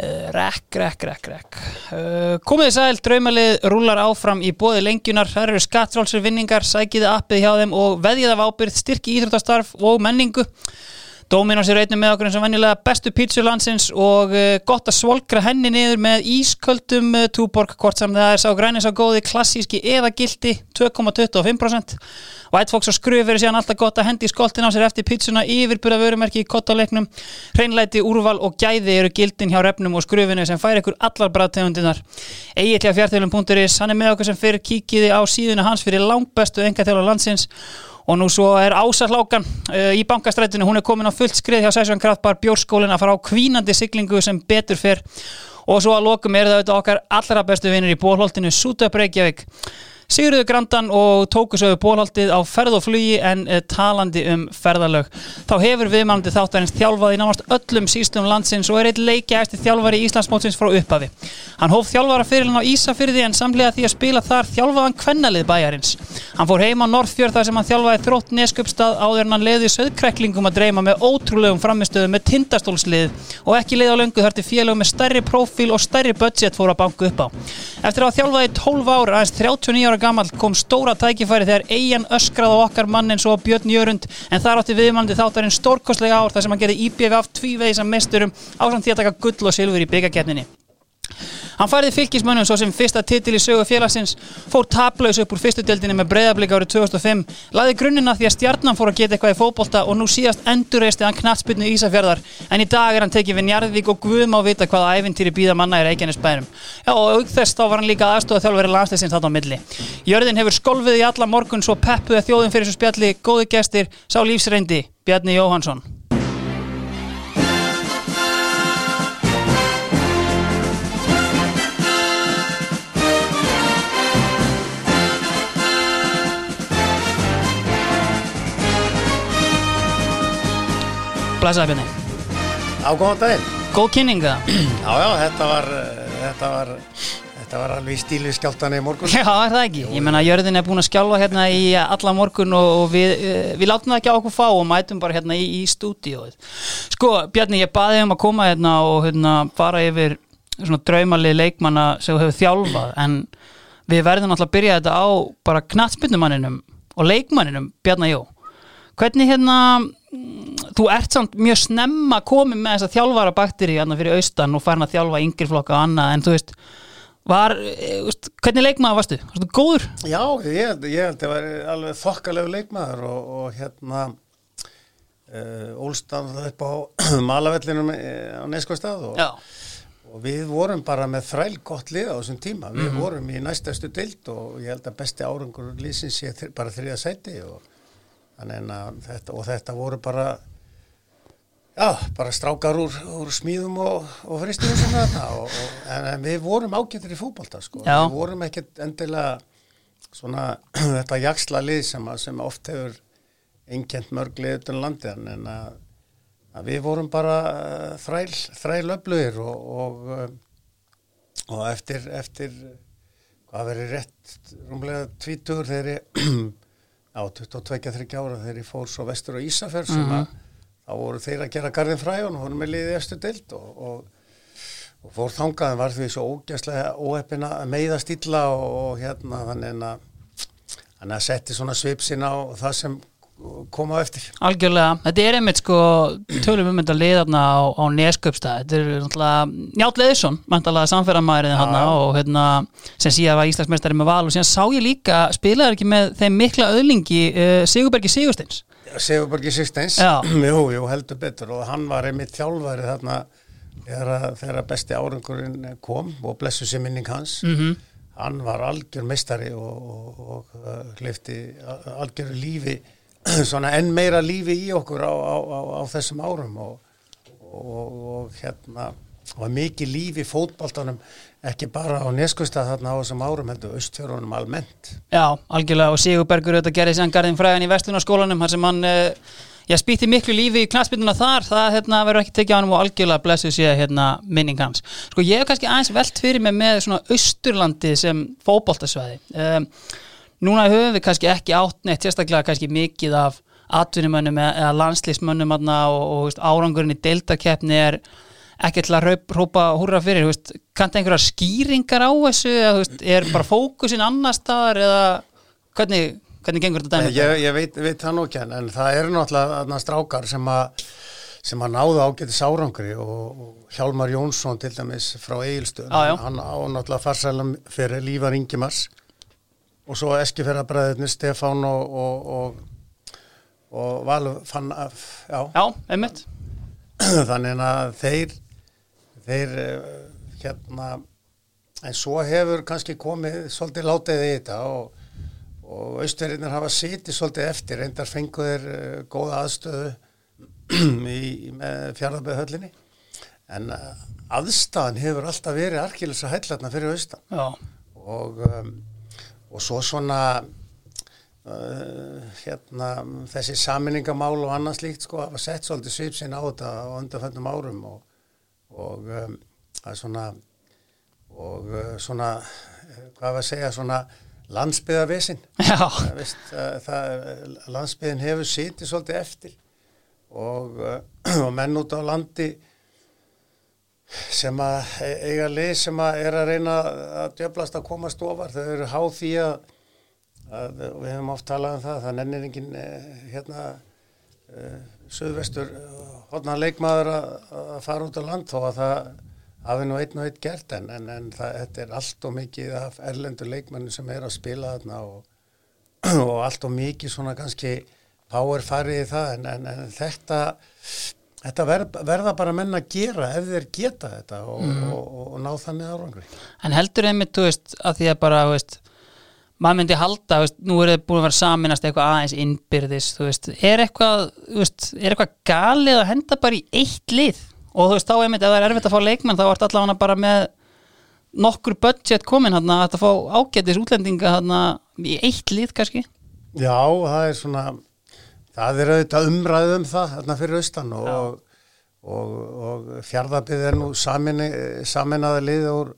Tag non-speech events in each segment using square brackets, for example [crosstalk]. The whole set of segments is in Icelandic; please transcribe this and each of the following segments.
Uh, rekk, rekk, rekk, rekk. Uh, komið sæl, draumalið rúlar áfram í bóði lengjunar. Það eru skattrálsir vinningar, sækiði appið hjá þeim og veðið af ábyrð, styrki íþróttastarf og menningu. Dóminos er einnig með okkur eins og venjulega bestu pítsu landsins og uh, gott að svolgra henni niður með ísköldum uh, túborg, hvort sem það er sá grænis á góði klassíski eða gildi 2,25%. White Fox og Skruf eru síðan alltaf gott að hendi skoltin á sér eftir pítsuna yfirbúra vörumerki í kottalegnum. Hreinlæti, úrval og gæði eru gildin hjá refnum og skrufinu sem fær ykkur allar bræðtegundinar. Egilja fjartölum.is, hann er með okkur sem fyrir kíkiði á síðuna hans fyrir langbestu engaþjóla landsins og nú svo er Ása Hlákan uh, í bankastrætinu, hún er komin á fullt skrið hjá Sæsjón Kraftbar Bjórskólin að fara á kvínandi siglingu sem betur fyrr og svo að lokum er það okkar allra bestu vinnir í bólholtinu Sútöp Reykjavík Sigurður Grandan og tókusögu bólhaldið á ferð og flugi en uh, talandi um ferðalög. Þá hefur viðmælandi þáttarins þjálfað í nánast öllum sístum landsins og er eitt leikja eftir þjálfari í Íslandsmótsins frá upphafi. Hann hóf þjálfara fyrirlin á Ísafyrði en samlega því að spila þar þjálfaðan kvennalið bæjarins. Hann fór heim á Norðfjörð þar sem hann þjálfaði þrótt neskupstað áður en hann leiði söðkreklingum að dreyma með ótrúlegum framistöðu með tindastólslið og ekki leið á löngu þar til félögum með stærri profíl og stærri budget fór að banka upp á. Eftir að þjálfaði 12 ára, aðeins 39 ára gammal kom stóra tækifæri þegar eigin öskrað á okkar mann eins og Björn Jörund en þar átti viðmannandi þáttarinn stórkostlega ár þar sem hann gerði IBF tvívegis að mesturum ásamt því að taka gull og silfur í byggakefninni. Hann færði fylgismönnum svo sem fyrsta titil í sögu félagsins, fór taplaus upp úr fyrstudeldinni með breyðablík árið 2005, laði grunnina því að stjarnan fór að geta eitthvað í fókbólta og nú síðast endurreisti hann knatsbyrnu í Ísafjörðar, en í dag er hann tekið við Njarðvík og Guðum á vita hvaða æfintýri býða manna í Reykjanesbærum. Já og auk þess þá var hann líka aðstofað þjálfveri landsleisins þátt á milli. Jörðin hefur skolfið í alla morgun svo peppuði þjóðin fyrir svo spjalli, góði gestir, sá lífsreyndi, Bjarni Jóhansson. Blæsaði Bjarni. Á góðan daginn. Góð kynninga. [clears throat] Já, já, þetta var, þetta var, þetta var alveg í stíli skjáltan í morgun. [laughs] Já, er það ekki? Ég menna, jörðin er búin að skjálfa hérna í alla morgun og, og við, eh, við látum það ekki á okkur fá og mætum bara hérna í, í stúdíóið. Sko, Bjarni, ég baði um að koma hérna og hérna fara yfir svona draumalið leikmanna sem hefur þjálfað, en við verðum alltaf að byrja þetta á bara knatsbyndumanninum og leikmanninum Bjarni Jó. Hvernig hérna þú ert samt mjög snemma komið með þess að þjálfara bakteri fyrir austan og farin að þjálfa yngirflokka og annað en þú veist, var, veist hvernig leikmaður varstu? Varstu góður? Já, ég, ég held að það var alveg þokkalegu leikmaður og, og hérna uh, Ólstan upp á [clears throat] malavellinum á Neskostad og, og við vorum bara með þræl gott lið á þessum tíma, við mm -hmm. vorum í næstastu dild og ég held að besti árangur lísins sé bara þriða sæti og Þetta, og þetta voru bara já, bara strákar úr, úr smíðum og, og fristum [laughs] en, en við vorum ágættir í fútbolta sko. við vorum ekkert endilega svona [clears throat] þetta jaksla lið sem, sem oft hefur einkjent mörglið utan landi en að, að við vorum bara uh, þræl, þræl öflugir og, og, uh, og eftir, eftir hvað verið rétt rúmlega tvítur þegar ég [clears throat] á 22-23 ára þegar ég fór svo vestur á Ísafjörð sem mm -hmm. að þá voru þeir að gera garðin fræjón og voru með liðið eftir dild og, og, og fór þangaðin var því svo ógæslega óheppina meiðast illa og, og hérna þannig að að setti svona svipsin á það sem koma eftir. Algjörlega, þetta er einmitt sko tölum um þetta liðarna á, á Nesköpstað, þetta er náttúrulega Njátt Leðisson, mæntalega samferðamæðurinn hann og hérna sem síðan var Íslandsmeistari með val og síðan sá ég líka spilaði ekki með þeim mikla öðlingi uh, Sigurbergi Sigursteins. Sigurbergi Sigursteins, [clears throat] jú, jú, heldur betur. Og hann var einmitt þjálfari þarna þegar besti árangurinn kom og blessu sér minning hans. Mm -hmm. hann var algjör meistari og, og, og uh, hlifti algjör lífi [clears throat] svona enn meira lífi í okkur á, á, á, á þessum árum og, og, og hérna var mikið lífi fótballtanum ekki bara á neskustad þarna á þessum árum heldur austfjörunum almennt. Já, algjörlega og Sigurbergur auðvitað gerði sér garðin fræðan í vestunarskólanum hann sem hann uh, já, spýtti miklu lífi í knastbytuna þar það hérna, verður ekki tekið á hann og algjörlega blessuð sér hérna, minning hans. Sko ég hef kannski aðeins velt fyrir mig með svona austurlandi sem fótballtasvæði um, núna höfum við kannski ekki átt neitt sérstaklega kannski mikið af atvinnumönnum eða landslýsmönnum og, og árangurinn í deltakeppni er ekki til að rópa húra fyrir, kannski einhverja skýringar á þessu eða veist, er bara fókusin annar staðar eða hvernig, hvernig gengur þetta dæmi? Ég, ég veit, veit það nú ekki en það eru náttúrulega strákar sem að sem að náða ágæti sárangri og, Hjálmar Jónsson til dæmis frá Egilstöðun, hann á náttúrulega farsælum fyrir Lífar Ingemars og svo Eskifjörðabræðinni Stefán og, og, og Valur fann af, já, já einmitt. [clears throat] Þannig að þeir þeir eh, hérna en svo hefur kannski komið svolítið látið í þetta og og austverðinir hafa sitið svolítið eftir reyndar fenguðir uh, góða aðstöðu [clears throat] í, með fjárðarbæðhöllinni en uh, aðstæðan hefur alltaf verið arkilsa hætlarna fyrir austan. Og, um, og svo svona uh, hérna þessi saminningamál og annars líkt sko hafa sett svolítið svipsinn á þetta á undanföndum árum og, og um, svona og uh, svona hvað var að segja svona landsbyðavisinn [laughs] landsbyðin hefur sitið svolítið eftir og, uh, [clears throat] og menn út á landi sem að e, eiga lið sem að er að reyna að djöblast að komast ofar. Þau eru háð því að, að við hefum oft talað um það það nennir engin eh, hérna uh, söðvestur hodna leikmaður að, að fara út á land þó að það hafi nú einn og einn gert en, en, en það, þetta er allt og mikið af erlendur leikmennu sem er að spila þarna og, [clears throat] og allt og mikið svona kannski power farið í það en, en þetta, þetta verð, verða bara menna að gera ef þeir geta þetta og, mm. og, og ná þannig árangri. En heldur einmitt, þú veist, að því að bara, þú veist, maður myndi halda, veist, nú er það búin að vera saminast eitthvað aðeins innbyrðis, þú veist, er eitthvað, þú veist, er eitthvað galið að henda bara í eitt lið? og þú veist þá einmitt ef það er erfitt að fá leikmenn þá ert allavega bara með nokkur budget komin hann að fá ágætis útlendinga hann í eitt lið kannski Já, það er svona það er auðvitað umræðum um það hann fyrir austan og, og, og fjardabið er nú samin, saminaði lið úr,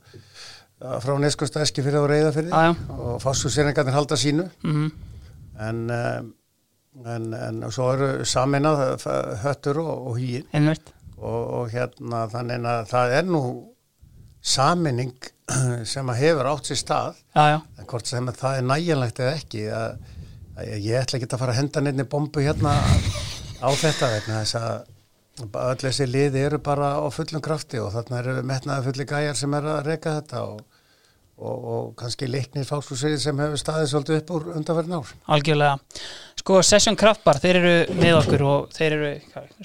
frá neskustæski fyrir á reyðafyrði og fáskursýringarnir halda sínu. Mm -hmm. en en, en svo eru saminað höttur og, og Einmitt. Og, og hérna þannig að það er nú saminning [clears throat] sem að hefur átt sér stað. Já, já. en hvort sem það er nægjanlegt eða ekki að ég ætla ekki að fara að henda nefni bombu hérna á þetta vegna þess að öll þessi liði eru bara á fullum krafti og þarna eru metnaði fulli gæjar sem er að reyka þetta og og, og kannski leiknir fáskúsriði sem hefur staðið svolítið upp úr undanverðin ár. Algjörlega. Sko Session Kraftbar, þeir eru með okkur og þeir eru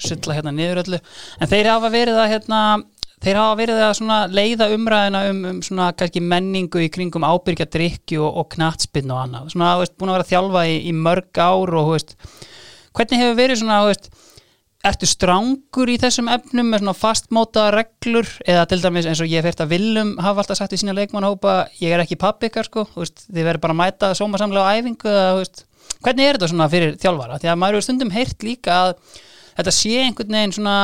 sulla hérna niður öllu, en þeir hafa verið að hérna, þeir hafa verið að leiða umræðina um, um svona menningu í kringum ábyrgja drikki og, og knatsbyrn og annað. Svona, veist, búin að vera að þjálfa í, í mörg ár og, veist, hvernig hefur verið svona, veist, ertu strángur í þessum efnum með svona fastmóta reglur? Eða til dæmis eins og ég fyrst að Willum hafa alltaf sagt í sína leikmannhópa ég er ekki pappikar sko, þið verður bara að mæta sómasamlega á æfingu hvernig er þetta fyrir þjálfara? Því að maður eru stundum heyrt líka að þetta sé einhvern veginn svona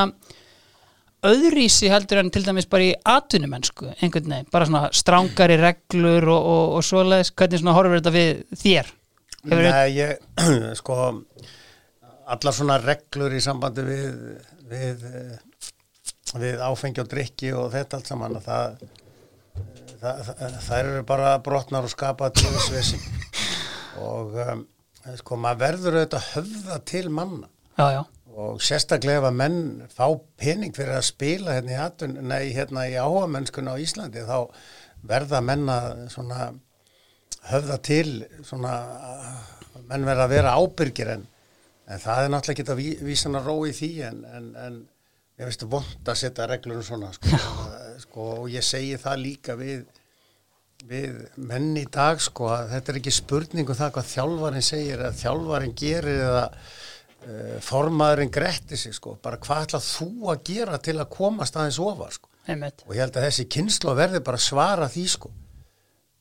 öðrísi heldur en til dæmis bara í atvinnumennsku einhvern veginn, bara svona strángari reglur og, og, og svoleiðis, hvernig svona horfur þetta við þér? Hefur Nei, ég, [clears throat] sko allar svona reglur í sambandi við, við, við áfengi og drikki og þetta allt saman það, það, það, það eru bara brotnar og skapað til þessu [laughs] og um, sko maður verður auðvitað höfða til manna já, já. Og sérstaklega ef að menn fá pening fyrir að spila hérna í, atun, nei, hérna í áhamennskunna á Íslandi þá verða menna svona höfða til svona menn verða að vera ábyrgir en en það er náttúrulega ekki að vísa að rói því en, en, en ég veist vond að setja reglunum svona sko, sko, og ég segi það líka við, við menn í dag sko að þetta er ekki spurningu um það hvað þjálfarin segir eða þjálfarin gerir eða formaðurinn gretti sig sko bara hvað ætlað þú að gera til að komast aðeins ofar sko Einmitt. og ég held að þessi kynslu verði bara svara því sko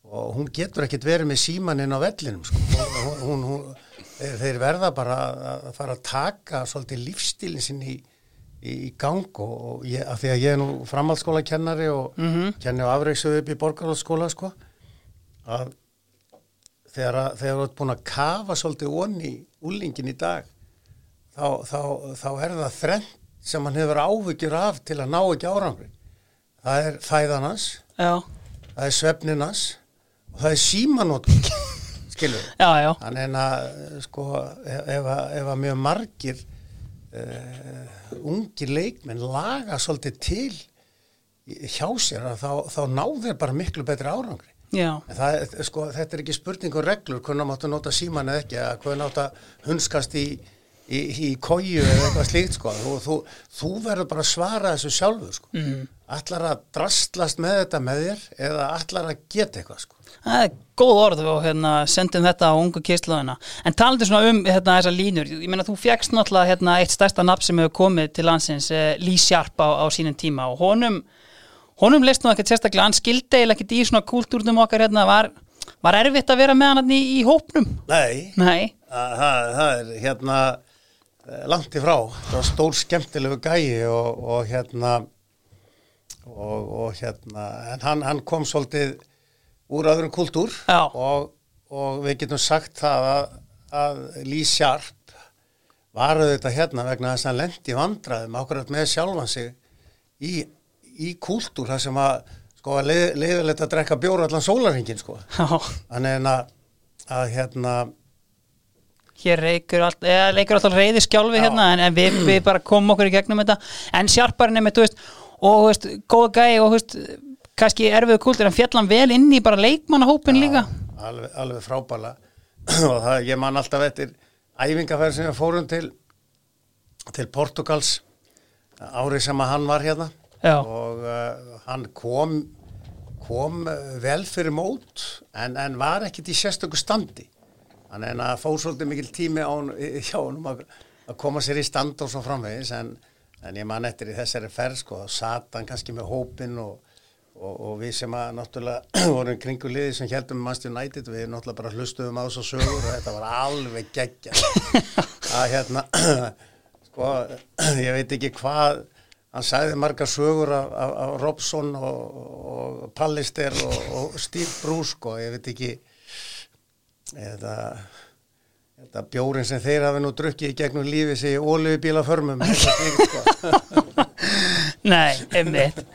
og hún getur ekkert verið með símaninn á vellinum sko hún, hún, hún þeir, þeir verða bara að fara að taka svolítið lífstílinn sinn í, í, í gang og ég, af því að ég er nú framhaldsskóla kennari og mm -hmm. kenni á afreiksuðu upp í borgarhaldsskóla sko að þegar þú ert búin að kafa svolítið onni úlingin í dag þá, þá, þá er það þrengt sem hann hefur áhyggjur af til að ná ekki árangri. Það er fæðan hans já, það er svefnin hans og það er símanótt [laughs] skilur já, já, Þannig að sko ef, ef, að- ef að mjög margir uh, ungir leikmenn laga svolítið til hjá sér að þá, þá ná þeir bara miklu betri árangri. Það, sko, þetta er ekki spurning um reglur, hvernig máttu nota síman eða ekki, hvernig áttu að hunskast í, í, í kóju eða eitthvað slíkt, sko. Þú, þú, þú verður bara að svara þessu sjálfur, sko. Mm. Allar að drastlast með þetta með þér eða allar að geta eitthvað, sko. það er góð orð og hérna, sendum þetta á ungu kistlaðina en talandi svona um hérna, þessar línur ég meina þú fjagst náttúrulega hérna, eitt stærsta nafn sem hefur komið til landsins eh, Lee Sharp á, á sínum tíma og honum honum leist nú ekkert sérstaklega, hann skildi eiginlega ekkert í svona kúltúrnum okkar hérna, var, var erfitt að vera með hann í, í hópnum Nei, nei, Það, það, það er hérna langt í frá, það var stór skemmtilegu gæi og, og hérna og, og hérna en hann, hann kom svolítið úr öðrum kultúr og, og við getum sagt það að, að Lee Sharp var auðvitað hérna vegna þess að hann lendi í vandræðum akkurat með sjálfan sig í, í kultúr þar sem að sko að leið, leiðilegt að drekka bjóra allan sólarhingin sko. Þannig að, að hérna hér reikur allt, eða leikur alltaf reyði skjálfi Já. hérna en, en við, við bara komum okkur í gegnum þetta. En sjarparinn er með, þú veist og þú veist, góða gæi og þú veist kannski erfiðu kúltur en fjallan vel inn í bara leikmannahópin líka? alveg, alveg frábæla [clears throat] og það, ég man alltaf eftir æfingaferð sem við fórum til til Portugals árið sem að hann var hérna. Já. og uh, hann kom kom vel fyrir mót en, en var ekkit í sérstöku standi þannig en að fór svolítið mikil tími á hann, hjá honum að, að koma sér í stand og svo framvegis en, en ég man eftir í þessari ferð sko, þá sat hann kannski með hópin og Og, og við sem að náttúrulega [clears throat] vorum kringu liði sem heldum Manchester United við náttúrulega bara hlustuðum á þessu sögur og þetta var alveg geggja [laughs] að hérna [clears throat] sko, ég veit ekki hvað hann sagði margar sögur af, af, af Robson og, og Pallister og, og Steve Bruce sko, ég veit ekki þetta, þetta bjórin sem þeir hafi nú drukkið í gegnum lífi sig ólöfubíla förmum. Sko. [laughs] Nei, einmitt.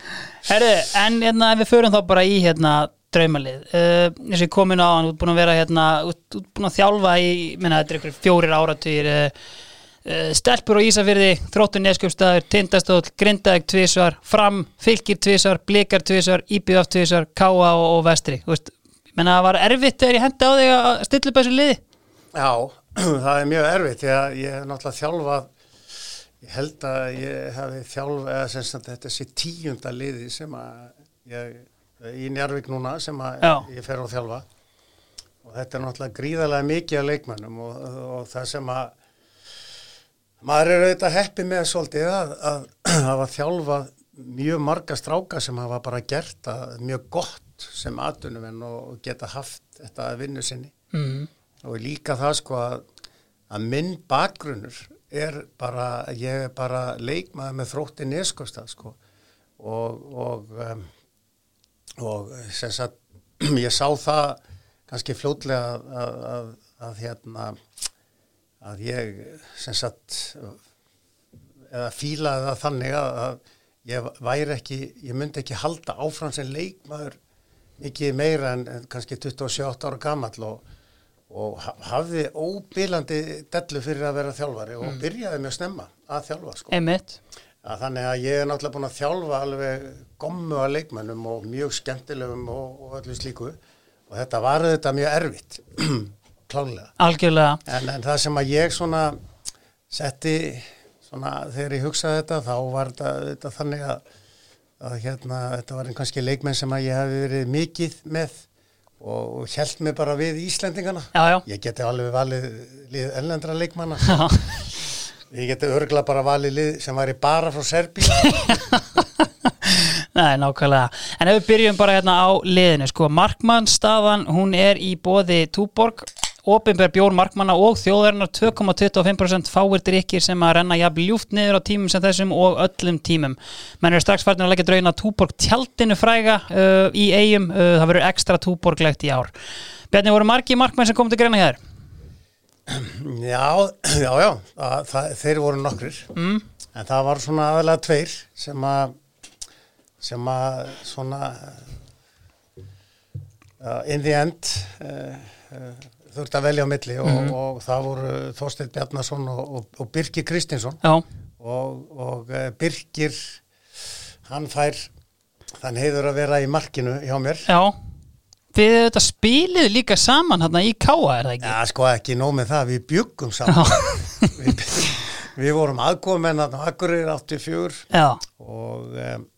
Herðu, en hérna ef við förum þá bara í hérna draumalið. Uh, eins og ég komin á hann, ert búin að vera hérna ert búin að þjálfa í, minna þetta er ykkur fjórir áratugir uh, uh, stelpur á Ísafyrði, þróttur neskjöfstæður tindastóll, grindaðeg tvísvar fram, fylgir tvísvar, blikar tvísvar íbjöf tvísvar, káa og, og vestri. Þú veist, ég menna það var erfitt þegar ég hendi á þig að stilla upp þessu liði. Já, [clears throat] það er mjög erfitt. Að ég hef náttúrulega þjálfað ég held að ég hafi þjálfað eða sem sagt þetta sé tíunda liði sem að ég, í Njarvík núna sem að Já. ég fer á þjálfa. Og þetta er náttúrulega gríðarlega mikið af leikmönnum og, og það sem að maður er auðvitað heppi með svolítið að, að [clears throat] hafa þjálfað mjög marga stráka sem hafa bara gert það mjög gott sem atvinnumenn og geta haft þetta að vinnu sinni mm. og líka það sko að, að minn bakgrunnur er bara, ég er bara leikmaður með þrótti neskostað sko og og, um, og sem sagt [clears throat] ég sá það kannski fljótlega að, að, að, að hérna að ég sem sagt eða fílaði það þannig að, að ég væri ekki, ég myndi ekki halda áfram sem leikmaður mikið meira en, en kannski 27 ára gamall og, og ha- hafði óbílandi dellu fyrir að vera þjálfari og byrjaði mjög snemma að þjálfa sko. Að þannig að ég er náttúrulega búin að þjálfa alveg gommu að leikmennum og mjög skemmtilegum og, og öllu slíku og þetta var þetta mjög erfitt [clears throat] klálega. algjörlega En, en það sem að ég svona setti svona þegar ég hugsaði þetta þá var þetta, þetta þannig að, að hérna þetta var kannski leikmenn sem að ég hafi verið mikið með og, held mig bara við Íslendingana. já, já, Ég geti alveg valið lið ellendra leikmanna. Ég geti örgla bara valið lið sem væri bara frá Serbíu. [laughs] Nei, nákvæmlega. En ef við byrjum bara hérna á liðinu, sko, markmannstafan, hún er í bóði Túborg, opinber bjór markmanna og þjóðarinnar 2,25% fáir drikkir sem að renna jafn ljúft niður á tímum sem þessum og öllum tímum. Menn eru strax farin að leggja drauna Túborg tjaldinu fræga uh, í eigum, uh, það verður ekstra Túborglegt í ár. Bjarni, voru margi markmenn sem kom til greina hér? Já, já, já, það, það, þeir voru nokkrir, mm. en það var svona aðalega tveir sem að, sem að svona, uh, in the end, uh, uh, þurfti að velja á milli og, mm. og, og það voru Þorstein Bjarnason og, og Birgir Kristinsson og Birgir, hann fær, þann heiður að vera í markinu hjá mér. Já. Þið þetta spilið líka saman hérna í Káa, er það ekki? Já, sko ekki nóg með það, við byggum saman. við, við vorum aðkomin að Akkurir 84 Já. og um,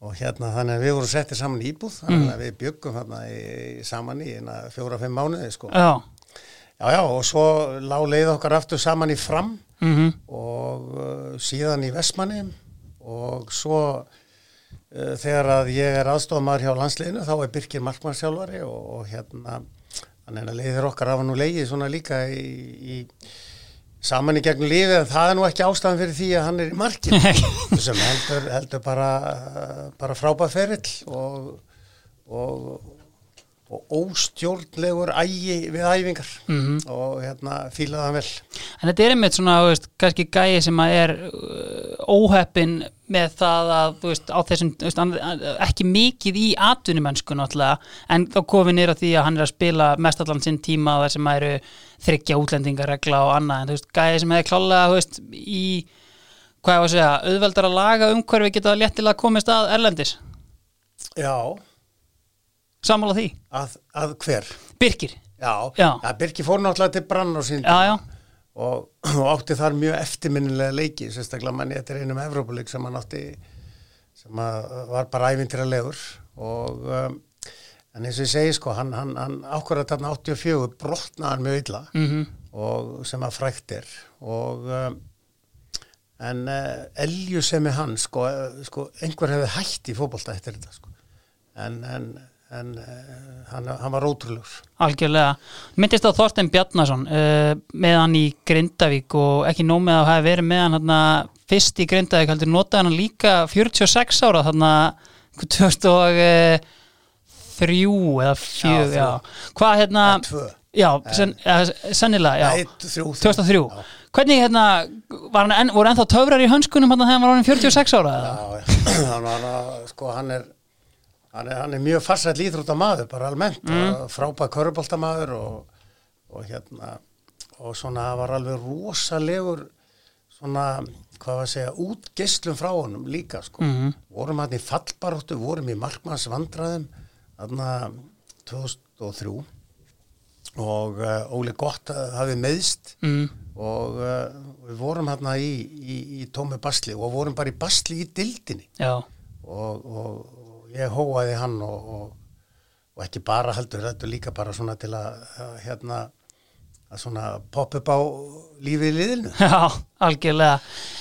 og hérna þannig að við vorum settið saman í íbúð þannig mm. að við byggum hérna í, saman í fjóra-fimm mánuði sko. Já. Já, já, og svo lág leið okkar aftur saman í fram mm -hmm. og uh, síðan í Vestmanni og svo uh, þegar að ég er aðstofamæður hjá landsliðinu þá er Birkir Markmannsjálfari og, og hérna þannig að leiðir okkar af hann og leiði svona líka í, í saman í gegnum lífið en það er nú ekki ástæðan fyrir því að hann er í markin [laughs] sem heldur, heldur bara, bara frábæð ferill og, og, og óstjórnlegur ægi við æfingar. Mm -hmm. og hérna fílaði hann vel. En þetta er einmitt svona, veist, kannski gæi sem að er uh, óheppin með það að, þú veist, á þessum veist, ekki mikið í atvinnumönsku náttúrulega, en þá komum við nýra því að hann er að spila mest allan sinn tíma þar sem eru þryggja útlendingaregla og annað, en þú veist, gæði sem hefði klálega, þú veist, í hvað ég var að segja, auðveldar að laga umhverfi geta léttilega komist að Erlendis. Já Samála því Að, að hver? Birkir Já, já. ja, Birkir fór náttúrulega til brann og sín Já, já og, og átti þar mjög eftirminnilega leiki, sérstaklega manni þetta er einum Evrópuleik sem hann átti sem var bara ævintiralegur og um, en eins og ég segi sko, hann, hann, hann ákvarða þarna 84 brotnaðan mjög illa -hmm. og sem að frækt er og um, en uh, Elju sem er hann sko, sko einhver hefði hægt í fókbólta eftir þetta sko en, en en uh, hann, hann var ótrúlur Algjörlega, myndist á Þorstein Bjarnason uh, með hann í Grindavík og ekki nóg með að hafa verið með hann hana, fyrst í Grindavík, heldur notaði hann líka 46 ára þarna 2003 eða 4 hvað hérna já, sen, sennilega já, 2003 hvernig hérna en, voru ennþá töfrar í hönskunum hann þegar hann var hann 46 ára já, já, [clears throat] hann, sko hann er hann er, hann er mjög farsætt líðrútamaður bara almennt mm. frábæð körubóltamaður og, og hérna og svona var alveg rosalegur svona hvað var að segja útgestlum frá honum líka sko mm -hmm. vorum hann í fallbaróttu, vorum í markmannsvandraðum þarna 2003 og uh, Óli Gott hafið meðst mm. og uh, við vorum hérna í, í, í tómi basli og vorum bara í basli í dildinni og, og ég hóaði hann og, og, og ekki bara heldur þetta líka bara svona til að, að hérna að svona popp upp á lífið í liðinu. [laughs] Já, algjörlega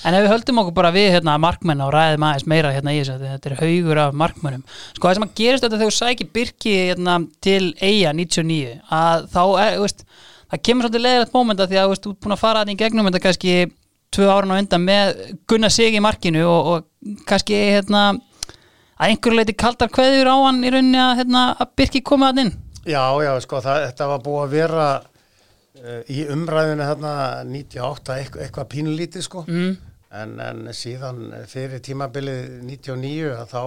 en ef við höldum okkur bara við hérna markmenn og ræðum aðeins meira hérna í þessu þetta er haugur af markmennum. Sko það sem að gerist þetta þegar þú sækir Birki hérna til Eija 99 að þá er, veist, það kemur svolítið leðilegt mómenta því að þú ert búin að fara þetta í gegnum þetta kannski tvö árun á undan með Gunnar Sig í markinu og, og kannski hérna að einhverju leiti kaldar hverður á hann í rauninni að, hérna, að Birki koma að inn Já, já, sko, það, þetta var búið að vera uh, í umræðinu hérna 98 eitthvað, eitthvað pínulítið sko mm. en, en síðan fyrir tímabilið 99 að þá,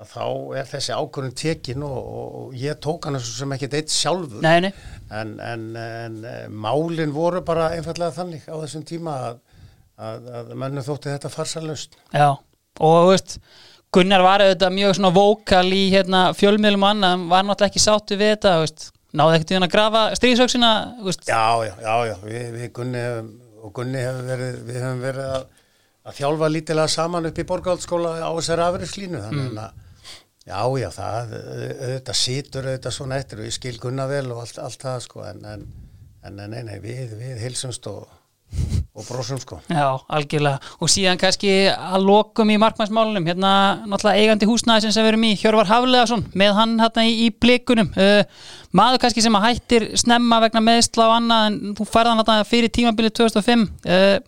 að þá er þessi ákvörðun tekin og, og ég tók hann sem ekki deitt sjálfur nei, nei. En, en, en eh, málinn voru bara einfallega þannig á þessum tíma að, að, að mennum þótti þetta farsalust Já, og þú veist Gunnar var auðvitað mjög svona vókal í hérna, fjölmiðlum og annað, var náttúrulega ekki sáttu við þetta, veist, náðu ekkert í hann að grafa stríðsöksina? Já, já, já, já, við, við Gunni hefum, og Gunni hefur verið, við hefum verið að, að þjálfa lítilega saman upp í borgáldskóla á þessari afriðslínu, þannig mm. að, já, já, það, auðvitað sítur auðvitað svona eftir og ég skil Gunnar vel og allt, allt það, sko, en, en, en nei, nei, við, við hilsumst og og brósum sko. Já, algjörlega, og síðan kannski að lokum í markmannsmálunum, hérna náttúrulega eigandi húsnæði sem við erum í, Hjörvar Hafleðarsson með hann hérna í, í blikunum. Uh, maður kannski sem að hættir snemma vegna meðsla og annað, en þú færði hann hérna fyrir tímabilið 2005 uh,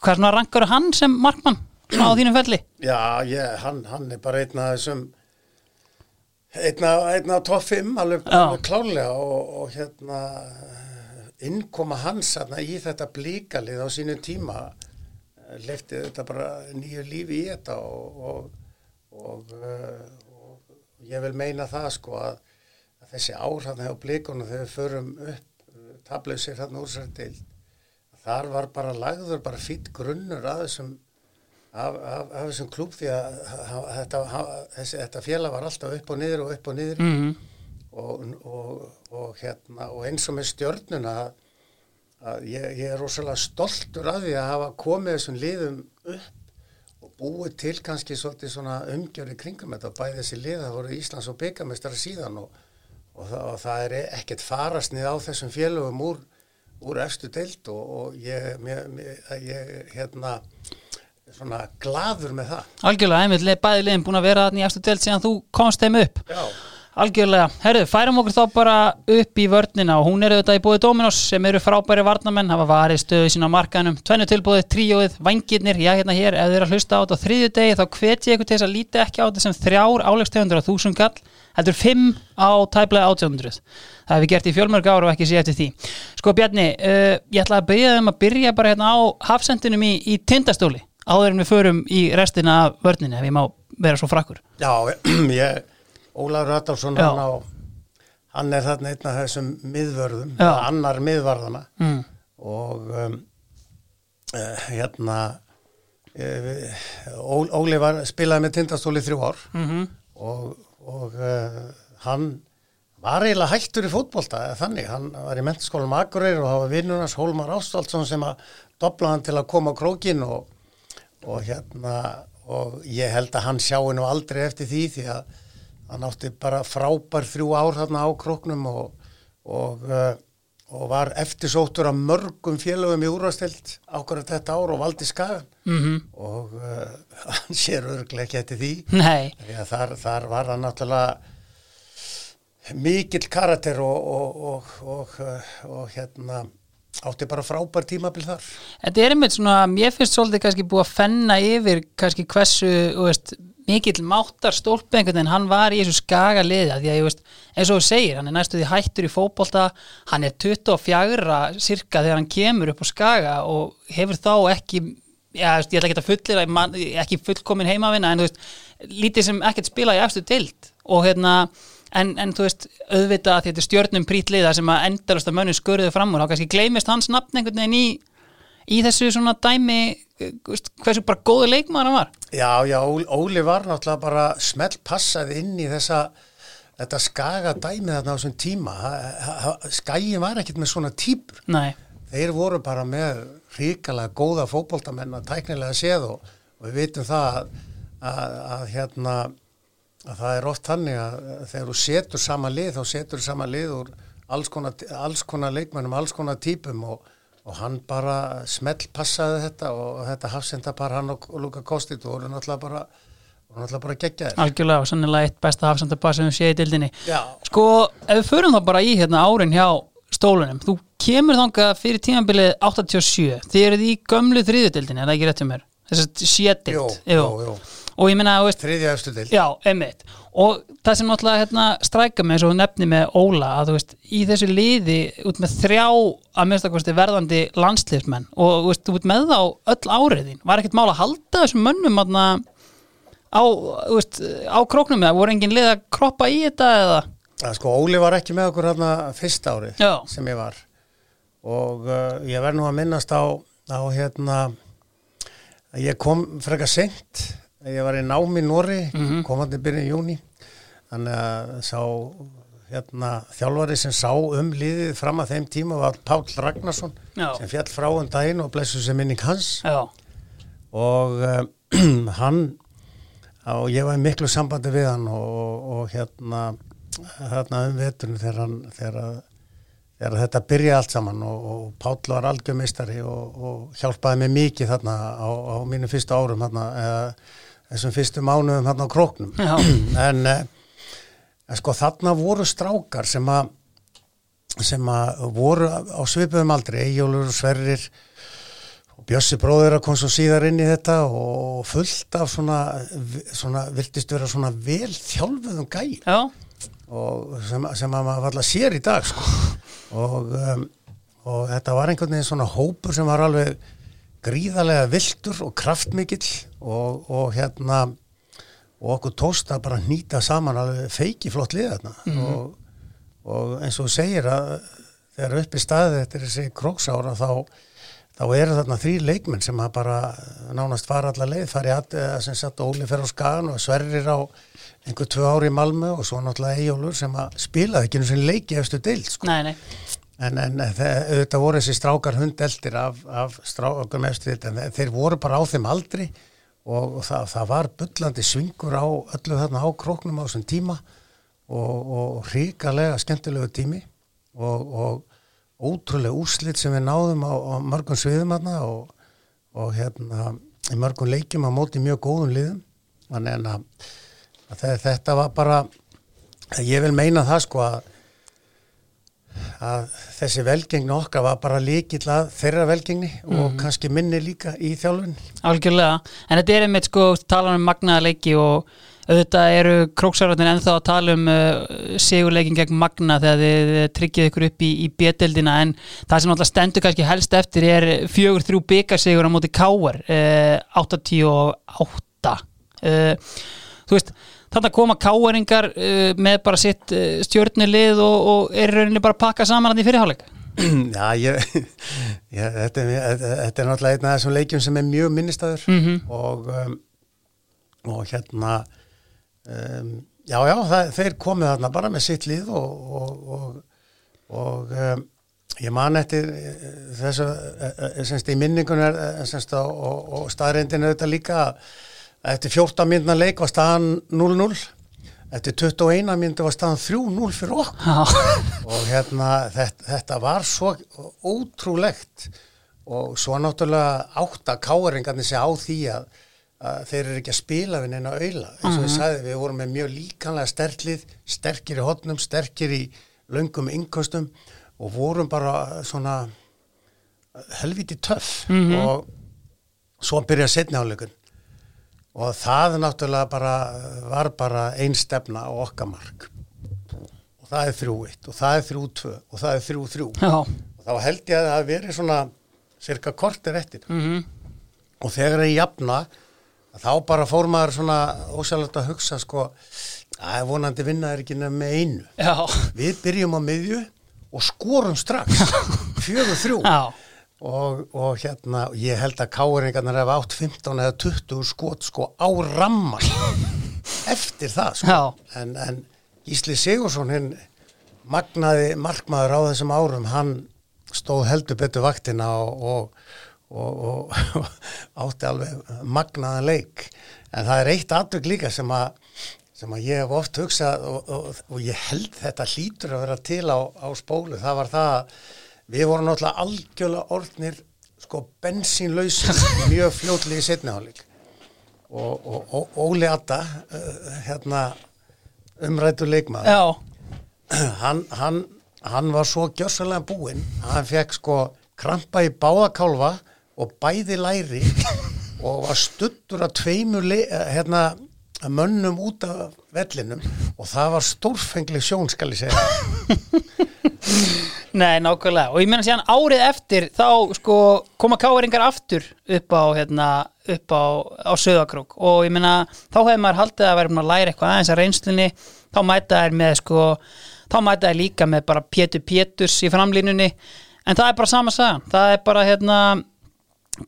hvað er svona rangur hann sem markmann á þínum felli? Já, ég, hann, hann er bara einn af þessum einn af, topp 5 alveg, alveg klálega og, og hérna innkoma hans aðna, í þetta blíkalið á sínum tíma leftið þetta bara nýju lífi í þetta og, og, og, og ég vil meina það sko að, að þessi ár hann hefur blíkunum þegar við förum upp tablausir hann úr sér til þar var bara lagður bara fýtt grunnur að þessum af, af þessum klúb því að þetta, þessi, þetta fjalla var alltaf upp og niður og upp og niður mm -hmm. Og, og hérna og eins og með stjörnuna að að ég, ég er rosalega stoltur af því að hafa komið þessum liðum upp og búið til kannski svona umgjörði kringum þetta og bæði þessi lið það voru Íslands og byggamestari síðan og, og, það, og það er ekkert farasnið á þessum félögum úr, úr efstu deilt og, og ég, mér, mér, ég hérna svona gladur með það. Algjörlega, einmitt bæði liðin búin að vera í efstu deilt síðan þú komst þeim upp. Já. Algjörlega, herru, færum okkur þá bara upp í vörnina og hún er auðvitað í búið Dominos sem eru frábæri varnamenn, hafa varið stöðu sín á markanum, tvennu tilbúið, tríóið, vangirnir, já hérna hér, ef þið eru að hlusta á þetta á þriðju degi þá hvet ég ykkur til þess að líti ekki á þetta sem þrjár álegstegundur á þúsund gall, heldur fimm á tæplega átjóndruð. Það hefur gert í fjölmörg ára og ekki sé eftir því. Sko Bjarni, uh, ég ætla að byrja þeim að byrja bara hérna á hafsendinum í, í tindastóli áður en við förum í restina af vörnina ef ég má vera svo frakkur. Já, [clears throat] ég Ólaður Adolfsson hann, á, hann er þarna einn af þessum miðvörðum, annar miðvarðana mm. og um, uh, hérna uh, Óli var spilaði með tindastóli þrjú ár. Mm -hmm. og, og uh, hann var eiginlega hættur í fótbolta þannig, hann var í mentaskólum Akureyri og það var vinnunars Hólmar Ástaldsson sem að dobla hann til að koma á krókin og, og hérna og ég held að hann sjáu nú aldrei eftir því því að hann átti bara frábær þrjú ár þarna á kroknum og, og, uh, og var eftirsóttur af mörgum félögum í úrvastild ákvarðat þetta ár og valdi skagan. Mm -hmm. og uh, [laughs] hann sér örglega ekki eftir því. Þar, þar var hann náttúrulega mikill karakter og, og uh, hérna átti bara frábær tímabil þar. Þetta er einmitt svona, mér finnst svolítið kannski búið að fenna yfir kannski hversu, þú veist mikill máttar stólpi einhvern veginn, hann var í þessu skaga liða því að ég veist, eins og þú segir, hann er næstu því hættur í fókbólta, hann er 24 cirka þegar hann kemur upp á skaga og hefur þá ekki já, ég ætla ekki að fullir ekki fullkomin heimavina, en þú veist lítið sem ekkert spila í eftir tilt og hérna, en, en þú veist auðvitað að þetta er stjórnum prítliða sem að endalast að mönnu skurðu fram og þá kannski gleymist hans nafn einhvern veginn í í þessu svona dæmi hversu bara góðu leikmaður hann var? Já, já, Óli var náttúrulega bara smelt passað inn í þessa þetta skaga dæmi þarna á þessum tíma. Skæin var ekkert með svona típur. Nei. þeir voru bara með ríkala góða fókbóltamenn að tæknilega séð og, og við vitum það að, að, að hérna að það er oft þannig að þegar þú setur sama lið þá setur þú sama lið úr alls konar, alls konar leikmennum, alls konar típum og og hann bara smell passaði þetta og þetta hafsendapar hann og Luka Kostit voru náttúrulega bara voru náttúrulega bara gegjaðir. Algjörlega og sannilega eitt besta hafsendapar sem við séum í dildinni. Já. Sko, ef við förum þá bara í hérna árin hjá stólunum, þú kemur þánga fyrir tímanbilið 87, þið eruð í gömlu þriðudildinni, er það ekki rétt um mér? Þess að sétild. Jú, jú, jú og ég minna þriðja eftir til já, einmitt. Og það sem náttúrulega hérna, strækja mig svo nefni með Óla að þú veist, í þessu liði út með þrjá að minnstakosti verðandi landslýfsmenn og veist, út með þá öll áriðin, var ekkert mála að halda þessum mönnum aðna á, veist, á króknum eða voru engin lið að kroppa í þetta eða? Að sko, Óli var ekki með okkur hérna fyrsta árið já. sem ég var. Og uh, ég verð nú að minnast á, á hérna ég kom frekar senkt ég var í námi Nóri mm -hmm. komandi byrjun í júni þannig að sá hérna, þjálfari sem sá um liðið fram að þeim tíma var Pál Ragnarsson Já. sem fjall frá um daginn og blessu sem minning hans Já. og um, [clears throat] hann og ég var í miklu sambandi við hann og, og, og hérna hérna um veturnu þegar, þegar, þegar þetta byrja allt saman og, og Pál var algjörmeistari og hjálpaði mig mikið þarna á, á mínu fyrstu árum þarna eða þessum fyrstu mánuðum hérna á króknum. [clears throat] En, eh, en sko þarna voru strákar sem að sem að voru á svipuðum aldrei, Ejjólur og Sverrir og Bjössi bróður að kom svo síðar inn í þetta og fullt af svona, svona viltist vera svona vel þjálfuðum gæi. Og sem, sem að maður valla sér í dag sko. Og, um, og þetta var einhvern veginn svona hópur sem var alveg gríðarlega viltur og kraftmikill og, og hérna og okkur tóst að bara nýta saman alveg feiki flott lið þarna mm. og, og eins og segir að þegar upp í staðið þetta er þessi króksára þá, þá eru þarna þrý leikmenn sem að bara nánast fara allar leið fari að sem satt Óli fer á skagan og sverrir á einhver tvö ári í Malmö og svo náttúrulega Ejólur sem að spilaði ekki eins og leiki eftir deild sko. Nei, nei En, en þetta voru þessi strákar hundeldir af, af strákar mefstuðið en þeir voru bara á þeim aldri og, og það, það var byllandi svingur á öllu þarna á króknum á þessum tíma og, og ríkalega skemmtilegu tími og, og ótrúlega úslitt sem við náðum á, á mörgum sviðum þarna og hérna í mörgum leikjum á móti mjög góðum liðum. Þannig að, að þetta var bara ég vil meina það sko að að þessi velgengni okkar var bara líkill að þeirra velgengni mm. og mhm. kannski minni líka í þjálfun Algjörlega, en þetta er einmitt sko tala um magnaða leiki og auðvitað eru króksaröndin ennþá að tala um uh, sigurleikin gegn magna þegar þið tryggið ykkur upp í, í bjettildina en það sem alltaf stendur kannski helst eftir er fjögur þrjú byggarsigur á móti káar uh, 88 uh, Þú veist þannig að koma káeringar uh, með bara sitt uh, stjórnilið og, og er rauninni bara að pakka saman að því fyrirháleika [clears throat] Já, ég, [laughs] ég þetta, er, þetta er náttúrulega einn af þessum leikjum sem er mjög minnistæður mm -hmm. og, um, og hérna um, já, já, það, þeir komið þarna bara með sitt lið og, og, og um, ég man eftir uh, þessu, semst í minningun semst og staðreindin auðvitað líka að Eftir 14 minna leik var staðan 0-0 eftir 21 myndu var staðan 3-0 fyrir okkur. Og hérna þetta, þetta var svo ótrúlegt. Og svo náttúrulega átt að káeringarnir sé á því að, að þeir eru ekki að spila við neina auðla eins og mm -hmm. við sagðum við vorum með mjög líkanlega sterklið sterkir í hotnum, sterkir í löngum yngkostum og vorum bara svona helviti töff. Mm -hmm. og svo byrjaði setniháleikun og það náttúrulega bara var bara einn stefna á okkamark og það er þrjú eitt og það er þrjú tvö og það er þrjú þrjú. Og þá held ég að það veri svona cirka kortir eftir. Mm -hmm. og þegar ég jafna þá bara fór maður svona ósæðilegt að hugsa sko að vonandi vinna er ekki nefn með einu. Já. við byrjum á miðju og skorum strax. [laughs] Fjögur þrjú. Já Og, og hérna, ég held að káeringarnar hefði átt 15 eða 20 skot sko á ramman [laughs] eftir það sko. en, en Gísli Sigursson hinn magnaði markmaður á þessum árum hann stóð heldur betur vaktina og, og, og [laughs] átti alveg magnaðan leik. En það er eitt atvökk líka sem að, sem að ég hef oft hugsað og ég held þetta hlýtur að vera til á, á spólu, það var það að við vorum náttúrulega algjörlega orðnir sko bensínlausum [laughs] mjög fljóðlega í setnihálig og, og, og Óli Atta uh, hérna umrættu leikmaður. [clears throat] Hann, hann, hann var svo gjörsalega búinn að hann fekk sko krampa í báðakálfa og bæði læri og var stuttur að tveimur eh, hérna, mönnum út af vellinum og það var stórfengli sjón skal ég segja. [laughs] Nei, nákvæmlega, og ég menna síðan árið eftir þá sko koma káeringar aftur upp á hérna, upp á, á söðakrók og ég menna þá hefur maður haldið að vera að læra eitthvað aðeins að reynslunni, þá mæta þær með sko, þá mæta þær líka með bara Pétur Péturs í framlínunni. En það er bara sama saga, það er bara hérna,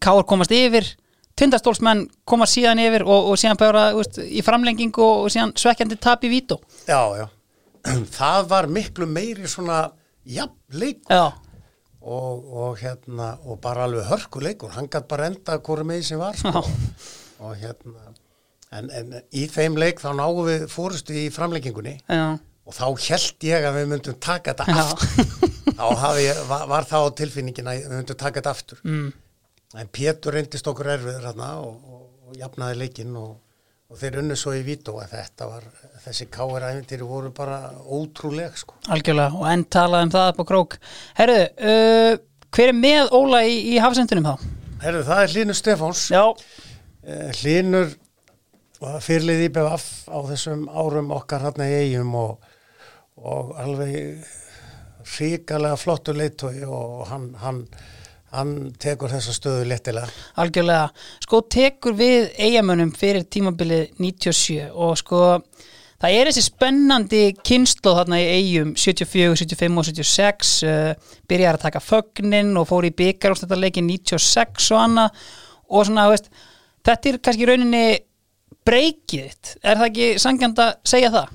káur komast yfir tindastólsmenn komast síðan yfir og, og síðan bara veist, í framlenging og, og síðan svekkjandi tap í vító. Já, já, [clears throat] það var miklu meiri svona jafnleikur og, og hérna og bara alveg hörkuleikur hann gæti bara enda hverju með sem var sko. og hérna en, en í þeim leik þá náum við fórustu í framleikingunni Já. og þá held ég að við myndum taka þetta Já. aftur. [laughs] Þá var, var það á tilfinningin að við myndum taka þetta aftur. Mm. En Pétur reyndist okkur erfiður hérna og, og, og jafnaði leikin og og þeir unnu svo í vító að þetta var þessi káeræfindir voru bara ótrúleg sko. Algjörlega og enn talaðum það upp á krók Herru, uh, hver er með Óla í, í hafsendunum þá? Herru, það er Línur Stefáns uh, Línur fyrirlið í BVF á þessum árum okkar hérna í eigum og, og alveg ríkalega flottur leittói og hann, hann, hann tekur þessa stöðu lettilega. Algjörlega, sko tekur við eigamönnum fyrir tímabilið 97 og sko það er þessi spennandi kynslu þarna í eigum 74, 75 og 76 uh, byrjar að taka fögnin og fór í byggarústættarleikin 96 og annað og svona, veist, þetta er kannski rauninni breykiðitt, er það ekki sangjand að segja það?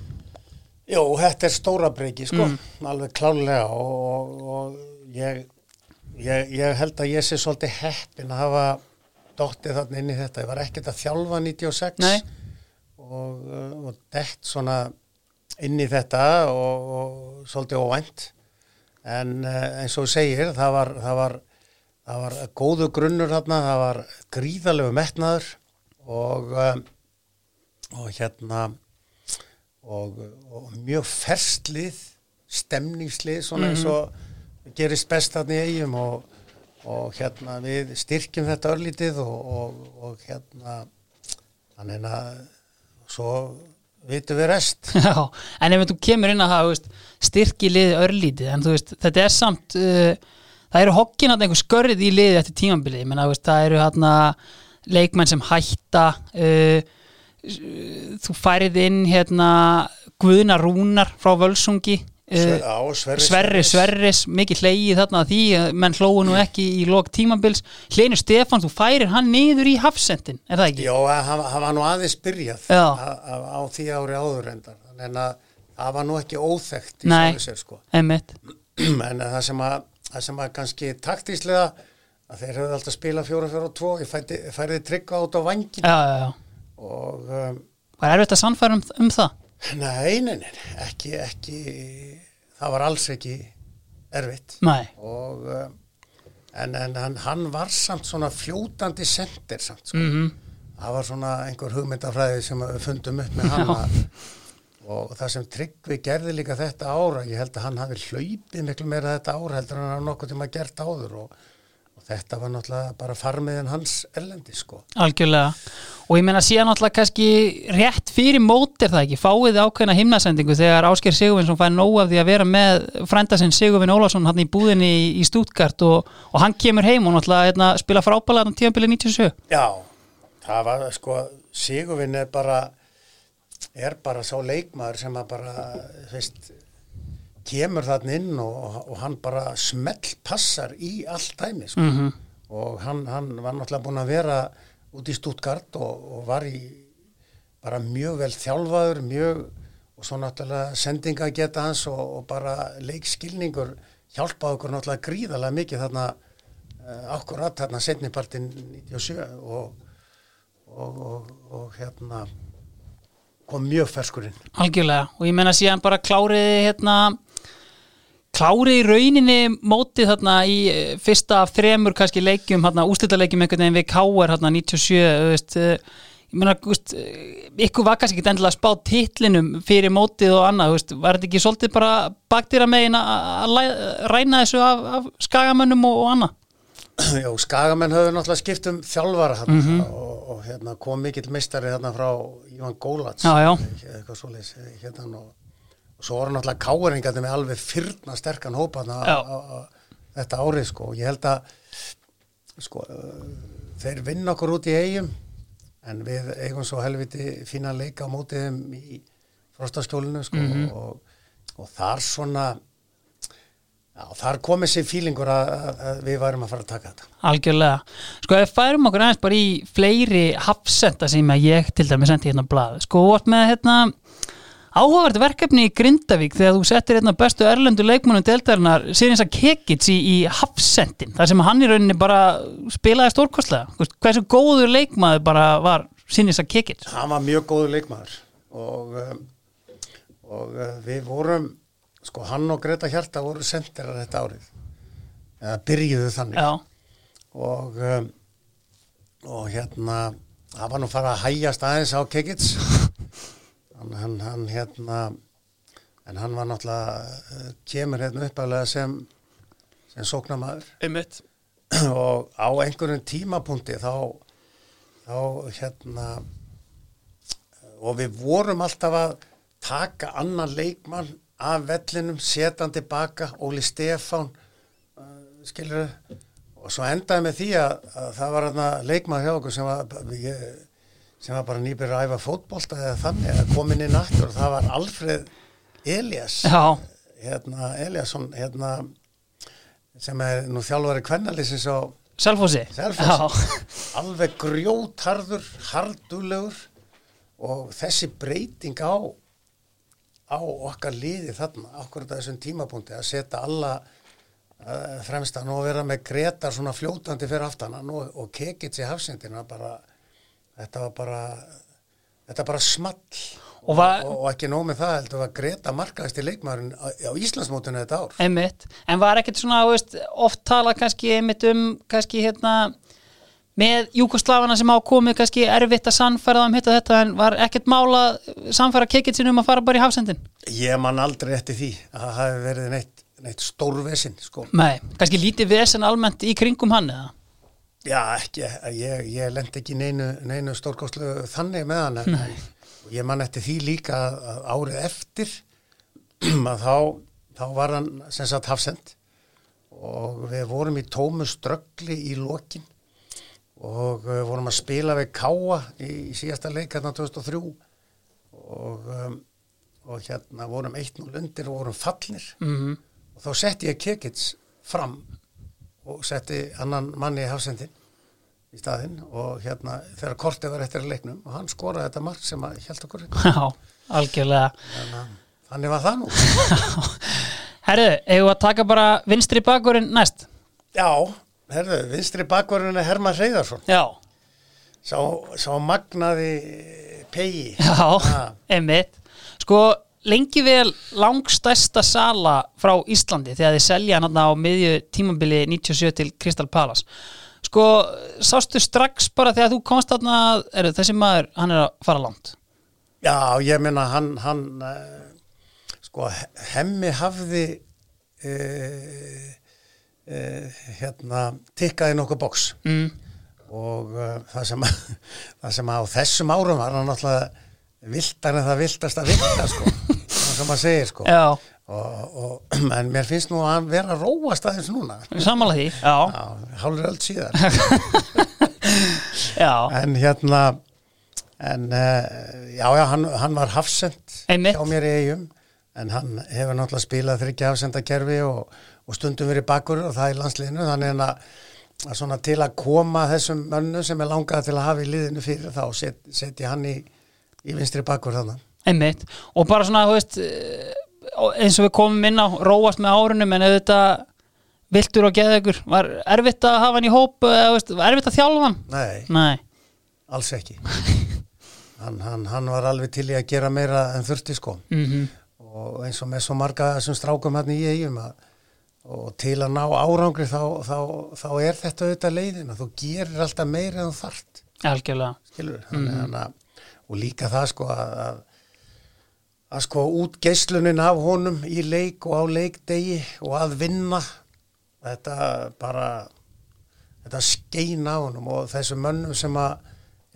Jó, þetta er stóra breyki, sko, mm. alveg klálega og, og ég, ég, ég held að ég sé svolítið heppin að hafa dóttið þarna inn í þetta. Ég var ekkert að þjálfa 96 Nei. og, og dett svona inn í þetta og, og svolítið óvænt. En eh, eins og segir, það var, það var, það var góðu grunnur þarna, það var gríðalegu metnaður og, um, og hérna og, og mjög ferstlið stemningslið svona eins og gerist best þarna í eigum og, og hérna við styrkjum þetta örlítið og, og, og hérna þannig að svo vitum við rest. [laughs] Já, en ef þú kemur inn að hafa styrki liði örlítið, en veist, þetta er samt uh, það eru hokkin að einhver skörrið í liði eftir tímambili, menn að það eru hérna leikmenn sem hætta uh, þú færið inn hérna Guðna Rúnar frá Völsungi á, Sverri, Sverri Sverris, mikið hleyið þarna því að menn hlóðu nú ekki í lok tímabils Hlynur Stefán, þú færir hann niður í hafsendin, er það ekki? Já, hann, hann var nú aðeins byrjað á, á, því ári áður endar en að það var nú ekki óþekkt í sér sko [clears throat] Einmitt. [clears throat] en að það sem að, það sem að kannski taktíslega að þeir hefðu alltaf spilað fjóra fjóra og tvo ég fæti, færði tryggva át á vangin Já, já, já. og um, Var erfitt að sannfæra um, um það? nei, nei, nei, ekki, ekki það var alls ekki erfitt. Og um, en, en hann, hann var samt svona fljótandi sendir samt sko. Mm það var svona einhver hugmyndafræði sem við fundum upp með hann að, og það sem Tryggvi gerði líka þetta ára, ég held að hann hafi hlaupið miklu meira þetta ára heldur en hann hafi nokkuð tíma gert áður og þetta var náttúrulega bara farmiðin hans erlendi sko. Algjörlega. Og ég meina síðan náttúrulega kannski rétt fyrir mótir það ekki, fáið ákveðna himnasendingu þegar Ásker Sigurvin fær nóg af því að vera með frænda sinn Sigurvin Ólafsson hann í búðinni í, Stútgart og, og hann kemur heim og náttúrulega hérna, spila frábælega á tíðanbili 97 Já, það var sko Sigurvin er bara er bara sá leikmaður sem að bara veist, kemur þarna inn og, og hann bara smell passar í allt dæmi sko. mm og hann, hann var náttúrulega búin að vera út í Stuttgart og, og var í bara mjög vel þjálfaður mjög og svo náttúrulega sendinga geta hans og, og bara leikskilningur hjálpaði okkur náttúrulega gríðarlega mikið þarna uh, akkurat þarna setnipartin 97 og, og, og, og hérna kom mjög ferskurinn Algjörlega. Og ég meina síðan bara kláriði hérna klárið í rauninni mótið þarna í eh, fyrsta af þremur kannski leikjum hérna úslitaleikjum einhvern veginn við K.R. hérna 97 þú veist, eh, ég meina þú veist, eh, ykkur var kannski ekki endilega að spá titlinum fyrir mótið og annað þú veist, var þetta ekki svolítið bara baktýra megin að ræna þessu af, af skagamönnum og, og annað [clears throat] Já, skagamenn höfðu náttúrulega skipt um þjálfara hérna, og, og hérna kom mikill meistari hérna frá Ívan svoleiðis hérna og svo voru náttúrulega káeringarnir með alveg fyrna sterkan hópa þetta árið sko og ég held að sko uh, þeir vinna okkur út í eigum en við eigum svo helviti fína leika á mótið þeim í frostaskjólinu sko og, og þar svona Já, þar komið sér fílingur að, að, við værum að fara að taka þetta. Algjörlega. Sko ef færum okkur aðeins bara í fleiri hafsenda sem ég til dæmi sendi hérna á blað. Sko þú vart með hérna áhugavert verkefni í Grindavík þegar þú settir hérna bestu erlendu leikmannum deltarinnar Sirins að Kekits í, í hafsendin. þar sem hann í rauninni bara spilaði stórkostlega. Hversu góður leikmaður bara var Sirins að Kekits? Hann var mjög góður leikmaður og, um, og uh, við vorum, sko hann og Greta Hjarta voru sendirar þetta árið. Eða byrjuðu þannig. Já, Og, um, og hérna, það var nú fara að hægjast aðeins á Kekits. Hann, hann, hann hérna, en hann var náttúrulega, uh, kemur hérna uppaflega sem, sem sóknamaður. einmitt. [clears throat] og á einhverjum tímapunkti þá þá hérna og við vorum alltaf að taka annan leikmann af vellinum, setandi baka Óli Stefán uh, skilur og svo endaði með því að, að það var leikmað hjá okkur sem var ég, sem var bara nýbyrður að æfa fótbolta eða þannig að komin inn aftur og það var Alfred Elias Já, hérna Eliasson hérna sem er nú þjálfari kvennalýsins á Selfossi. [laughs] Alveg grjótharður, hardulegur og þessi breyting á á okkar liði þarna okkur þessum tímapunkti að setja alla uh, fremstan og vera með gretar svona fljótandi fyrir aftanan og, og kekits í hafsendina bara, þetta var bara þetta bara small. Og var- og, og ekki nóg með það heldur að Greta markaðist í leikmaðurinn á, á Íslandsmótinu þetta ár. Einmitt, en var ekkert svona veist, oft talað kannski einmitt um kannski hérna með Júkoslavana sem á komið kannski erfitt að sannfæra um hitt og þetta en var ekkert mála sannfæra kekitsin um að fara bara í hafsendin Ég man aldrei eftir því að það hafi verið neitt, neitt stórvesin sko. Nei, kannski lítið vesen almennt í kringum hann eða Já, ekki, ég, ég lendi ekki neinu, neinu stórkostlu þannig með hann en, og ég man eftir því líka árið eftir [clears throat] að þá, þá var hann sem sagt hafsend og við vorum í tómu ströggli í lokin og uh, vorum að spila við Káa í, síðasta leik hérna 2003 og, um, og hérna vorum 1-0 undir og vorum fallnir mm og þá setti ég Kekits fram og setti annan manni í hafsendin í staðinn og hérna þegar kortið var eftir leiknum og hann skoraði þetta mark sem að held okkur [laughs] Já, algjörlega. Að, þannig var það nú. [laughs] Herðu, við að taka bara vinstri bakurinn næst? Já, herðu, vinstri bakvarinn er Herman Reyðarsson Já, sá, sá magnaði pegi já, einmitt. Sko, lengi vel langstæsta sala frá Íslandi þegar þið selja hann á miðju tímabili 97 til Crystal Palace. Sko, sástu strax bara þegar þú komst þarna að, þessi maður, hann er að fara langt? Já, ég meina hann, hann uh, sko, hemmi hafði uh, uh, hérna tikkaði nokkuð boks mm. og uh, það, sem, [laughs] það sem á þessum árum var hann náttúrulega viltar en það viltast að vilta sko, sem maður segir sko. Já, og, og, [clears throat] en mér finnst nú að vera að róast aðeins núna. Sammála því. Hálfur öll síðan [laughs] já, en hérna en uh, já, já, hann, hann var hafsend Einmitt. hjá mér í eigum en hann hefur náttúrulega spilað þryggja hafsendakerfi og, og stundum verið bakur og það í landsliðinu. Þannig en að, að svona til að koma þessum mönnu sem er langað til að hafa í liðinu fyrir þá set, setja hann í, í vinstri bakur þannig einmitt. Og bara svona, veist eh, eins og við komum inn á róast með árunum en auðvitað viltur og geðugur var erfitt að hafa hann í hóp eða, var erfitt að þjálfa hann? Nei, Nei, alls ekki. Hann, hann, hann var alveg til í að gera meira en þurfti sko. Mm og eins og með svo marga þessum strákum hann í eigum að, og til að ná árangri þá, þá, þá er þetta auðvitað leiðin þú gerir alltaf meira en þart algjörlega. Skilur mm. að, og líka það sko að, að, sko út geislunin af honum í leik og á leikdegi og að vinna þetta bara þetta skein á honum og þessum mönnum sem að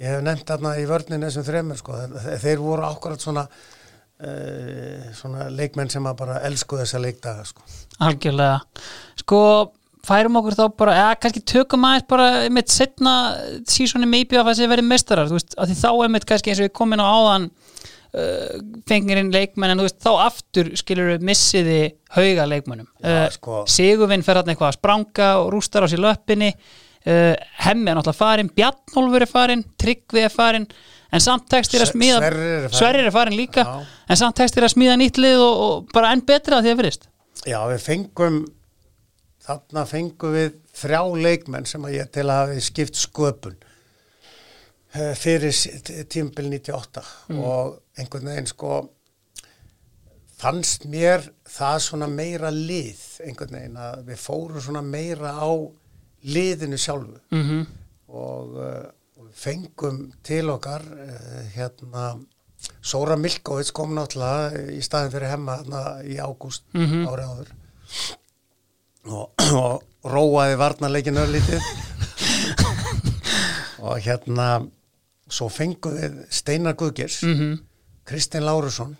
ég hef nefnt þarna í vörninu þessum þremur sko þeir, voru ákvarðat svona uh, svona leikmenn sem að bara elsku þessa leikdaga sko. Algjörlega. Sko færum okkur þá bara, eða kannski tökum aðeins bara einmitt setna sísoni af að þessi verið mestarar, þú veist, að því þá einmitt kannski eins og við komin á áðan uh, fengirinn leikmenn en þú veist, þá aftur skilur við missiði hauga leikmennum uh, sko. Sigurvinn fer hann eitthvað að spranga og rústar á sér löppinni uh, Hemmi er náttúrulega farin Bjarnólfur er farin, Tryggvi er farin en samt tekstir að smíða Sverrir er farinn. Sverrir er farin líka Já. en samt tekstir að smíða nýtt lið og, og bara enn betra að því að fyrst Já, við fengum þarna fengum við þrjá leikmenn sem að ég til að hafi skipt sköpun fyrir tímbil 98 og einhvern veginn sko fannst mér það svona meira lið einhvern veginn að við fórum svona meira á liðinu sjálfu mm -hmm. og, uh, og fengum til okkar uh, hérna Sóra Milkovits kom náttúrulega í staðin fyrir hemma þarna í ágúst Mhm. árið áður og, [clears throat] og róaði varnarleikin örlítið [laughs] og hérna svo fengum við Steinar Guðgers Mm Kristinn Lárusson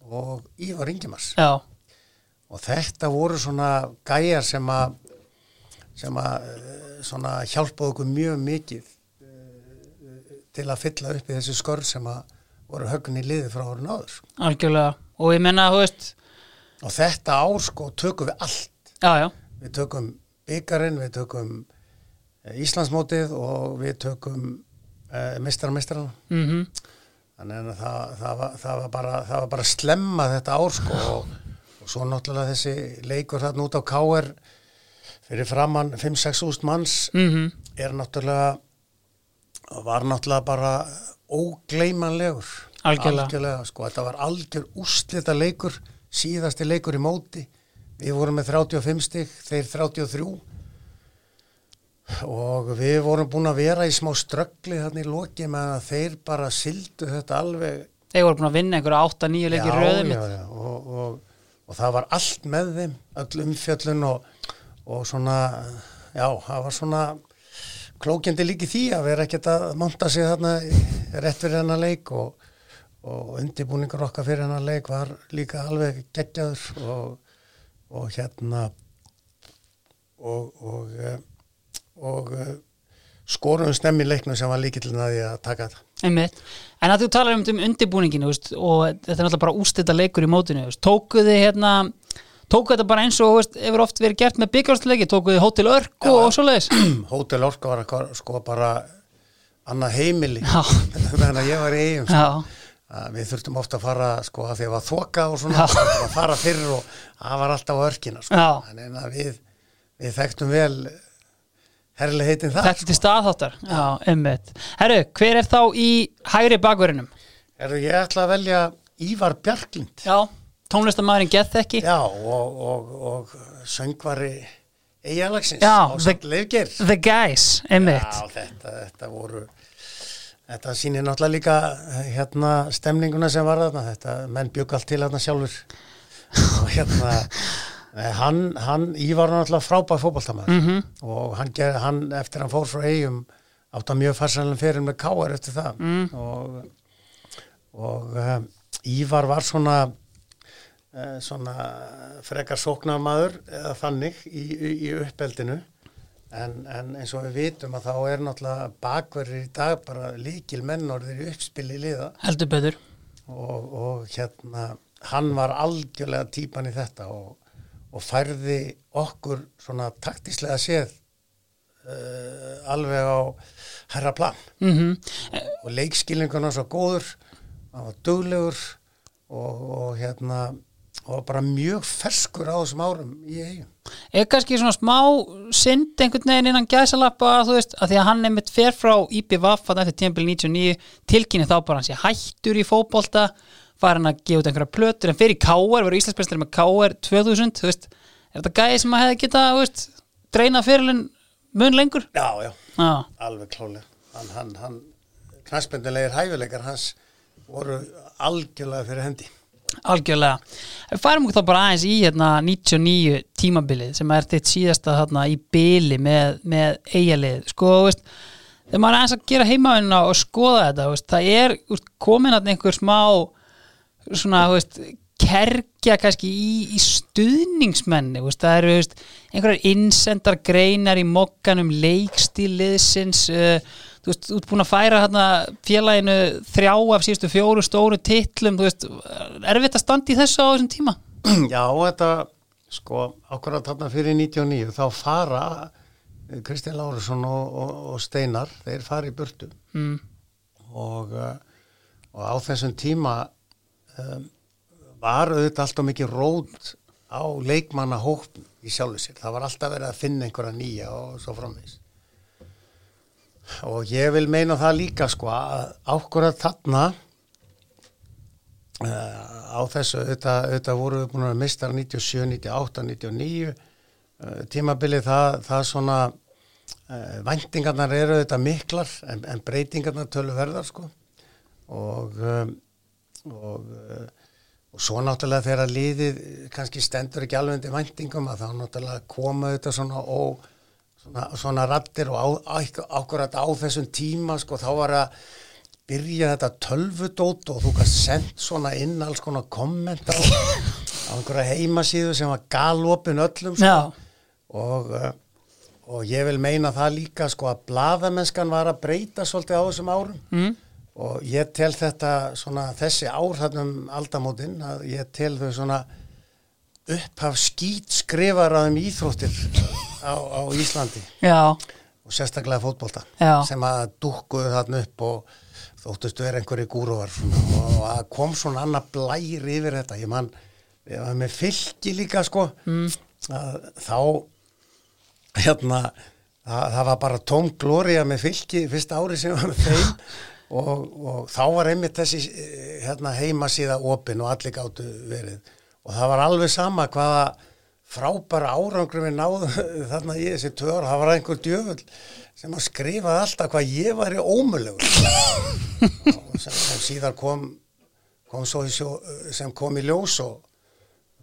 og Ívar Ingemars Já, og þetta voru svona gæjar sem að sem að eh, svona hjálpaðu okkur mjög mikið eh, til að fylla upp í þessi skörð sem að voru höggun í liði frá árun áður. Algjörlega. Og ég menna, þú veist og þetta ár sko tökum við allt. Já, já, við tökum byggarinn, við tökum eh, Íslandsmótið og við tökum uh, mistarmeistrana mhm. Þannig að það, það, var, það, var bara, það var bara slemma þetta ár sko og, og svo náttúrulega þessi leikur þarna út á K.R. fyrir framann 5-6 úst manns mhm, er náttúrulega var náttúrulega bara ógleymanlegur. Algjörlega. sko, þetta var algjör úslita leikur síðasti leikur í móti. Við vorum með 35 stig þeir 33 og við vorum búin að vera í smá ströggli þarna í loki með að þeir bara sildu þetta alveg þeir voru búin að vinna einhverja 8-9 leiki röðum og, og, og það var allt með þeim öll umfjöllun og, og svona já, það var svona klókjandi líki því að vera ekkert að monta sig þarna rétt fyrir hennar leik og, og undirbúningur okkar fyrir hennar leik var líka alveg geggjaður og, og hérna og og, eh, og eh, skorum snemmi leiknum sem var líkillin að því að taka þetta Einmitt. En að þú talar um, um undirbúninginu veist, og þetta er náttúrulega bara ústita leikur í mótinu veist. tókuð þið hérna tókuð þetta bara eins og veist, hefur oft verið gert með byggjársleiki, tókuð þið Hotel Örk og, og svoleiðis [clears throat] Hótel Orka var að sko bara annað heimili [laughs] þannig að ég var í eigum sko. Við þurftum ofta að fara sko að því að var þoka og svona að fara fyrr og það var alltaf örkina sko. Að við, við þekktum vel herrlega heitin það þetta til staðháttar. Já, einmitt. Herru, hver er þá í hægri bakverðinum? Erðu ég ætla að velja Ívar Bjarklind. Já, tónlistamæðurinn gett ekki? Já, og, og, og söngvari Eyjalagsins Já, á leifger The Guys, einmitt. Já, þetta, þetta voru þetta sýnir náttúrulega líka hérna stemninguna sem var þarna. Þetta menn bjögg allt til þarna sjálfur og hérna hann, hann Ívar var náttúrulega frábæð fótballtamaður Mhm. og hann, hann eftir hann fór frá eigum átt að mjög farsælan fyrir með káar eftir það. Mm. og, og um, Ívar var svona uh, svona frekar sóknarmaður eða þannig í, í, í uppeldinu. En, en eins og við vitum að þá er náttúrulega bakverðir í dag bara líkil mennorðir í uppspili liða. Heldur betur. Og, og hérna hann var algjörlega típan í þetta og, og færði okkur svona taktislega séð uh, alveg á herra plan. Mm og leikskilningun var svo góður hann var duglegur og, og hérna og bara mjög ferskur á þessum árum í eigum Er kannski svona smá synd einhvern veginn innan gæsalappa þú veist, að því að hann einmitt fer frá IPVAF að eftir tímpil 99 tilkynni þá bara hann sé hættur í fótbolta fara hann að gefa út einhverja plötur en fyrir KR, verður Íslandsbæstar með KR 2000, þú veist, er þetta gæði sem að hefði geta, veist, dreina fyrirlin mun lengur? Já, já, Já, alveg klálega hann, hann, hann knæspendinlegir hæfileikar hans voru algjörlega fyrir hendi. Algjörlega. Við færum okkur þá bara aðeins í hérna 99 tímabilið sem er þitt síðasta þarna í byli með, með eigalið, sko, veist þegar maður er aðeins að gera heimavinna og skoða þetta, það er komin að einhver smá svona, þú veist, kerkja kannski í, í stuðningsmenni þú veist, það eru, þú veist, einhverjar innsendar greinar í mokkanum leikstíliðsins uh, þú veist, þú ert búin að færa hérna félaginu þrjá af síðustu fjóru stóru titlum, þú veist, erfitt að standa í þessu á þessum tíma? [clears throat] Já, þetta sko, akkurat þarna fyrir 99 þá fara eh, Kristján Lárusson og, og, og Steinar þeir fara í burtu Mm. og, uh, og á þessum tíma um, var auðvitað alltaf mikið rót á leikmanna hópn í sjálfu sér. Það var alltaf verið að finna einhverja nýja og svo framvegis. Og ég vil meina það líka sko að ákvörða þarna uh, á þessu, auðvitað, voru við búin að mista 97, 98, 99 uh, tímabilið það, það svona uh, væntingarnar eru auðvitað miklar en, en breytingarnar tölu verðar sko og um, og, uh, og svo náttúrulega þegar liðið kannski stendur ekki alveg undir væntingum að þá náttúrulega koma auðvitað svona og svona, svona rattir og á, á, ákvörðat á þessum tíma sko þá var að byrja þetta tölvudót og þú kannst sendt svona inn alls konar komment á, á einhverja heimasíðu sem var galopin öllum sko. og, uh, og ég vil meina það líka sko að bladamennskan var að breyta svolítið á þessum árum mm. Og ég tel þetta svona þessi ár hann um aldamótin að ég tel þau svona upphaf skýt skrifaraðum íþróttir á, á Íslandi Já. og sérstaklega fótbolta Já. sem að dúkkuðu þarna upp og þóttustu er einhverju gúruvar og að kom svona annað blæri yfir þetta ég mann, ég var með fylki líka sko mm. þá hérna það, það var bara tóm glória með fylki fyrsta ári sem var með þeim [laughs] og, og þá var einmitt þessi hérna, heimasíða opin og allir gáttu verið. Og það var alveg sama hvaða frábæra árangrum við náðum [laughs] þarna í þessi tvö ára, það var einhver djöfull sem að skrifaði alltaf hvað ég var í ómölugur og sem, sem síðar kom, kom sjó, sem kom í ljós og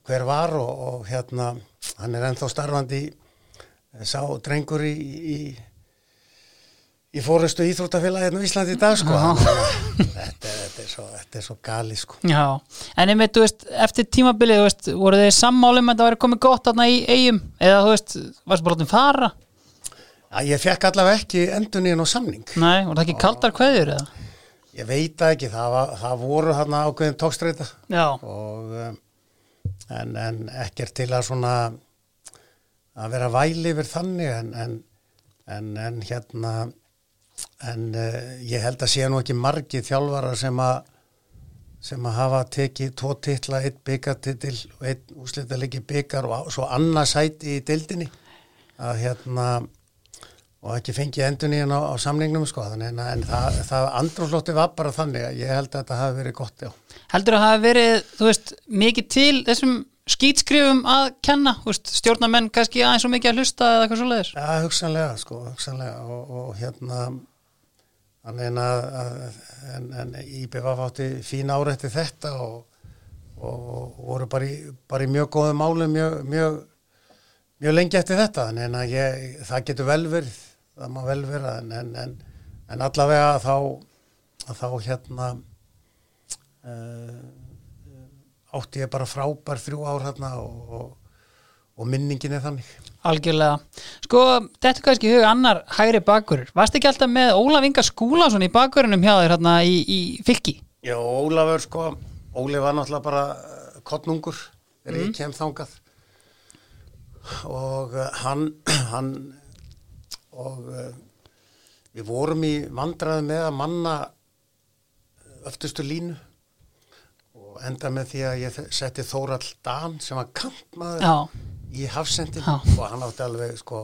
hver var og, og hérna hann er ennþá starfandi sá drengur í, í í fórustu íþróttafélagi hérna í Íslandi í dag sko. Þetta, þetta, er svo, þetta er svo gali sko. Já, en einmitt, þú veist, eftir tímabilið veist, voru þið sammálum að það væri komið gott aðna í eigum, eða þú veist varst bara átum fara? Já, ég fekk allavega ekki endun í henn á samning. Nei, voru það ekki kaldar kveður eða? Ég veit ekki, það, var, það voru hérna ákveðin tókstreita og um, en, en ekkert til að svona að vera væli yfir þannig en, en, en, en hérna en uh, ég held að sé nú ekki margi þjálfara sem að sem að hafa tekið tvo titla, eitt byggartitil og eitt úslítalegi byggar og svo annarsæti í dildinni að hérna og ekki fengið endun í hann á, á samningnum sko en, en það, það andrúrlótti var bara þannig að ég held að þetta hafi verið gott já. Heldur að það hafi verið, þú veist, mikið til þessum skýtskrifum að kenna, veist, stjórnamenn kannski aðeins og mikið að hlusta eða eitthvað svo leiðis? Já, hugsanlega sko, hugsanlega og, og hérna að, að en, en IBF átti fín árætti þetta og, og, og voru bara í, bara í mjög góðu málu mjög, mjög, mjög lengi eftir þetta. Að ég, það getur vel verið, það má vel vera en, en, en allavega þá, þá hérna uh, átti ég bara frábær þrjú ár hérna og, og minningin er þannig. Algjörlega. Sko, þetta kannski huga annar hægri bakur. Varst ekki alltaf með Ólaf Inga Skúlason í bakurinnum hjá þér hérna í, í fylki? Já, Ólafur sko, Óli var náttúrulega bara uh, kottnungur þegar mm. ég kem þangað og uh, hann, [clears throat] hann og uh, við vorum í vandraði með að manna öftustu línu og enda með því að ég setti Þórald Dan sem var kantmaður Já. í hafsendin og hann átti alveg sko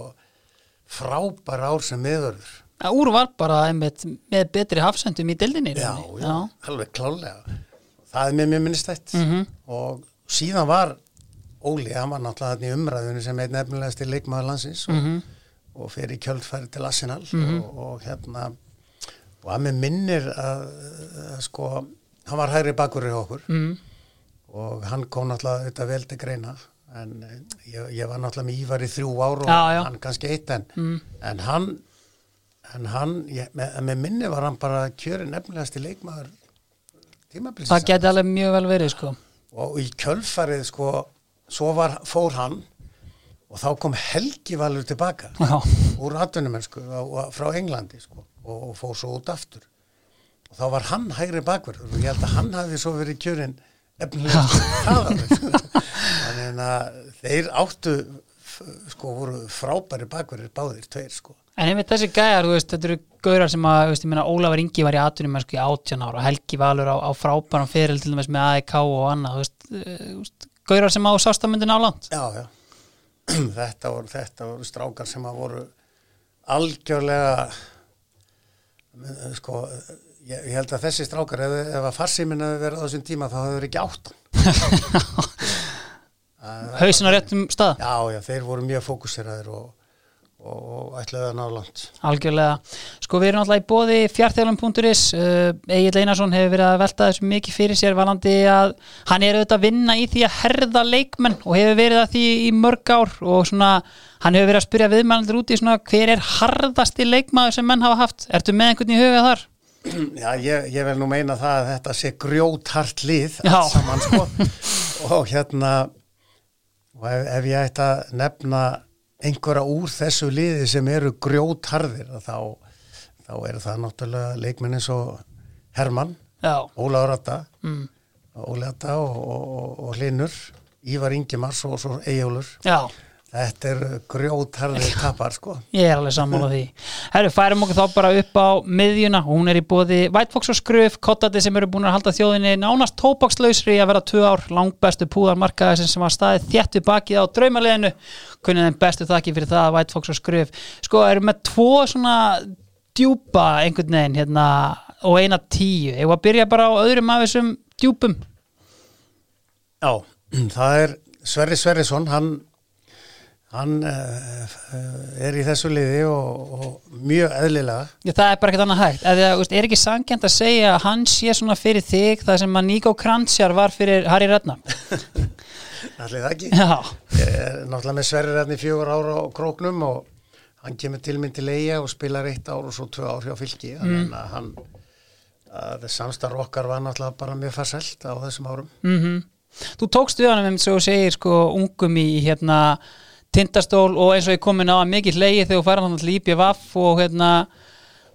frábær ár sem meðverður ja, Úr var bara einmitt, með betri hafsendum í dildinni já, já, já, alveg klálega það er með mjög minnistætt mm -hmm. og síðan var Óli, hann var náttúrulega umræðinu sem einn nefnilegast í leikmaður landsins og, mm -hmm. og fer í kjöldfæri til Arsenal mm -hmm. og, og hérna og að með minnir að, að sko, hann var hægri bakur í okkur mhm. og hann kom náttúrulega þetta vel til greina en ég, ég var náttúrulega með Ívar í þrjú ár og já, já. hann kannski eitt en, mm. en hann, en hann ég, með, með minni var hann bara kjöri nefnilegast í leikmaður tímabilsins. Það geti alveg mjög vel verið sko. Og í kjölfarið sko, svo var, fór hann og þá kom Helgi Valur tilbaka já. úr atvinnumennsku frá Englandi sko og, og fór svo út aftur og þá var hann hægri bakverður og ég held að hann hafi svo verið kjörin efnilega þannig að þeir áttu sko voru frábæri bakverðir báðir tveir sko. En einmitt þessi gæjar, veist, þetta eru gaurar sem að, veist, meina, Ólafur Ingi var í atunum sko í 18 ára Helgi Valur á, á frábæran feril til dæmis með AEK og annað, þú veist, gaurar sem á sástamundin á land. Já, já, [clears throat] þetta voru, þetta voru strákar sem að voru algjörlega, sko, ég, ég held að þessi strákar ef, ef að farsíminn hefur verið á þessum tíma þá hefur ekki áttan. [laughs] Hauðsina réttum stað? Já, já, þeir voru mjög fókuseraður og, og, og ætlaði að ná langt. Algjörlega, sko við erum alltaf í bóði fjartþjálfum.is uh, Egil Einarsson hefur verið að velta þessu mikið fyrir sér valandi að hann er auðvitað að vinna í því að herða leikmenn og hefur verið að því í mörg ár og svona hann hefur verið að spyrja viðmælandur úti svona hver er harðasti leikmaður sem menn hafa haft? Ertu með einhvern í huga þar? Já, ég, ég vil nú meina það að þetta sé grjóthart lið allt saman sko. [laughs] Og hérna og ef, ef ég ætti að nefna einhverja úr þessu liði sem eru grjótharðir þá, þá eru það náttúrulega leikminn eins og Hermann, Já, Ólaður Atta mm. Ólaður Atta og, og, og, Linur Ívar Ingimars og svo Eyjólfur. Já Þetta er grjótharðir tapar sko Ég er alveg sammála því. Herru, færum okkur þá bara upp á miðjuna. Hún er í bóði White Fox og Skruf, kottati sem eru búin að halda þjóðinni nánast tópakslausri að vera tvö ár langbestu púðarmarkaði sem var staðið þjættu bakið á draumaleginu. Kunnið þeim bestu þakki fyrir það White Fox og Skruf. Sko, eru með tvo svona djúpa einhvern veginn hérna og eina tíu. Ég var að byrja bara á öðrum af þessum djúpum. Já, [clears throat] það er Sverri Sverrisson, hann, hann uh, er í þessu liði og, og mjög eðlilega. Já, það er bara ekkert annað hægt. Eða, veist, er ekki sangjant að segja að hann sé svona fyrir þig það sem að Nico Kranzjar var fyrir Harry Redknapp? [laughs] Allir það ekki. Er náttúrulega með Sverri í fjögur ára á króknum og hann kemur til minn til eiga og spilar eitt ár og svo tvö ár hjá fylki. Þannig að hann, að samstarf okkar var náttúrulega bara mjög farselt á þessum árum. mhm. Þú tókst við hann um svo þú segir sko ungum í hérna tindastól og eins og ég komin á að mikið hlegi þegar þú færa hann til IPVF og hérna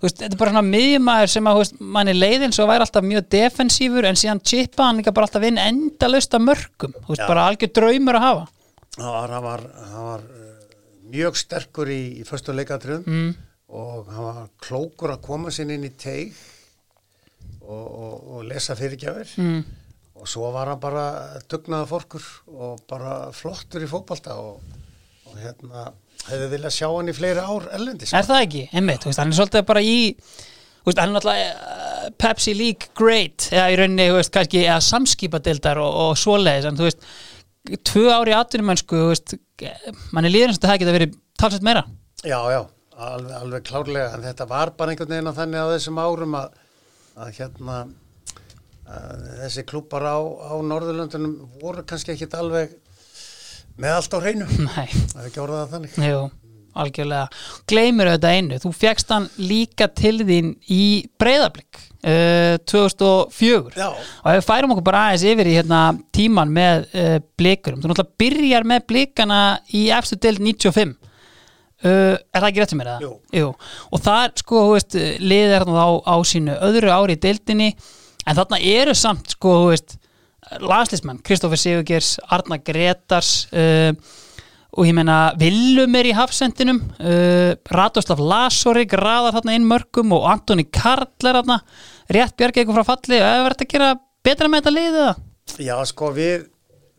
veist, þetta er bara svona miðjumæður sem að veist, manni leiðin svo væri alltaf mjög defensífur en síðan chippa hann líka bara alltaf inn endalaust af mörgum, þú veist, Já. bara algjör draumur að hafa Það var, hann var, uh, mjög sterkur í, í föstu leikatriðum mm. og hann var klókur að koma sinni inn í teig og, og, og lesa fyrirgjafir Mm. og svo var hann bara dugnaða fórkur og bara flottur í fótbalta og, og hérna hefði viljað sjá hann í fleiri ár ellendis Er það ekki? Einmitt, þú veist, hann er svolítið bara í þú veist, hann er náttúrulega uh, Pepsi League great eða í rauninni, þú veist, kannski eða samskipadeildar og, og svoleiðis en þú veist, tvö ári þú veist, mann er líður eins og það geta verið talsett meira Já, já, alveg, alveg klárlega en þetta var bara einhvern veginn á þannig á þessum árum að, að hérna að þessi klúpar á, á Norðurlöndunum voru kannski ekkit alveg með allt á hreinu. [laughs] Nei, það er ekki orðað að þannig. Jú, algjörlega. Gleimur auðvitað einu, þú fegst hann líka til þín í breyðablík uh, 2004 Já, og ef við færum okkur bara aðeins yfir í hérna, tíman með uh, blikurum þú náttúrulega byrjar með blikana í efstu deild 95 uh, er það ekki rétt sem er það? Jú. og það sko, þú veist, liðið er þarna á, á sínu öðru ári í deildinni. En þarna eru samt sko, þú veist landslismenn, Kristoffer Sigurgers Arna Gretars uh, og ég meina Willum er í hafsendinum uh, Radoslav Lasorik raðar þarna inn mörgum og Antoni Karl er þarna. Rétt bjargið eitthvað frá falli og hefur verið að gera betra með þetta liðið það? já sko við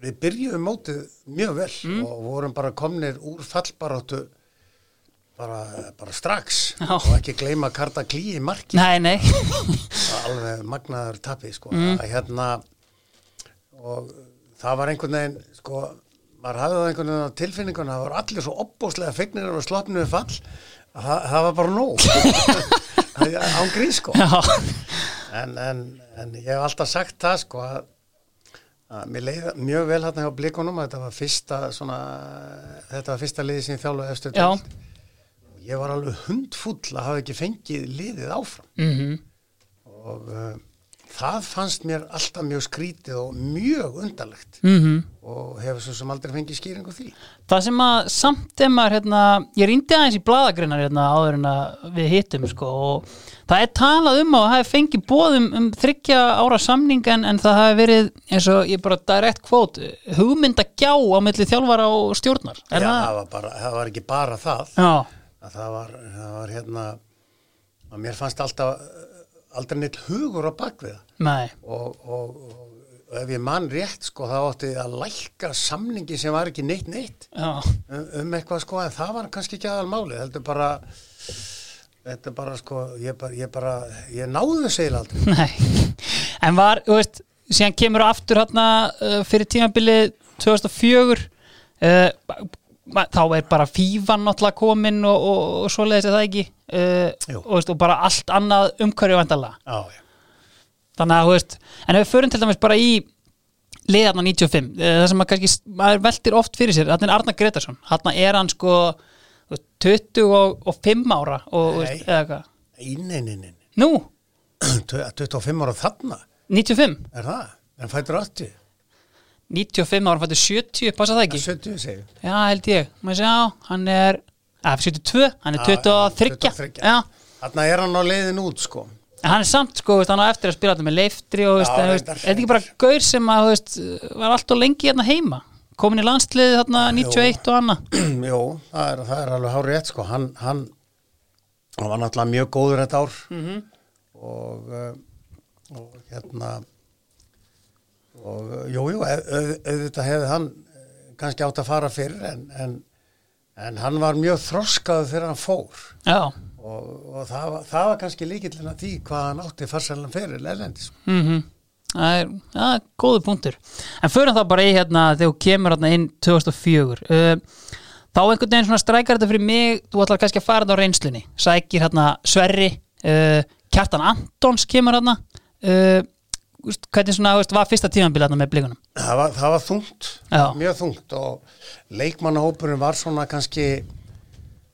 við byrjuðum mótið mjög vel og vorum bara komnir úr fallbaráttu bara, bara strax. Já. og ekki gleyma Karta Klí í marki. Nei, nei. Alveg magnaður tapi sko. Að hérna og það var einhvern veginn sko, maður hafði það einhvern veginn á tilfinninguna það var allir svo opbóslega fegnir og sloppinu við fall að það, það var bara nóg. [laughs] Án grín sko. En, en, en ég hef alltaf sagt það sko að, mér leið mjög vel hérna hjá blikunum þetta var fyrsta svona, þetta var fyrsta liði sem ég þjálfaði eftir ég var alveg hundfull að hafa ekki fengið liðið áfram. Mm og uh, það fannst mér alltaf mjög skrítið og mjög undarlegt. Mm og hefur svo sem aldrei fengið skýringu því. Það sem að samt ef maður hérna, ég rýndi aðeins í bladagrinnar hérna áður en að við hittum sko og það er talað um að það hefði fengið bóðum um þryggja ára samning en, en það hefði verið eins og ég bara direkt kvót hugmynda gjá á milli þjálfara og stjórnar. Já, það, það? var bara, það var ekki bara það. Já, að það var, það var hérna að mér fannst alltaf aldrei neitt hugur á bakvið nei, og, og, og ef ég mann rétt sko þá átti að lækka samningi sem var ekki neitt neitt. Um, um eitthvað sko en það var kannski ekki aðal máli heldur bara þetta er bara sko ég bara, ég, bara, ég náðu eiginlega aldrei. [laughs] Nei. En var, þú veist, síðan kemur aftur hérna uh, fyrir tímabilið 2004 uh, ma- þá er bara fífan náttúrulega komin og, og, og svoleiðis er það ekki uh, og, veist, og bara allt annað umhverju já þannig að, þú veist, en ef við förum til dæmis bara í liðarna 95 uh, það sem að kannski, maður veltir oft fyrir sér þarna er Arnar Gretarsson, þarna er hann sko þú veist, 25 ára og, Nei. veist, eða hvað Nei, nei, nei, nei. Nú, [clears throat] 25 ára þarna 95? Er það? En fættur 80? 95 ára, fættur 70, passa það ekki? 70 segjum Já, held ég, maður sé á, hann er að 72, hann er 23 Já, Þarna er hann á leiðin út sko. En hann er samt sko, veist, hann á eftir að spila þetta með leiftri og veist, en, er þetta ekki bara gaur sem að veist, var alltaf lengi hérna heima? Komin í landsliði þarna 91 og annað? [clears throat] Jú, það er, það er alveg hárið rétt sko. Hann, hann, hann var náttúrulega mjög góður þetta ár. -hmm. og, uh, og hérna og jú, jú, auð- auð- auðvitað hefði hann uh, kannski átt að fara fyrr en, en, en hann var mjög þroskaður þegar hann fór. Já, og, og það, var, það var kannski líkillin að því hvað hann átti farsælan fyrir lelendis mhm. Það er, það er góðu punktur. En förum þá bara í hérna þegar þú kemur hérna inn 2004 uh, Þá einhvern veginn svona strækar þetta fyrir mig Þú ætlar kannski að fara þetta á reynslunni. Sækir hérna Sverri uh, Kjartan Antons kemur hérna. Uh, úst, Hvernig svona veist, var fyrsta tímanbíl hérna með blikunum það var, það var þungt, Já. mjög þungt og leikmannahópurinn var svona kannski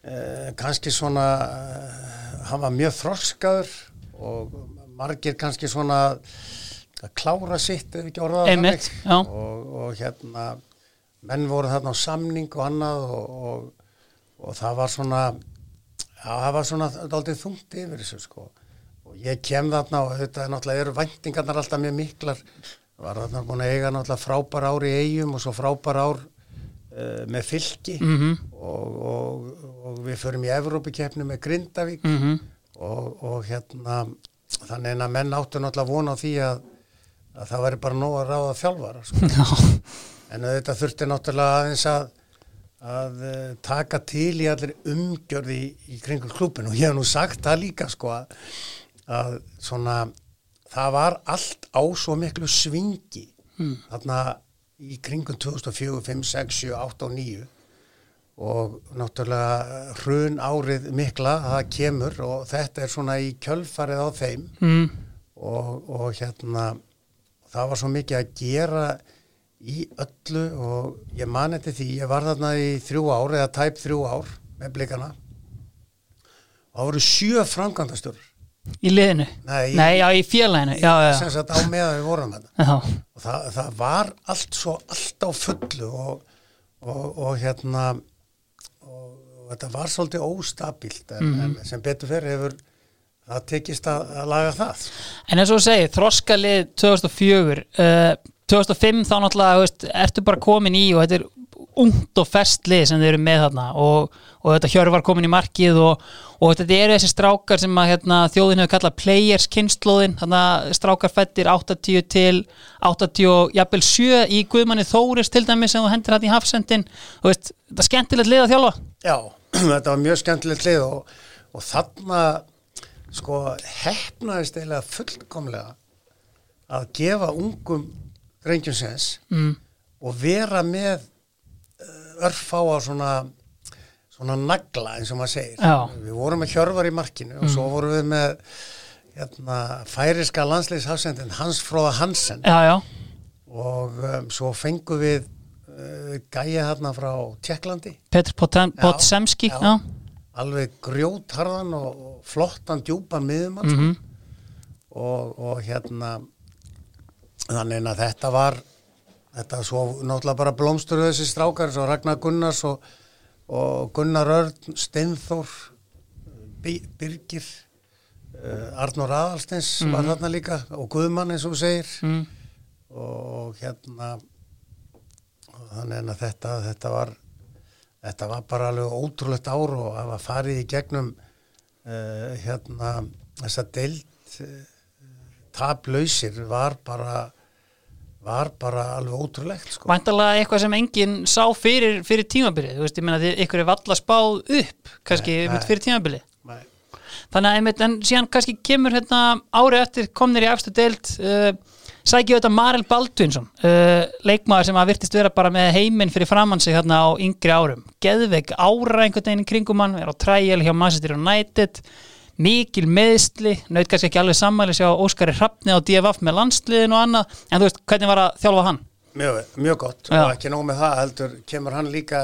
eh, kannski svona eh, hann var mjög þroskaður og margir kannski svona að klára sitt ef ekki orðað Einmitt, já. og, og hérna menn voru þarna á samning og annað og, og, og það var svona já, það var svona daldið þungt yfir þessu sko ég kem þarna og þetta er náttúrulega eru væntingarnar alltaf mjög miklar var þarna búin að eiga náttúrulega frábær ár í eigum og svo frábær ár uh, með fylki Mhm. og, og, og við förum í Evrópikeppni með Grindavík Mhm. og, og hérna þannig að menn áttu náttúrulega vona á því að, að það væri bara nóg að ráða þjálfara sko. En þetta þurfti náttúrulega aðeins að að uh, taka til í allir umgjörði í, í kringum klúpin og ég hef nú sagt það líka sko að, að svona það var allt á svo miklu svingi. Mm. þarna í kringum 2004, 5, 6, 7, 8 og 9 og náttúrulega hrun árið mikla það kemur og þetta er svona í kjölfarið á þeim. Mm, og, og hérna það var svo mikið að gera í öllu og ég man eftir því, ég var þarna í þrjú ár eða tæp þrjú ár með blikana. Og það voru sjö framkvæmdastjórur í liðinu? Nei, Nei, já, í félaginu Já, já, sem sagt á meðan við vorum þetta og það, það var allt svo allt á fullu og, og, og hérna og, og þetta var svolítið óstabílt en, en sem betur fyrir hefur það tekist að, að laga það. En eins og þú segir, þroskalið 2004 uh, 2005 þá náttúrulega veist, ertu bara komin í og þetta er ungt og fest lið sem þeir eru með þarna. Og, og þetta Hjörvar komin í markið og, og þetta eru þessi strákar sem að hérna, þjóðin hefur kallað players kynnslóðin, þarna strákar fættir 80 til 80 og jafnvel 7 í Guðmanni Þóris til dæmis sem þú hendur hann í hafsendin og veist, þetta er skemmtilegt lið að þjálfa. Já, [clears throat] þetta var mjög skemmtilegt lið og, og þarna sko hefnaðist eiginlega fullkomlega að gefa ungum drengjum sens mm. og vera með örfáa svona svona nagla eins og maður segir. Já. Mm. við vorum með Hjörvar í markinu og svo vorum við með hérna, færiska landsleishafsendin Hans Fróða Hansen. Já, já, og um, svo fengum við uh, gæja hérna frá Tjekklandi Petr Potsemski alveg grjótharðan og, flottan djúpan miðumann mm Mhm. og, og hérna þannig að þetta var þetta svo náttúrulega bara blómstur þessi strákar, svo Ragnar Gunnars og, og Gunnar Örn Steinþór Bi- Birgir uh, Arnur Aðalsteins var þarna líka og Guðmann eins og segir Mm. og hérna og þannig að þetta, þetta var þetta var bara alveg ótrúlegt ár og að farið í gegnum uh, hérna þessa deild uh, taplausir var bara var bara alveg ótrúlegt sko. Væntalega eitthvað sem enginn sá fyrir, fyrir tímabilið, þú veist, ég meina því ykkur er valla spáð upp, kannski Nei, nei. fyrir tímabilið. Nei. Þannig að einmitt, en síðan kannski kemur hérna árið eftir komnir í efstu deild uh, sækju þetta Marel Baldvinsson uh, leikmaður sem að virtist vera bara með heiminn fyrir framann sig hérna á yngri árum geðveik ára einhvern veginn í kringum hann er á træjel hjá Manchester United mikil meðsli, naut kannski ekki alveg sammæli sjá Óskari Hrafni á DFF með landsliðin og annað, en þú veist, hvernig var að þjálfa hann? mjög, mjög gott Já. og ekki nóg með það heldur kemur hann líka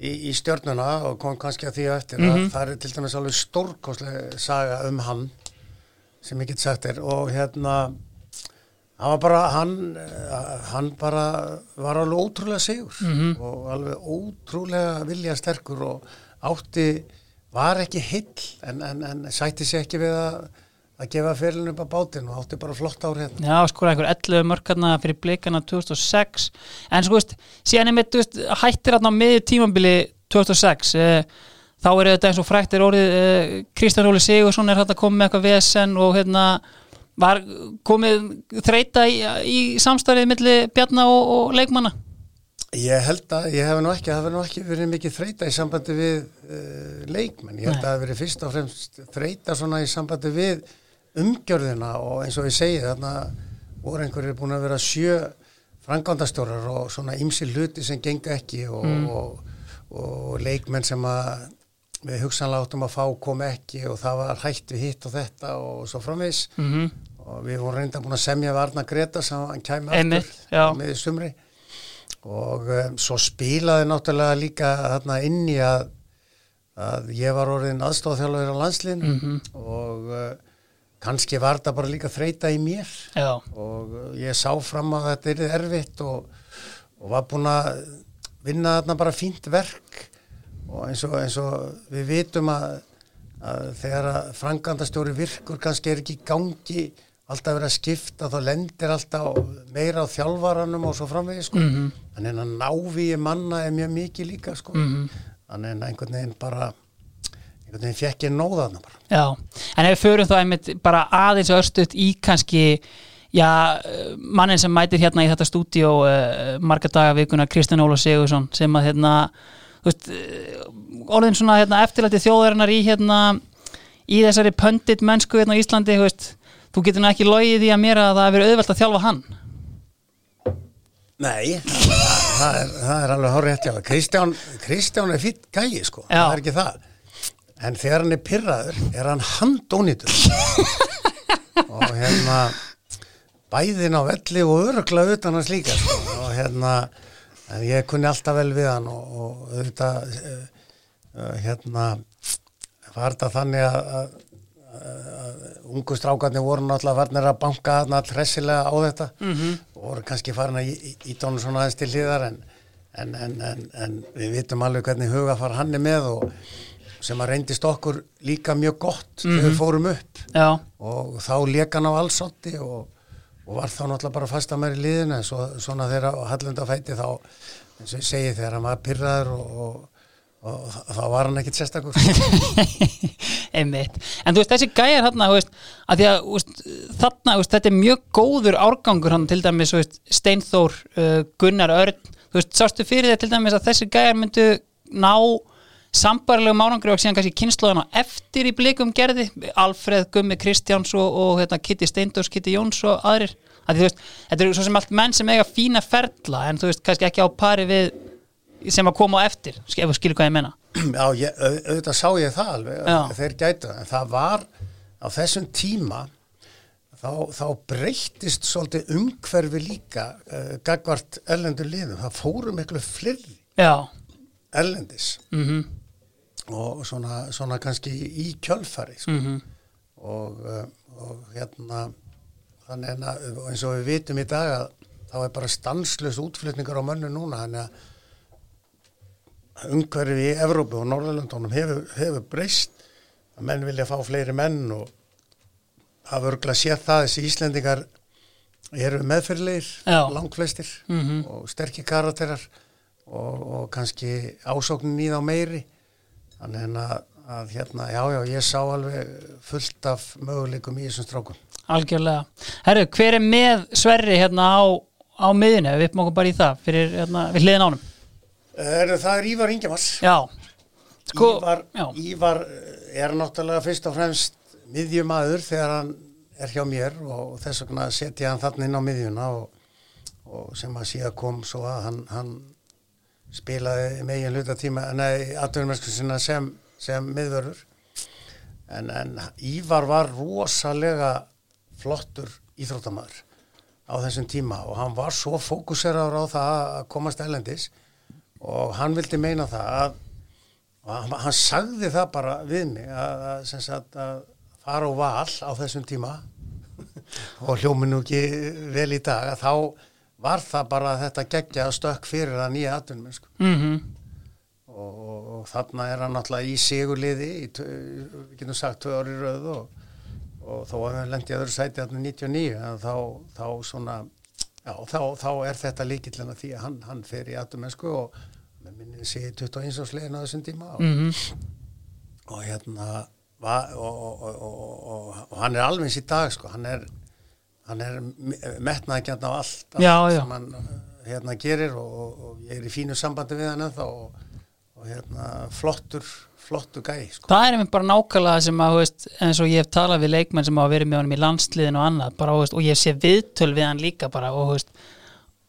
í, í stjörnuna og kom kannski að því á eftir Mhm. að það er til dæmis alveg stórkoslega saga um hann sem ég get sagt er og hérna hann var bara hann, hann bara var alveg ótrúlega sigur mm -hmm. og alveg ótrúlega vilja sterkur og átti var ekki hill en, en, en sætti sér ekki við að að gefa fyrirlinu upp á bátinn og átti bara flott ár hérna. Já, sko, einhver 11 mörkarna fyrir blikana 2006 en sko, veist, síðan er mitt hættir hérna á miður tímambili 2006 eh, þá er þetta eins og fræktir orðið eh, Kristján Óli Sigursson er hægt að koma með eitthvað vesen og hérna var komið þreita í, í samstærið millir Bjarnar og, og leikmanna? Ég held að ég hef nú ekki, það hefur nú ekki verið mikið þreita í sambandi við uh, leikmenn, ég held Nei. að það hefur verið fyrst og fremst þreita svona í sambandi við umgjörðina og eins og ég segi þarna voru einhverjir búin að vera sjö frangandastjórar og svona ymsi hluti sem gengur ekki og, mm. og, og leikmenn sem að við hugsanlega áttum að fá kom ekki og það var hægt við hitt og þetta og svo framvegs mm -hmm. og við vorum reynda búin að semja Varna Greta sem hann kæmi aftur með sumri og um, svo spilaði náttúrulega líka þarna inn í að, að ég var orðin aðstofþjálfur á landslinn mm -hmm. og uh, kannski var þetta bara líka þreita í mér Já. og uh, ég sá fram að þetta er erfitt og, og var búin að vinna þarna bara fínt verk og eins og, eins og við vitum að, að þegar að frangandastjóri virkur kannski er ekki gangi alltaf verið að skipta þá lendir alltaf meira á þjálfvaranum og svo framvegi sko. mm -hmm. þannig að návíi manna er mjög mikið líka sko. mm -hmm. þannig að einhvern veginn bara einhvern veginn fekk ég bara Já, en ef við förum þá einmitt bara aðeins östut í kannski já, mannin sem mætir hérna í þetta stúdíu uh, marga daga vikuna Kristján Óla Sigursson sem að hérna veist, eh, orðin svona hérna, eftirlæti þjóðarinnar í hérna í þessari pöndit mennsku hérna í Íslandi veist, þú getur náttúrulega ekki logið í að mér að það hefur auðvelt að þjálfa hann. Nei það er, það er alveg horrið eftir Kristján, Kristján er fýtt gægi sko. Já. það er ekki það. En þegar hann er pyrraður er hann handónitur [laughs] og hérna bæðin á velli og örugla utan hans líka sko. og hérna en ég kunni alltaf vel við hann og, og auðvitað uh, hérna var þetta þannig að, að ungu strákarnir voru náttúrulega varnir að banka alltaf hressilega á þetta mm -hmm. og voru kannski farin að í tónu svona aðeins til hlýðar en, en, en, en við vitum alveg hvernig hugafar hann er með og sem að reyndist okkur líka mjög gott mm -hmm. þegar við mhm. fórum upp Já. og þá leka hann á allsótti og og var þá náttúrulega bara fast að mér í liðinu en svo, svona þegar Hallunda fætti þá eins og ég segi þegar hann var pyrraður og, og, og þá var hann ekkit sérstakur. [laughs] Einmitt, en þú veist þessi gæjar hann að því þarna veist, þetta er mjög góður árgangur hann til dæmis veist, Steinþór uh, Gunnar Örn, þú veist, sástu fyrir þetta til dæmis að þessi gæjar myndu ná sambarlegu mánangri og síðan kannski kynnslóðan á eftir í blikum gerði? Alfreð Gummi Kristjáns og, og hérna, Kitty Steindors, Kitty Jóns og aðrir. Að þú veist, þetta eru svo sem allt menn sem eiga fína ferla en þú veist, kannski ekki á pari við sem að koma á eftir ef þú skilur hvað ég menna [clears throat] Já, ég, auðvitað sá ég það alveg þeir gætu, en það var á þessum tíma þá, þá breyttist svolítið umhverfi líka uh, gagvart ellendur liðum, það fórum miklu flyr ellendis mm -hmm og svona, svona kannski í kjölfari sko. mm -hmm. og, uh, og hérna þannig að eins og við vitum í dag að þá er bara stanslös útflutningar á mönnu núna þannig að umhverfi í Evrópu og Norðalundunum hefur, hefur breyst að menn vilja fá fleiri menn og hafa örgla sér það þessi Íslendingar eru meðferðleir langflestir mm -hmm. og sterkir karakterar og, og kannski ásóknin í þá meiri þannig að, að hérna, já, já, ég sá alveg fullt af möguleikum í þessum strákum. Algjörlega. Herru, hver er með Sverri hérna á, á miðinu, við okkur bara í það, fyrir, hérna, við hliðin ánum? Er, það er Ívar Ingemars. Sko, Ívar. Ívar er náttúrulega fyrst og fremst miðjumadur þegar hann er hjá mér og þess vegna setja hann þannig inn á miðjuna og, og sem að síðan kom svo að hann, hann spilaði megin hlutatíma nei, aðtöðunarskusina sem, sem miðvörður en, en Ívar var rosalega flottur íþróttamæður á þessum tíma og hann var svo fókuseraður á það að komast ellendis og hann vildi meina það að hann, hann sagði það bara við mig að, að, að fara á val á þessum tíma [laughs] og hljóminu ekki vel í dag að þá var það bara þetta geggja stökk fyrir að nýja atvinnum sko. mm -hmm. og, og, og þarna er hann náttúrulega í sigurliði við getum sagt tvö ári röð og, og þó að hann lendi að öðru sæti þarna 99 en þá, þá svona já, þá, þá er þetta líkillina því að hann, hann fer í atvinnumennsku og með minni sé 21 áslegin á þessum tíma og, Mm og hérna va, og, og, og, og, og hann er alveg eins í dag sko, hann er hann er metnaði gætna á allt, allt Já, já. sem hann uh, hérna gerir og, og, og ég er í fínu sambandi við hann ennþá og, og hérna flottur flottur gæ sko. Það er einmitt bara nákvæmlega sem að, veist, eins og ég hef talað við leikmenn sem hafa verið með honum í landsliðin og annað, bara, veist, og ég sé viðtöl við hann líka bara, og veist,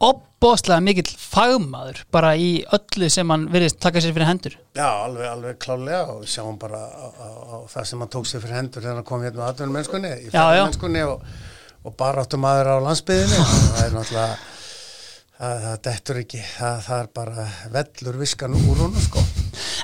opbóðslega mikill fagmaður bara í öllu sem hann virðist taka sér fyrir hendur. Já, alveg, alveg klálega og sjáum bara á, á, á það sem hann tók sér fyrir hendur þegar hann kom hérna á atvinnum mennskunni í já. mennskunni og, og bara áttum maður á landsbyðinni það er náttúrulega það, það dettur ekki, það, það er bara vellur viskan úr hún sko.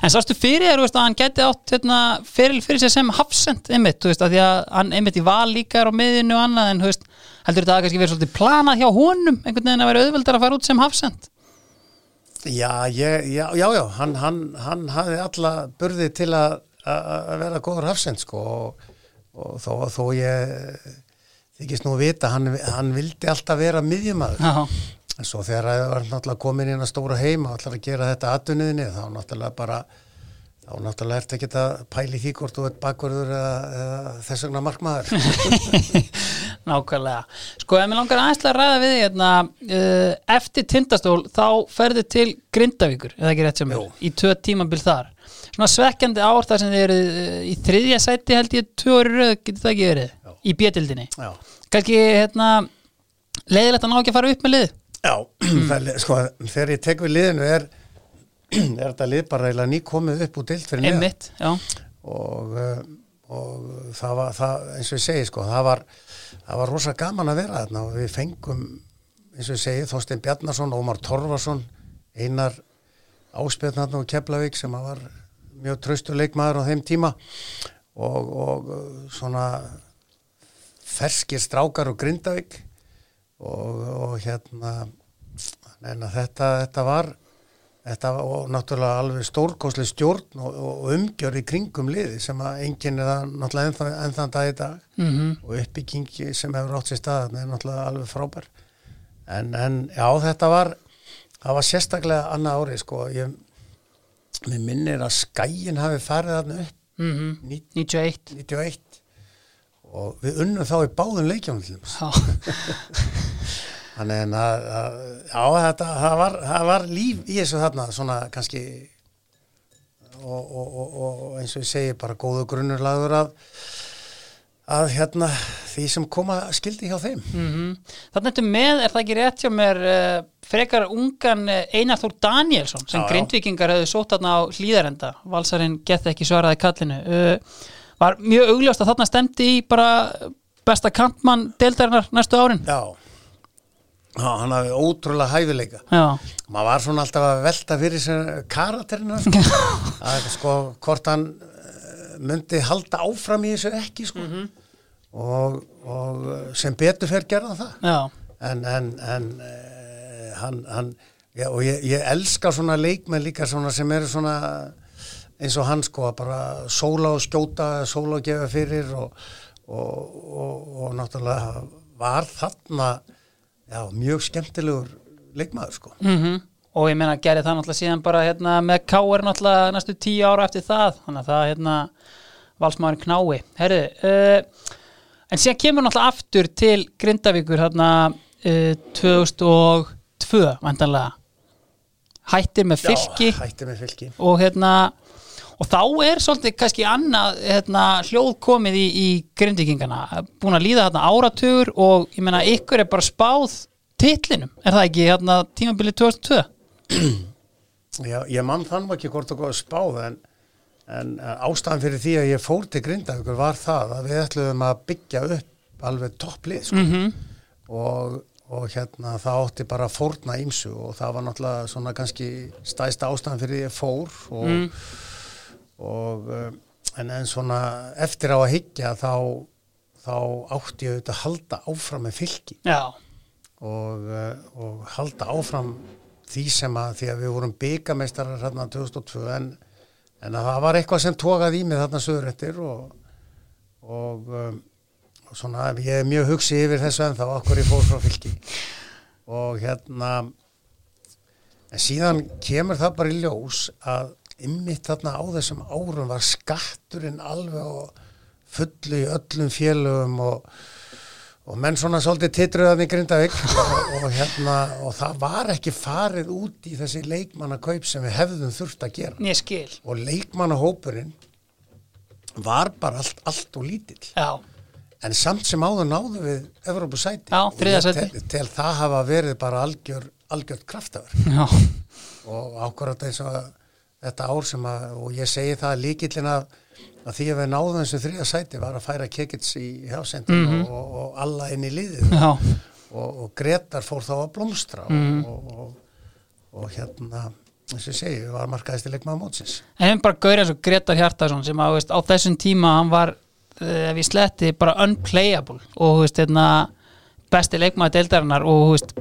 En sástu fyrir þér, að hann geti átt hérna, fyrir, fyrir sér sem hafsend einmitt, veist, að því að hann einmitt í val líka er á miðinu og annað, en veist, heldur þetta að kannski verið svolítið planað hjá honum, einhvern veginn að vera auðveldar að fara út sem hafsend? Já, ég, já, já, já hann, hann, hann hafði alla burði til að, að vera góður hafsend sko og, og þó, þó ég þykist nú að vita, hann, hann vildi alltaf vera miðjumæður En svo þegar það var náttúrulega komin inn að stóra heima og ætlar að gera þetta aðtunniðinni þá náttúrulega bara þá náttúrulega ertu ekki að pæli því hvort þú ert bakverður eða, eða þess vegna markmaður. [laughs] nákvæmlega. Sko, ef mér langar aðeins til að ræða við hérna, uh, eftir tindastól, þá ferðu til Grindavíkur, eða ekki rétt sem er, í tvö tímabil þar. Svona svekkjandi ár þar sem þið eru uh, í þriðja sæti held ég orði röð, getur það ekki verið, Já. í bjötildinni. Já, Kannski, hérna, leiðilegt að ná ekki að fara upp með lið? Já [clears throat] það, sko, þegar ég tek við liðinu er, [clears throat] er þetta lið bara eiginlega ný komið upp úr dild fyrir neðan. Einmitt, já. og, uh, og það var, það, eins og ég segi sko, það var, það var rosa gaman að vera þarna og við fengum, eins og ég segi, Þorstein Bjarnason, Ómar Torfason, Einar Áspjarnarn og Keflavík sem var mjög traustu leikmaður á þeim tíma og, og uh, svona ferskir strákar og Grindavík og, og hérna að þetta, þetta var þetta var náttúrulega alveg stórkosli stjórn og, og umgjör í kringum liði sem að enginn er það náttúrulega ennþann, dag í dag. Mm og uppbyggingi sem hefur átt sér stað þarna er náttúrulega alveg frábær. En, en já þetta var það var sérstaklega annað árið sko. Ég minnir að skæin hafi farið þarna upp. Mm 91. 91 og við unnum þá í báðum Já. [laughs] Þannig að, að já, þetta, það var, það var líf í þessu þarna, svona kannski og, og, og, og eins og ég segi bara góðu grunnur lagður að, að hérna því sem koma skildi hjá þeim. Mm Þannig ertu með, er það ekki rétt hjá mér uh, frekar ungan uh, Einar Þór Danielsson sem Já, grindvikingar hefðu sótt þarna á hlýðarenda valsarinn gett ekki svaraði kallinu. Uh, var mjög augljóst að þarna stemdi í bara besta kantmann deildarinnar næstu árin? Já, já hann hafði ótrúlega hæfileika. Já, Maður var svona alltaf að velta fyrir sér karakterina, sko. að sko hvort hann eh, myndi halda áfram í þessu ekki, sko. og, og sem betur fer gerða það. já, en, en, en uh, hann, hann já, og ég, ég elska svona leikmenn líka svona sem eru svona eins og hann sko að bara sóla og skjóta sóla og gefa fyrir og, og, og, og náttúrulega var þarna já, mjög skemmtilegur leikmaður sko. Mm og ég meina gerði það náttúrulega síðan bara hérna, með K.R. náttúrulega næstu tíu ára eftir það. Þannig að það hérna valsmaðurinn knái. Herðu, uh, en síðan kemur náttúrulega aftur til Grindavíkur hérna uh, 2002 vantanlega hættir með fylki. já, hætti með fylki. Og hérna og þá er svolítið kannski annað hérna, hljóð komið í, í grindvikingana búin að líða hérna áratugur og ég meina ykkur er bara spáð titlinum, er það ekki hérna tímabilið 2002? já, ég mann þann var ekki hvort og góð spáð en, en ástæðan fyrir því að ég fór til Grindavíkur var það að við ætluðum að byggja upp alveg topplið sko. Mm og, og hérna það átti bara að fórna ímsu og það var náttúrulega svona kannski stæsta ástæðan fyrir því ég fór og, Mm. Og uh, en, en svona eftir á að higgja þá, þá átti ég auðvitað að halda áfram með fylki. Og, uh, og halda áfram því sem að, því að við vorum byggameistarar hérna 2002 en, en að það var eitthvað sem tókaði í mig þarna sögurettir og, og, um, og svona ég er mjög hugsið yfir þessu en þá okkur ég fór frá fylki. Og hérna en síðan kemur það bara í ljós að ymmit þarna á þessum árum var skatturinn alveg og fullu í öllum félögum og, og menn svona svolítið titruðan í Grindavík. Og, og hérna og það var ekki farið út í þessi leikmannakaup sem við hefðum þurft að gera. Og leikmannahópurinn var bara allt, allt og lítill. Já, en samt sem áður náðu við Evrópusæti. Tel, tel það hafa verið bara algjör, algjört kraftaður já, og ákvarðat eins og þetta ár sem að, og ég segi það líkillin að, að því að við náðum þessu þriða sæti var að færa kekits í hjásendin Mhm. og, og alla inn í liðið já, og, og Gretar fór þá að blómstra Mhm. og, og, og hérna eins og segi, var markaðist í leikmaða mótsins en hefum bara gaurið eins og Gretar Hjartarsson sem að, veist, á þessum tíma hann var eh, ef ég sletti bara unplayable og veist, hérna besti leikmaður deildarinnar og veist,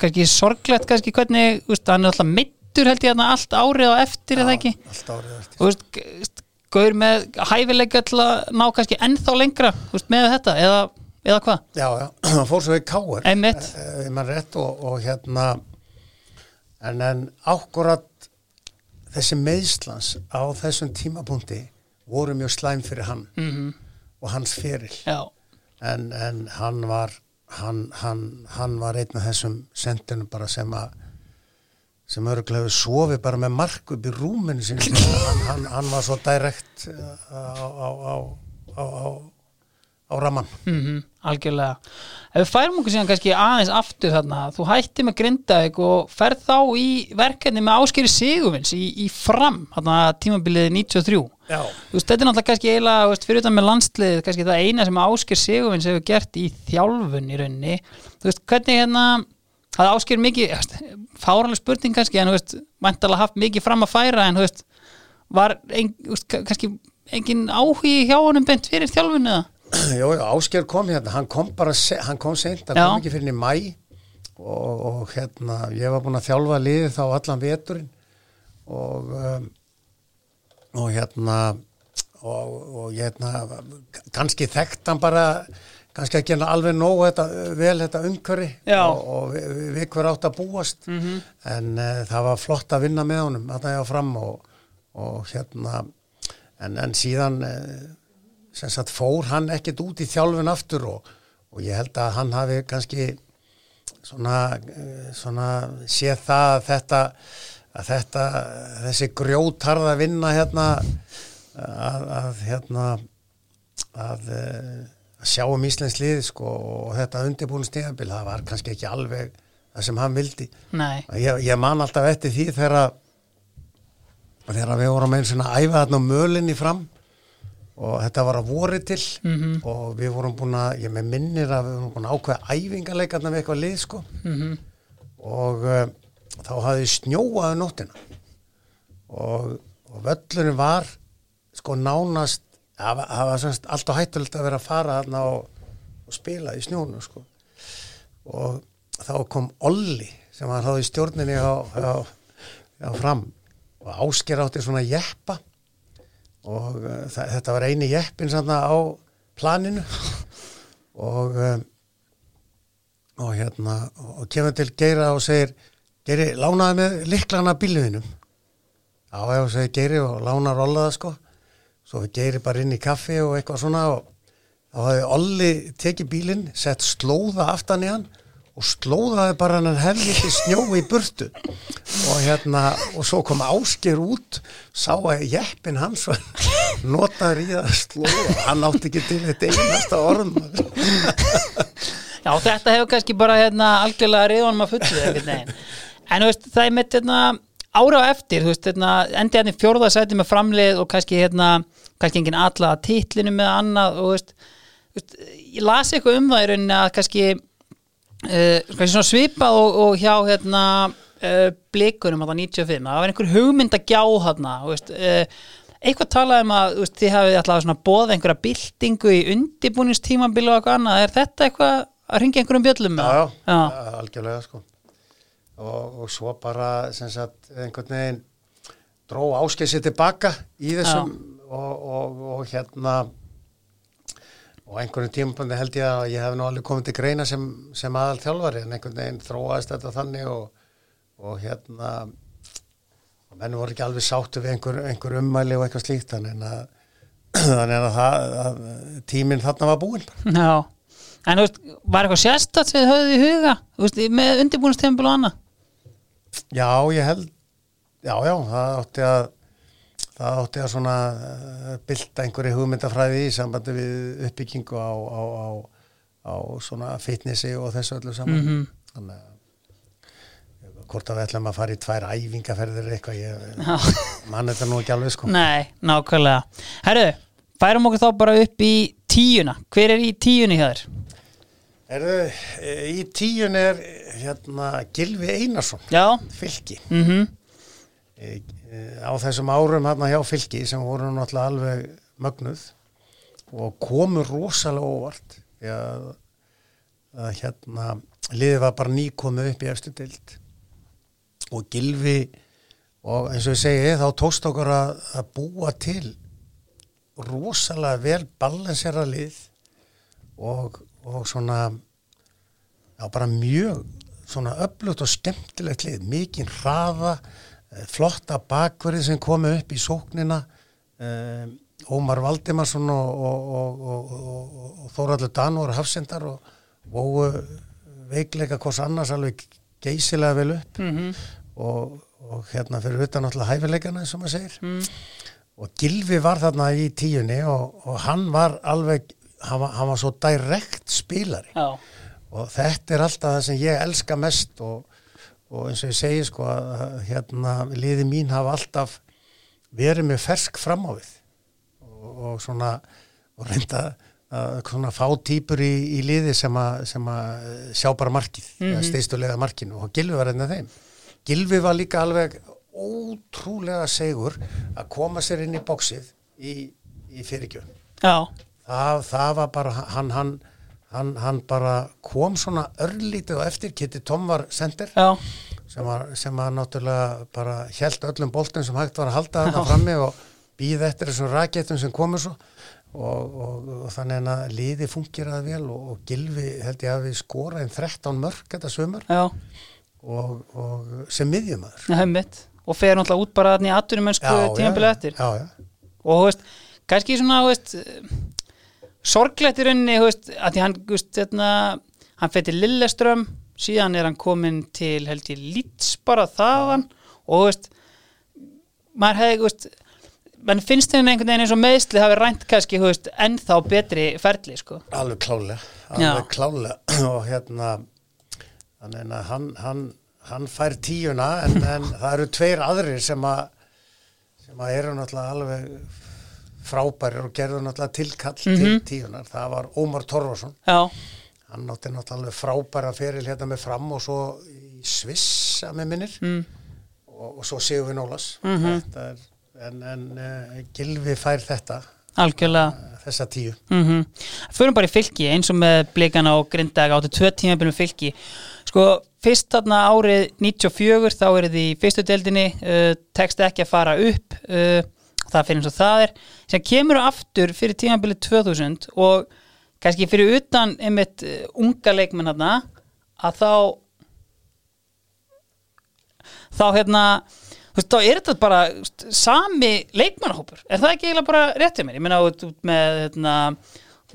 kannski sorglegt kannski hvernig, hann er alltaf mittur held ég hérna allt árið á eftir eða ekki? allt árið eftir. Og þú veist, g- veist, gaur með hæfileika til að ná kannski ennþá lengra veist, með þetta, eða, eða hvað? Já, já, [clears throat] hann fór svo í káir Einmitt. ef mann rétt og, og hérna en en ákkurat þessi meðslans á þessum tímapunkti voru mjög slæm fyrir hann mm og hans fyrir en, en hann var hann, hann, hann var einn af þessum sendunum bara sem að sem öruglega hefur sofið bara með mark upp í rúminu sinni hann, hann, hann var svo direkt uh, á, á, á, á, á, á raman mm algjörlega. Ef við færum okkur síðan kannski aðeins aftur þarna, þú hætti með Grindavík og ferð þá í verkefni með áskeri Sigurvins í, í fram þarna tímabilið 93 Já, Þú veist, þetta er náttúrulega kannski eiginlega, þú veist, fyrir utan með landslið, kannski það eina sem Ásker Sigurvins hefur gert í þjálfun í rauninni. Þú veist, hvernig hérna, það Ásker mikið, fáranlega spurning kannski, en þú veist, mæntalega haft mikið fram að færa, en þú veist, var ein, veist, ka- kannski engin áhugi hjá honum bent fyrir þjálfun eða? [clears throat] Jó, Ásker kom hérna, hann kom bara, hann kom seint, hann kom ekki fyrir í mæ og, og hérna, ég var búinn að þjálfa liðið þá allan veturinn og, um, og hérna, og, og hérna, kannski þekkt hann bara, kannski ekki hann alveg nóg þetta, vel þetta Já. og, og við, við, hver átt að búast -hmm. en uh, það var flott að vinna með honum að það er á fram og, og hérna en, en síðan uh, sem sagt fór hann ekkert út í þjálfun aftur og, og ég held að hann hafi kannski svona, uh, svona séð það að þetta að þetta, þessi grjótarða vinna hérna að, að hérna að, að sjá um Íslands lið sko og þetta undirbúin stíðanbíl það var kannski ekki alveg það sem hann vildi. Ég, ég man alltaf eftir því þegar þegar við vorum einn svona að æfa þarna á mölinni fram og þetta var að voru til Mhm. og við vorum búin að, ég með minnir að við vorum búin að ákveða æfingarleikarna með eitthvað lið sko. Mm og uh, þá hafði snjóaði nóttina og, og völlurinn var sko nánast það var, það var semst alltaf hættulegt að vera að fara þarna og, og spila í snjónu sko. Og þá kom Olli sem þá í stjórninni á, á, á fram. Og ásker átti svona jeppa. Og uh, þetta var eini jeppin sann á planinu. Og um, og hérna og kemur til Geira og segir Geiri, lánaði með liklana bíluðinum já, já, segir Geiri og lánar Ollaða sko svo við Geiri bara inn í kaffi og eitthvað svona og þá hafði Olli tekið bílinn, sett slóða aftan í hann og slóðaði bara hann helviti snjó í burtu. Og hérna og svo kom Ásker út sá að jeppin hans var notaður í að slóða. Hann átti ekki til þetta einasta orð Já, þetta hefur kannski bara hérna algjörlega reyðanum að fullu. En þú veist, það er mitt hérna, ára á eftir, þú veist, hérna, endi hérna í fjórðasæti með framlið og kannski hérna, kannski engin alla að titlinu með annað og veist, veist, ég las eitthvað um það í rauninni að kannski, uh, kannski svona svipað og, og hjá hérna uh, blikunum að það 95, það var einhver hugmynd að gjá þú veist, uh, eitthvað talað um að veist, þið hafið alltaf svona bóð einhverja byltingu í undibúningstímabili og eitthvað annað, er þetta eitthvað að ringja einhverjum bjöllum? Já, já, já. algjörlega sko og, og svo bara sagt, einhvern veginn dró áskessið tilbaka í þessum og, og, og hérna og einhvern tímabandi held ég að ég hef nú alveg komið til greina sem, sem aðal þjálfari en einhvern veginn þróaðist þetta þannig og hérna og menn voru ekki alveg sáttu við einhver, einhver ummæli og eitthvað slíkt þannig að, [clears throat] þannig að, það, að tíminn þarna var búinn Já, en þú veist, var eitthvað sérstat sem þið höfðið í huga? Veist, með undirbúinstempil og annað? Já, ég held já, já, það átti að það átti að svona uh, bylta einhverju hugmyndafræði í sambandi við uppbyggingu á, á, á, á svona fitnessi og þessu öllu saman. Mm -hmm. þannig að hvort að við ætlum að fara í tvær æfingaferðir eitthvað, ég mann þetta nú ekki alveg sko. Nei, nákvæmlega. Herru, færum okkur þá bara upp í tíuna. Hver er í tíunni hér? Herru, í tíun er hérna Gilvi Einarsson Já. fylki mm -hmm. e, e, á þessum árum hérna hjá fylki sem voru náttúrulega alveg mögnuð og komur rosalega óvart því að, að hérna liðið var bara nýkomið upp í eftir dild og Gilvi og eins og ég segi þá tóst okkur að, að búa til rosalega vel balansera lið og, og svona já bara mjög svona öflugt og skemmtilegt lið, mikinn hraða, eh, flotta bakverði sem komi upp í sóknina, eh, Ómar Valdimarsson og, og, og, og Þóraldur Danur hafsendar og veikleika hvors annars alveg geysilega vel upp mm -hmm. og hérna fyrir utan alltaf hæfileikana eins og maður segir mm. og Gilvi var þarna í tíunni og hann var alveg, hann var, hann var svo direkt spílari. Já og þetta er alltaf það sem ég elska mest og, og eins og ég segi sko að hérna liði mín hafa alltaf verið með fersk fram á við og, og svona og reynda að svona fá týpur í, í liði sem að, sem að sjá bara markið, mm -hmm. steistulega markinu og Gilvi var reynda þeim. Gilvi var líka alveg ótrúlega segur að koma sér inn í bóksið í, í fyrirgjöfn. Já. Það, það var bara hann, hann hann, hann bara kom svona örlítið og eftir, Kitty Tom var sendir sem var, sem var náttúrulega bara held öllum boltin sem hægt var að halda þarna frammi og býða eftir þessum raketum sem komur svo. Og, og, og þannig að liði fungeraði vel og, og Gilvi held ég að við skora einn 13 mörg þetta sömur og sem miðjumöður og fer náttúrulega út bara í aðtunum mennsku tímafélagi eftir. Já, já. og þú veist, kannski svona veist sorglegt í rauninni veist, að því hann hérna, hann fætti Lilleström síðan er hann komin til held ég Leeds bara þaðan og veist, maður hefði veist, mann finnst henni einhvern veginn eins og meðsli hafi rænt kannski ennþá betri ferli sko. alveg klálega, alveg klálega. [clears throat] og hérna hann, hann, hann fær tíuna en, en það eru tveir aðrir sem að sem að eru náttúrulega alveg frábærir og gerðu náttúrulega tilkall mm -hmm. til mhm. tíunar, það var Ómar Torvarsson Já. hann nátti náttúrulega frábæra feril hérna með fram og svo í Sviss að með minnir mm. og, og svo séu við Nólas mm -hmm. er, en, en uh, Gilvi fær þetta algjörlega uh, þessa tíu -hmm. Förum bara í fylki eins og með blikana og grindag áttu tvö tíma byrjum fylki sko fyrst þarna árið 94 þá er þið í fyrstu deildinni uh, tekst ekki að fara upp það fyrir eins og það er sem kemur aftur fyrir tímabilið 2000 og kannski fyrir utan einmitt uh, unga leikmenn að þá þá hérna þú veist, þá er þetta bara sami leikmannahópur, er það ekki eiginlega bara réttið mér, ég minna út með hérna,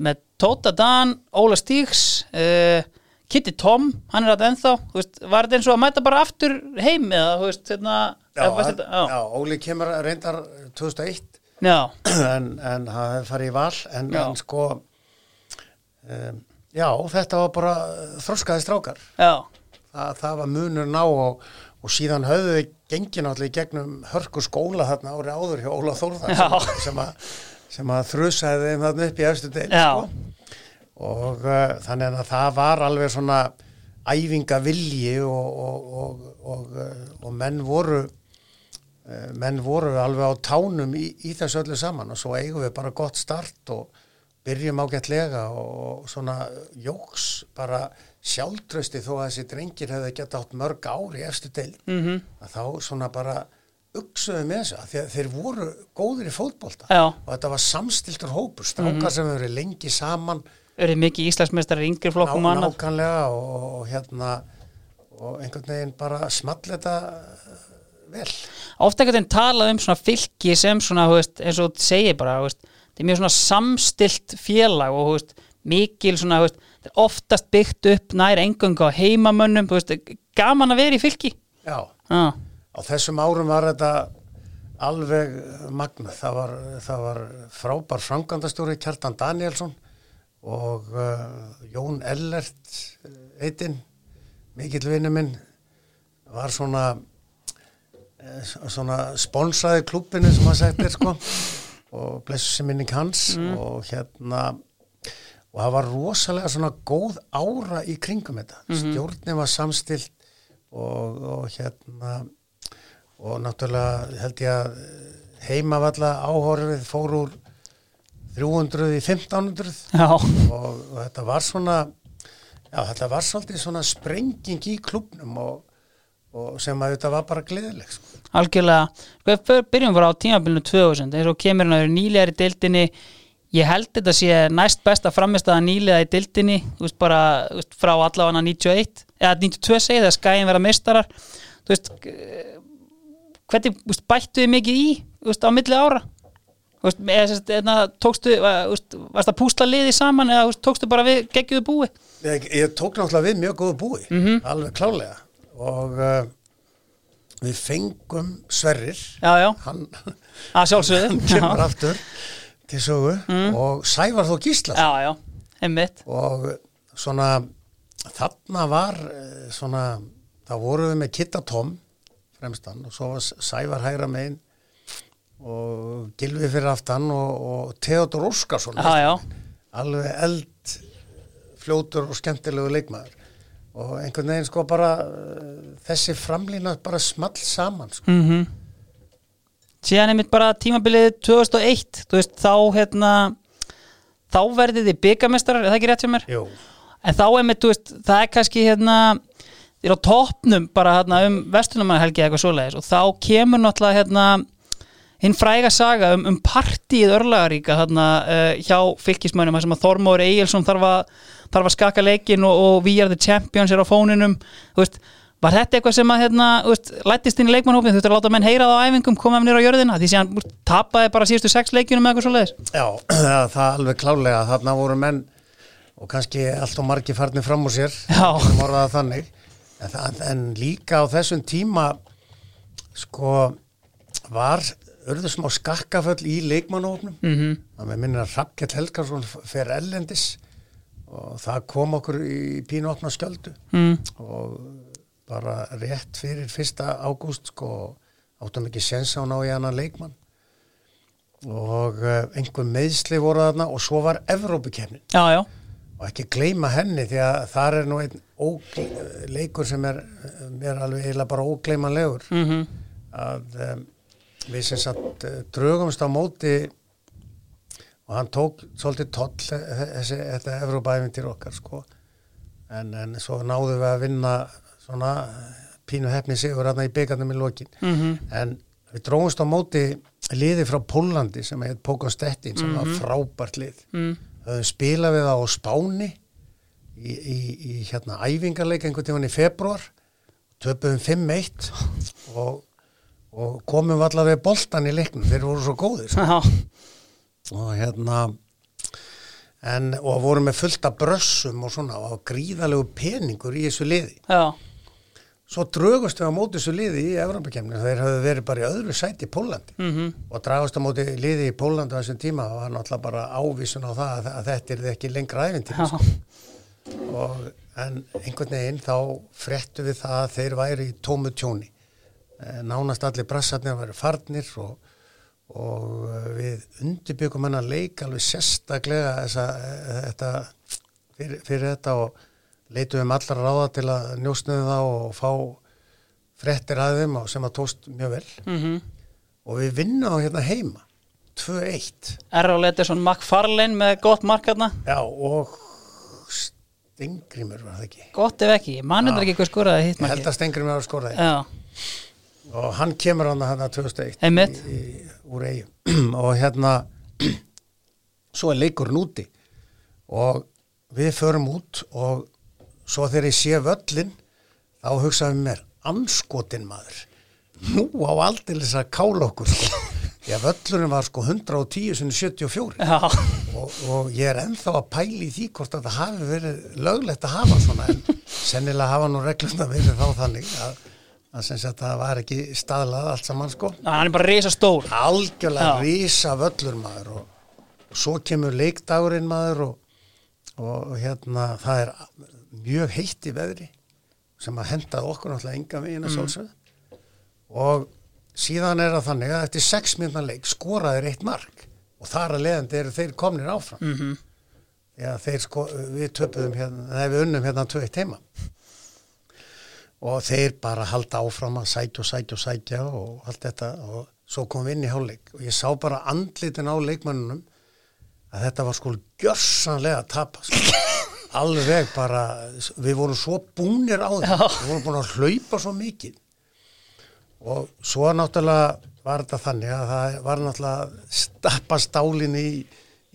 með Tóta Dan Óla Stíks uh, Kitty Tom, hann er alltaf ennþá. Veist, var þetta eins og að mæta bara aftur heim eða, þú veist, hérna Já, hann, já. Óli kemur reyndar 2001 en, en það farið í val en, en sko um, já, þetta var bara þroskaði strákar. Þa, það var munur ná og, og síðan höfðu við náttúrulega í gegnum hörku skóla þarna ári áður hjá Óla Þórðar sem, sem að, að þrjusaði þeim þarna upp í eftir deil sko. og uh, þannig að það var alveg svona æfinga vilji og, og, og menn voru menn voru alveg á tánum í, í þessu öllu saman og svo eigum við bara gott start og byrjum ágætlega og svona jóks bara sjálftrösti þó að þessi drengir hefði gett átt mörg ári eftir til mm -hmm. að þá svona bara uksuðu með þessu að þeir, þeir voru góðir í fótbolta Já. og þetta var samstiltur hópur, strákar mm -hmm. sem hefur verið lengi saman eru mikið íslenskmestrar yngri flokkum ná, nákvæmlega og, og hérna og einhvern veginn bara small þetta vel. Ofta einhvern veginn talað um svona fylki sem svona, veist, eins og þú segir bara veist, þetta er mjög svona samstilt félag og veist, mikil svona oftast byggt upp nær engung á heimamönnum gaman að vera í fylki. Já, ah. á þessum árum var þetta alveg magna það var, það var frábær frangandastjóri Kjartan Danielsson og uh, Jón Ellert eitinn, mikill vinnu minn var svona svona sponsaði klubbinu sem að segja sko og blessu sem minning hans mm. og hérna og það var rosalega svona góð ára í kringum þetta mm -hmm. stjórnum var samstilt og, og hérna og náttúrulega held ég að heimavalla áhorfið fór úr 300 í 1500 og, og þetta var svona já þetta var svolítið svona sprenging í klubnum og og sem að þetta var bara gleðileg sko. Algjörlega, við byrjum bara á tímabilinu 2000, eins og kemur hann að vera nýlegar í dildinni, ég held þetta sé næst besta framist að nýlega í dildinni, þú veist bara veist, frá allavega 91, eða 92 segið að skæðin vera mistarar þú veist hvernig veist, bættu þið mikið í veist, á milli ára? Veist, eða, eða, tókstu, varst það púsla liði saman eða tókstu bara við geggiðu búi? Ég, ég tók náttúrulega við mjög góðu búi mm -hmm. alveg klálega og uh, við fengum Sverrir. Já, já. hann, [laughs] kemur aftur til sögu. Mm. og Sævar þó Gísla og svona þarna var eh, svona, þá vorum við með Kitta Tom fremstan. Og svo var Sævar hægra megin og Gilvi fyrir aftan og, og Theodor Óskarsson. Alveg eld fljótur og skemmtilegu leikmaður og einhvern veginn sko bara þessi framlýna bara small saman sko. mm -hmm. síðan er mitt bara tímabilið 2001 þú veist þá hérna þá verðið þið byggamestrar er það ekki rétt sem er? Jú. en þá er mitt, þú veist, það er kannski hérna þér á toppnum bara hérna um vestunumannhelgi eitthvað svoleiðis og þá kemur náttúrulega hérna hinn fræga saga um, um partíið örlagaríka hérna uh, hjá fylgismönum sem að Þormóður Egilson þarf að, þarf að skaka leikin og, og We Are The Champions er á fóninum. Veist, var þetta eitthvað sem að hérna, veist, lættist inn í leikmannhófin þú ætti að láta menn heyra það á æfingum koma með nýra á jörðina því sem hann tapaði bara síðustu sex leikjunum eða eitthvað svo leiðis Já, [clears throat] það er alveg klálega þarna voru menn og kannski allt og margi farnir fram úr sér en, það, en líka á þessum tíma sko var örðu smá skakkaföll í leikmannófnum mm -hmm. það með minnir að Rappkjell Helgarsson fer ellendis og það kom okkur í pínu opna skjöldu. Mm. og bara rétt fyrir fyrsta ágúst sko áttum ekki sensa á ná í annan leikmann. Og uh, einhver meðsli voru þarna og svo var Evrópukefnin og ekki gleima henni því að það er nú einn leikur sem er mér alveg eiginlega bara ógleimanlegur mm -hmm. að um, við sem sagt eh, drögumst á móti og hann tók svolítið toll þessi, þetta Evrópa-æfintir okkar sko en, en svo náðu við að vinna svona pínu hefni sigur aðna í byggandum í lokin mm -hmm. en við drógumst á móti liði frá Pólandi sem heit Pókon Stettin sem mm -hmm. var mhm. frábært lið mm. spila við það á Spáni í, í, í hérna æfingarleik einhvern tíman í februar töpuðum 5-1 [laughs] og og komum allavega boltan í leiknum þeir voru svo góðir sko. Og hérna en, og voru með fullta brössum og svona og gríðalegu peningur í þessu liði Já. svo drögust við á móti þessu liði í Evropakemni þeir hafði verið bara í öðru sæti í Pólandi mm -hmm. og dragast á móti liði í Pólandi á þessum tíma og var náttúrulega bara ávísun á það að, þetta er ekki lengra æfintýri sko. og en einhvern veginn þá frettu við það að þeir væri í tómu tjóni Eh, nánast allir brassarnir vera farnir og, og eh, við undirbyggum hann að leika alveg sérstaklega þessa, eh, þetta, fyrir, fyrir þetta og leitum við allar ráða til að njósnuðu það og fá frettir að þeim sem að tóst mjög vel. Mm -hmm. og við vinnum á hérna heima 2-1 Errol Ederson McFarlane með gott markarna Já, og Stengrimur var það ekki? Gott ef ekki, mannum er ekki hvað skoraði hitt Ég held að Stengrimur var að skora það Já, og hann kemur hann að hann að 2001 Einmitt. í, í, úr eigum [clears throat] og hérna [clears throat] svo er leikurinn úti og við förum út og svo þegar ég sé völlin þá hugsaðum mér anskotin maður. Nú á aldrei þess að kála okkur sko. að völlurinn var sko 110 sinni 74 já, og, og ég er ennþá að pæli í því hvort að það hafi verið löglegt að hafa svona en sennilega hafa nú regluna verið þá þannig að, að það var ekki staðlað allt saman sko. Hann er bara risa stór algjörlega rísa völlur maður og, og svo kemur leikdagurinn maður og, og hérna það er mjög heitt í veðri sem að hendaði okkur náttúrulega enga veginn að sjálfsögðu. Og síðan er það þannig að eftir sex minna leik skoraðir eitt mark og þar að leiðandi eru þeir komnir áfram. Mm -hmm. Já, sko, við töpuðum hérna, nei við unnum hérna tvö eitt heima og þeir bara halda áfram að sækja og sækja og sækja og allt þetta. Og svo kom við inn í hálfleik. Og ég sá bara andlitin á leikmannunum að þetta var sko gjörsanlega að tapa sko. [laughs] alveg bara við vorum svo búnir á því. Við vorum búin að hlaupa svo mikið. Og svo náttúrulega var þetta þannig að það var náttúrulega að stappa stálin í,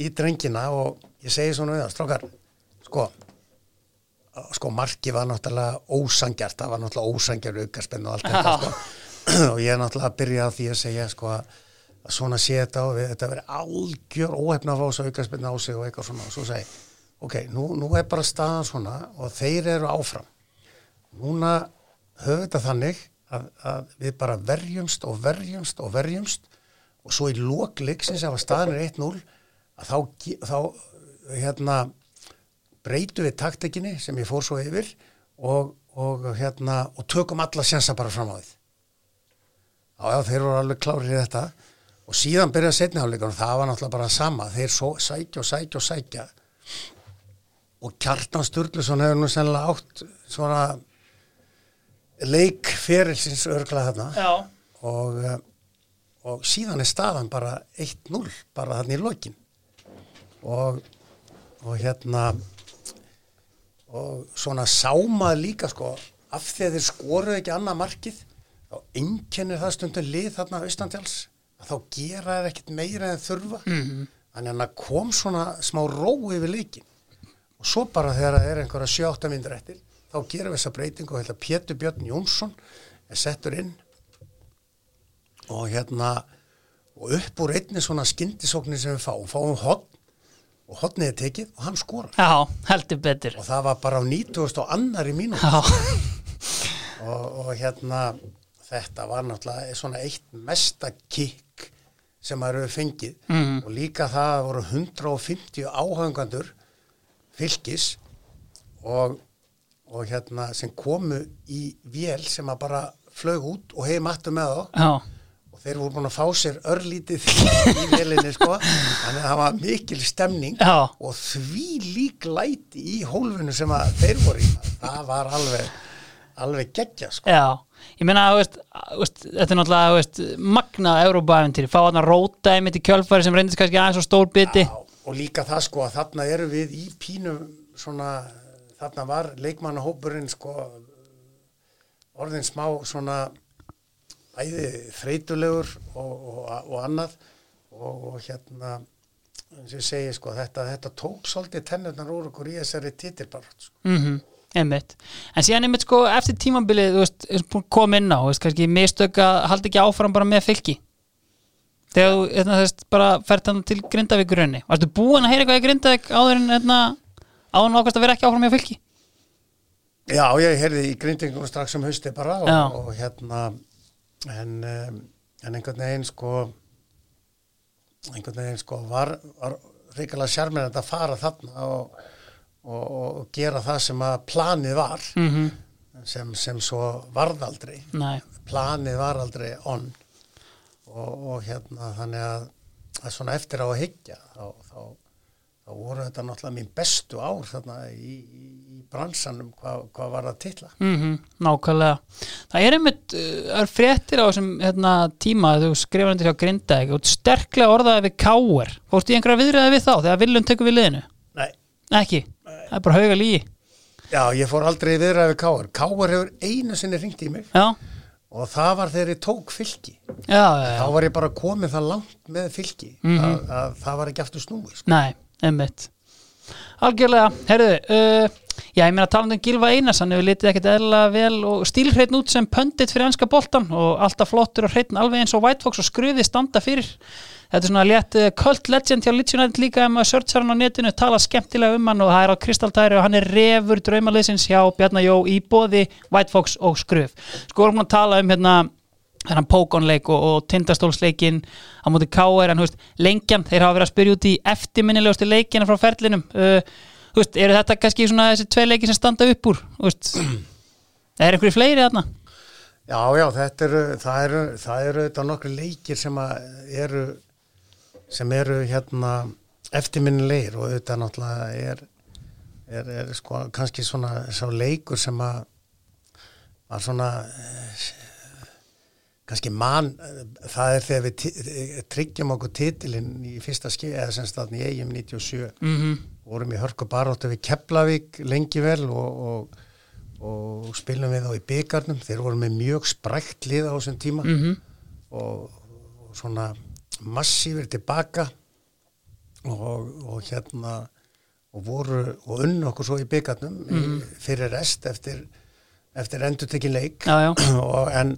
í drengina. Og ég segi svona við það, strákar sko sko marki var náttúrulega ósangjart, það var náttúrulega ósangjar aukarspenn og allt þetta sko. [clears throat] og ég náttúrulega að byrja á því að segja sko að svona sé þetta og við, þetta veri algjör óhefna að fá þessu aukarspenn á sig og eitthvað svona. Og svo segi, ok, nú, nú er bara staðan svona og þeir eru áfram. Núna höfum þetta þannig að, að við bara verjumst og verjumst og verjumst og svo í lókleiksins ef að staðan er 1-0 að þá, þá hérna breytu við taktekinni sem ég fór svo yfir og, og hérna og tökum alla sjansa bara fram á því já, já, þeir voru alveg klárið í þetta. Og síðan byrjaði setniháleikur og það var náttúrulega bara sama. Þeir svo, sækja og sækja og sækja. Og Kjartan Sturluson hefur nú sennilega átt svona leik ferilsins örgla þarna. Og, eh, og síðan er staðan bara 1-0 bara þarna í lokin. Og, og hérna og svona sámað líka sko af því að þeir skoruðu ekki annað markið þá einkennir það stundum lið þarna austantjáls að þá gera þeir ekkert meira en þurfa. -hmm. þannig að kom svona smá ró yfir leikin og svo bara þegar það er einhverja 7-8 myndir eftir þá gerum við þessa breytingu og hérna Pétur Björn Jónsson er settur inn. Og hérna og upp úr einni svona skyndisóknir sem við fáum, fáum hotn og hotnið er tekið og hann skorar. Já, heldur betur. Og það var bara á 90 og annari mínúti [laughs] og, og hérna þetta var náttúrulega svona eitt mesta kikk sem maður hefur fengið. Mhm. og líka það voru 150 áhangandur fylgis og, og hérna sem komu í vél sem að bara flög út og hefði mattu með þá. Já, þeir voru búin að fá sér örlítið í vélinni sko. Þannig að það var mikil stemning Já. og því lík læti í hólfinu sem að þeir voru í. Það var alveg alveg geggja sko. Já. Ég meina, veist, þetta er náttúrulega, veist, magnað Európa-æventýri, fá hann að róta einmitt í kjölfæri sem reyndist kannski aðeins og stór biti. Já, og líka það sko að þarna eru við í pínu svona, þarna var leikmannahópurinn sko orðin smá svona bæði þreytulegur og, og, og annað og, og hérna eins og ég segi sko þetta, þetta tók svolítið tennurnar úr okkur í þessari titilbarátt sko. Mm einmitt. En síðan einmitt sko eftir að koma inn á, þú veist, kannski mistök að halda ekki áfram bara með fylki. Þegar þú, hérna, þess, bara fært hann til Grindavíkurunni. Varstu búin að heyra eitthvað í Grindavík áður en, hérna, áður ákvæmst að vera ekki áfram með fylki? Já, ég heyrði í grindingunum strax um hausti bara og, og hérna en, en einhvern veginn sko einhvern veginn sko var, var reikalega sjarmir að fara þarna og, og, og gera það sem að planið var Mm sem, sem svo varð aldrei. Nei, planið var aldrei on. Og, og hérna þannig að, að svona eftir á að hyggja þá, þá, þá voru þetta náttúrulega mín bestu ár þarna í, í bransanum hvað, hvað var það tilla mm Nákvæmlega. Það er einmitt, uh, er fréttir á þessum hérna, tíma þú skrifar undir hjá Grindavík. Og sterklega orðaði við káer Fórstu í einhverja viðræði við þá þegar Viljum tekur við liðinu? Nei, Ekki, það er bara hauga lígi já, ég fór aldrei viðræði við Káar Káar hefur einu sinni ringt í mig. Já, og það var þegar ég tók fylki. Já, já, já. þá var ég bara komið það langt með fylki að, að það var ekki aftur snúi sko. Nei, einmitt. Algjörlega, herðu uh, Já, ég meina talandi um Gilva Einars hann hefur litið ekkert eðla vel og stílhreitn út sem pöndit fyrir ennska boltan og alltaf flottur og hreitn alveg eins og White Fox og skruði standa fyrir Þetta er svona létt uh, cult legend hjá United líka ef maður searchar hann á netinu, tala skemmtilega um hann og það er á kristaltæri og hann er refur draumaliðsins hjá Bjarnajó í bóði White Fox og skruf Sko erum við að tala um hérna þennan Pókonleik og, og tindastólsleikin á móti K.R. en þú veist, lengjan, þeir hafa verið að spyrja út í eftirminnilegustu leikina frá ferlinum uh, veist, eru þetta kannski svona þessi tvei leiki sem standa upp úr veist, [clears throat] er einhverju fleiri þarna? Já, já, þetta eru það eru, það eru þetta nokkru leikir sem eru sem eru hérna eftirminnilegir og þetta náttúrulega er, er, er sko kannski svona sá leikur sem að var svona eh, kannski mann það er þegar við tryggjum okkur titilinn í fyrsta skið eða sem staðin í eigum 97 Mm -hmm. Vorum í hörku baróttu við Keflavík lengi vel og, og, og spilum við þá í byggarnum þeir voru með mjög sprækt lið á þessum tíma Mhm. og, og svona massífur tilbaka og, og hérna og voru og unnu okkur svo í byggarnum mm. fyrir rest eftir, eftir endur tekin leik Já, já, [clears throat] og en,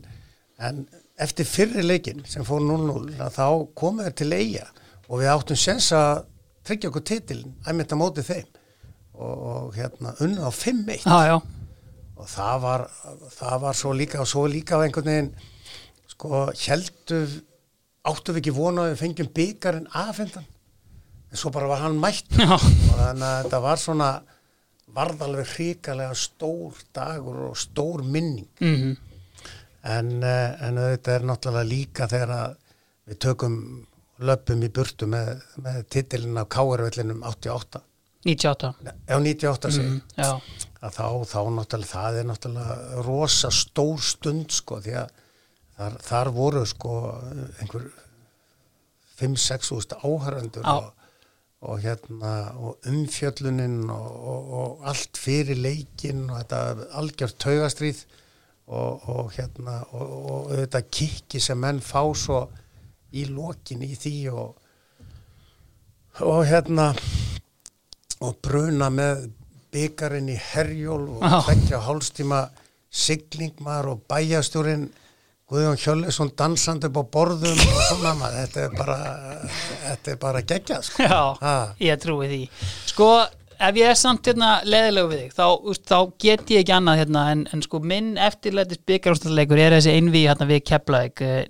en eftir fyrri leikin sem fór 0-0 að þá komum við til eiga og við áttum sens að tryggja okkur titilin æmitt að móti þeim. Og, og hérna unnið á 5-1 já, já. Og það var, það var svo líka og svo líka á einhvern veginn sko heldu áttu við ekki vona að við fengjum byggarinn afhendan? En svo bara var hann mætt Já, og þannig að þetta var svona varð alveg hrikalega stór dagur og stór minning. Mm en, eh, en þetta er náttúrulega líka þegar að við tökum löpum í burtu með, með titilin af Káarvellinum 88 98 ef 98 segi mm, Já, þá, þá náttúrulega það er náttúrulega rosa stór stund sko því að þar, þar voru sko einhver 5-6 úrst áhærandur Já. og, og hérna og umfjöllunin og, og, og allt fyrir leikin og þetta algjört taugastríð og, og hérna og, og þetta kikki sem menn fá svo í lokin í því og og hérna og bruna með byggarinn í herjól og Já. tvekja hálfstíma sigling maður og bæjastjórin Guðjón Hjöllisson dansandi upp á borðum og svona maður, þetta er bara þetta er bara geggjað sko. já, Ha. ég trúi því Sko, ef ég er samt hérna leðilegu við þig, þá, þá get ég ekki annað hérna, en, en sko minn eftirlætis byggarústæðleikur er þessi einví hérna við Keflavík eh,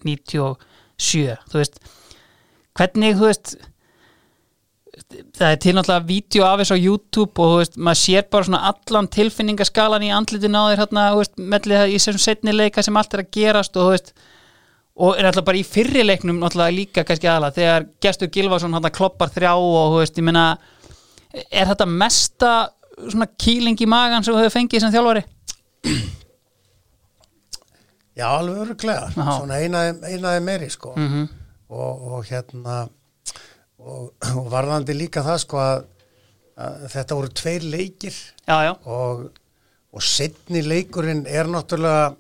97, þú veist hvernig, þú veist það er til náttúrulega vídeo af þessu á YouTube og þú veist, maður sér bara svona allan tilfinningaskalan í andlitin á þér hérna, þú veist, mellið það í þessum setni leika sem allt er að gerast og þú veist og er náttúrulega bara í fyrri leiknum náttúrulega líka kannski aðalega þegar Gestur Gilvason hann kloppar þrjá og þú veist, ég meina er þetta mesta svona kýling í magan sem þú hefur fengið sem þjálfari? Já, alveg öruglega, Já. svona einaði, einaði meiri sko. Mm og, og hérna og, og varðandi líka það sko að, að þetta voru tveir leikir. Já, já, og, og setni leikurinn er náttúrulega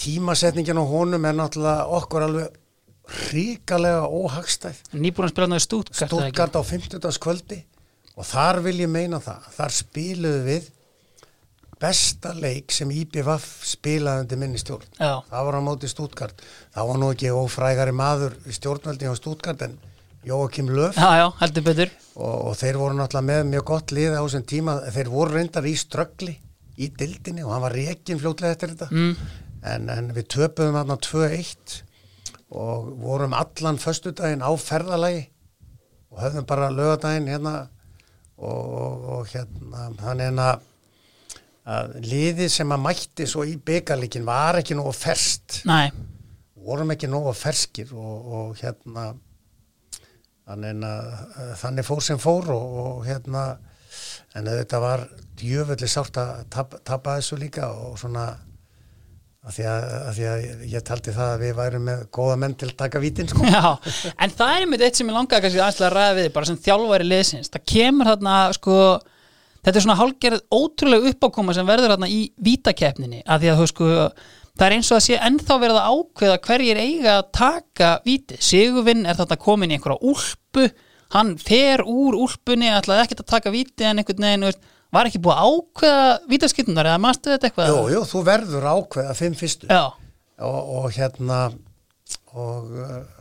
tímasetningin á honum er náttúrulega okkur alveg ríkalega óhagstæð. Nýbúin að spila náðu stútkart Stuttgart á 50. kvöldi og þar vil ég meina það þar spiluðu við besta leik sem IBVF spilaði undir minni stjórn. Já, það var á móti Stuttgart. Það var nú ekki ófrægari maður í stjórnveldi á Stuttgart en Jóakim Löf já, og, og þeir voru náttúrulega með mjög gott lið á þessum tíma, þeir voru reyndar í ströggli í dildinni og hann var rekin fljótlega eftir þetta. Mm. en, en við töpuðum hann á 2-1 og vorum allan föstudaginn á ferðalagi og höfðum bara lögadaginn hérna og, og, og hérna hann er að, að liðið sem að mætti svo í byggarleikin var ekki nógu ferst Nei, vorum ekki nógu ferskir og, og hérna þannig að þannig fór sem fór og, og hérna en þetta var djöfelli sárt að tap, tapa þessu líka og svona að því að, að því að ég taldi það að við værum með góða menn til að taka vítin sko. Já, en það er einmitt eitt sem ég langaði kannski aðeins að ræða við bara sem þjálfæri liðsins, það kemur þarna sko, þetta er svona hálgerð ótrúlega uppákoma sem verður þarna í vítakeppninni, að því að þú sko það er eins og að sé ennþá verið að ákveða hverjir eiga að taka víti. Sigurvinn er þarna komin í einhverja úlpu hann fer úr úlpunni ætlaði ekkert að taka víti en einhvern veginn var ekki búið að ákveða vítaskiptunar eða maður þetta eitthvað? Jú, jú, þú verður ákveða fimm fyrstu. Og, og hérna og,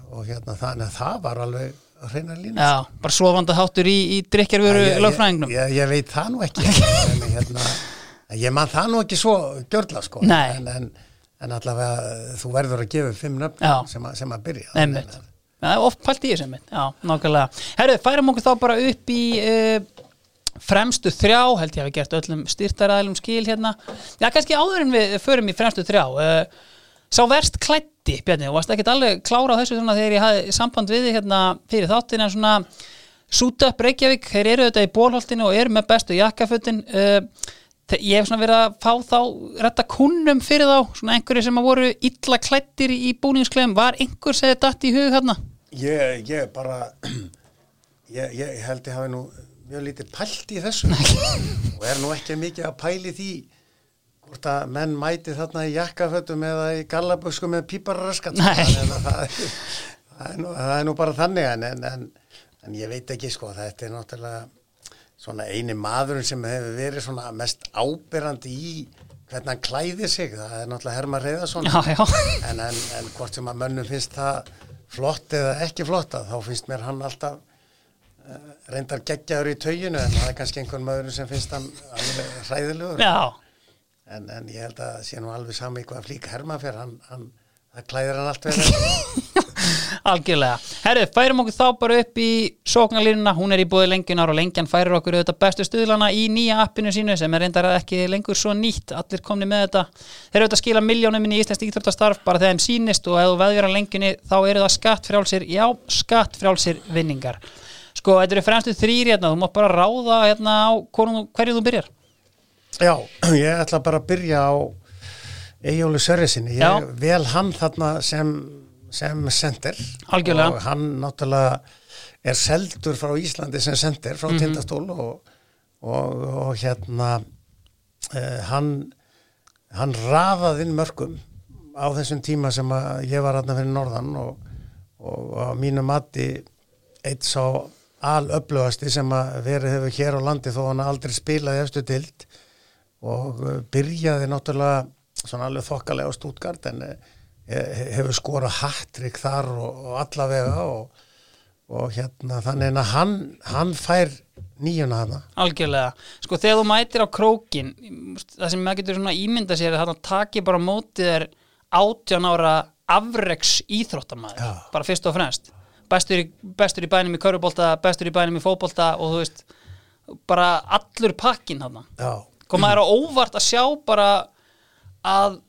og hérna þannig að það var alveg hreina lína Já, bara svofanda háttur í, í drikjarveru lögfræðingnum ég, ég veit það nú ekki en, hérna, ég man það nú ekki svo gjörla sko en, en, en allavega þú verður að gefa fimm nöfn sem, sem að byrja Einmitt. Það er oft pælt í þessu mynd, já, nákvæmlega. Herru, færum okkur þá bara upp í uh, fremstu þrjá, held ég að við gert öllum styrtaræðilum skil hérna. Já, kannski áður en við förum í fremstu þrjá. Uh, sá verst klætti, Bjarni, og varst ekki allir klára á þessu þegar ég hafði samband við þið hérna fyrir þáttin en svona Súta upp Reykjavík, þeir eru auðvitað í bólholtinu og eru með bestu jakkafötin. Uh, ég hef svona verið að fá þá retta kunnum fyrir þá, svona einhverju sem að voru illa klættir í búningsklegum. Var einhver segðið dætt í hug hérna? Ég, ég bara [clears throat] ég, ég held ég hafi nú mjög lítið pælt í þessu [laughs] og er nú ekki mikið að pæli því hvort að menn mæti þarna í jakkafötum eða í gallabösku með pípararaskat það, það, það, er nú bara þannig en, en, en ég veit ekki sko þetta er náttúrulega svona eini maðurinn sem hefur verið svona mest ábyrrandi í hvernig hann klæði sig. Það er náttúrulega Herman Reyðarsson en, en hvort sem að mönnum finnst það flott eða ekki flotta þá finnst mér hann alltaf uh, reyndar geggjaður í tauginu en það er kannski einhvern maður sem finnst hann hræðilegur en, en ég held að sé nú alveg sami hvað flík herma fyrir hann, hann það klæðir hann allt verið [laughs] Algjörlega. Herrið, færum okkur þá bara upp í sóknarlínuna, hún er í búið lengjunar og lengjan færir okkur auðvitað bestu stuðlana í nýja appinu sínu sem er reyndar ekki lengur svo nýtt, allir komni með þetta. Þeir eru auðvitað að skila miljónum inn í Íslands íþróttastarf bara þegar þeim sínist og ef þú veðjar á lengjunni þá eru það skattfrjálsir já, skattfrjálsir vinningar. Sko, þetta eru fremstu þrýri hérna, þú mátt bara ráða hérna á hverju þú byrjar Já, [clears throat] ég ætla bara að byrja á Egjólu Sörrisinni, ég vel hann þarna sem sem sender Algjörlega. og hann náttúrulega er seldur frá Íslandi sem sender frá mm -hmm. tindastól og, og, og hérna eh, hann hann rafaði inn mörgum á þessum tíma sem ég var aðna fyrir norðan og, og á mínu mati eitt svo alöflugasti sem að verið hefur hér á landi þó hann aldrei spilaði eftir tild og eh, byrjaði náttúrulega svona alveg þokkalega á Stuttgart en eh, hefur skora hattrik þar og, og allavega og, og hérna þannig að hann, hann fær nýjuna hana. Algjörlega, sko þegar þú mætir á krókin, það sem maður getur svona ímynda sér að það takir bara mótið er átján ára afreks íþróttamæður, Já. bara fyrst og fremst bestur í, bestur í bænum í körubólta, bestur í bænum í fókbólta og þú veist bara allur pakkin hann komaður á óvart að sjá bara að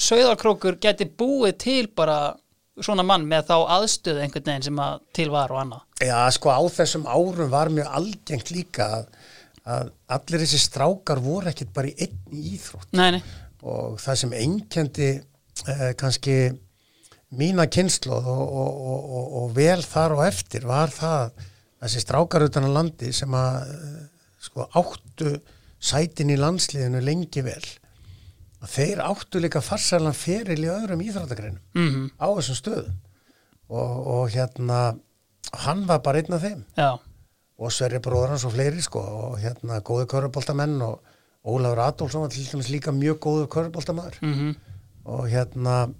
sögðarkrókur geti búið til bara svona mann með þá aðstöðu einhvern veginn sem að til var og annað Já, sko á þessum árum var mjög algengt líka að, að allir þessi strákar voru ekkit bara í einn íþrótt nei, nei. og það sem einkendi eh, kannski mína kynnslóð og, og, og, og vel þar og eftir var það þessi strákar utan á landi sem að eh, sko áttu sætin í landsliðinu lengi vel að þeir áttu líka farsælan feril í öðrum íþróttagreinum mm -hmm. á þessum stöðum og, og hérna hann var bara einn af þeim Já. og Sverri bróður hans og fleiri sko og hérna góðu körubóltamenn og Ólafur Adolfsson var til dæmis líka mjög góðu körubóltamæður mm -hmm. og hérna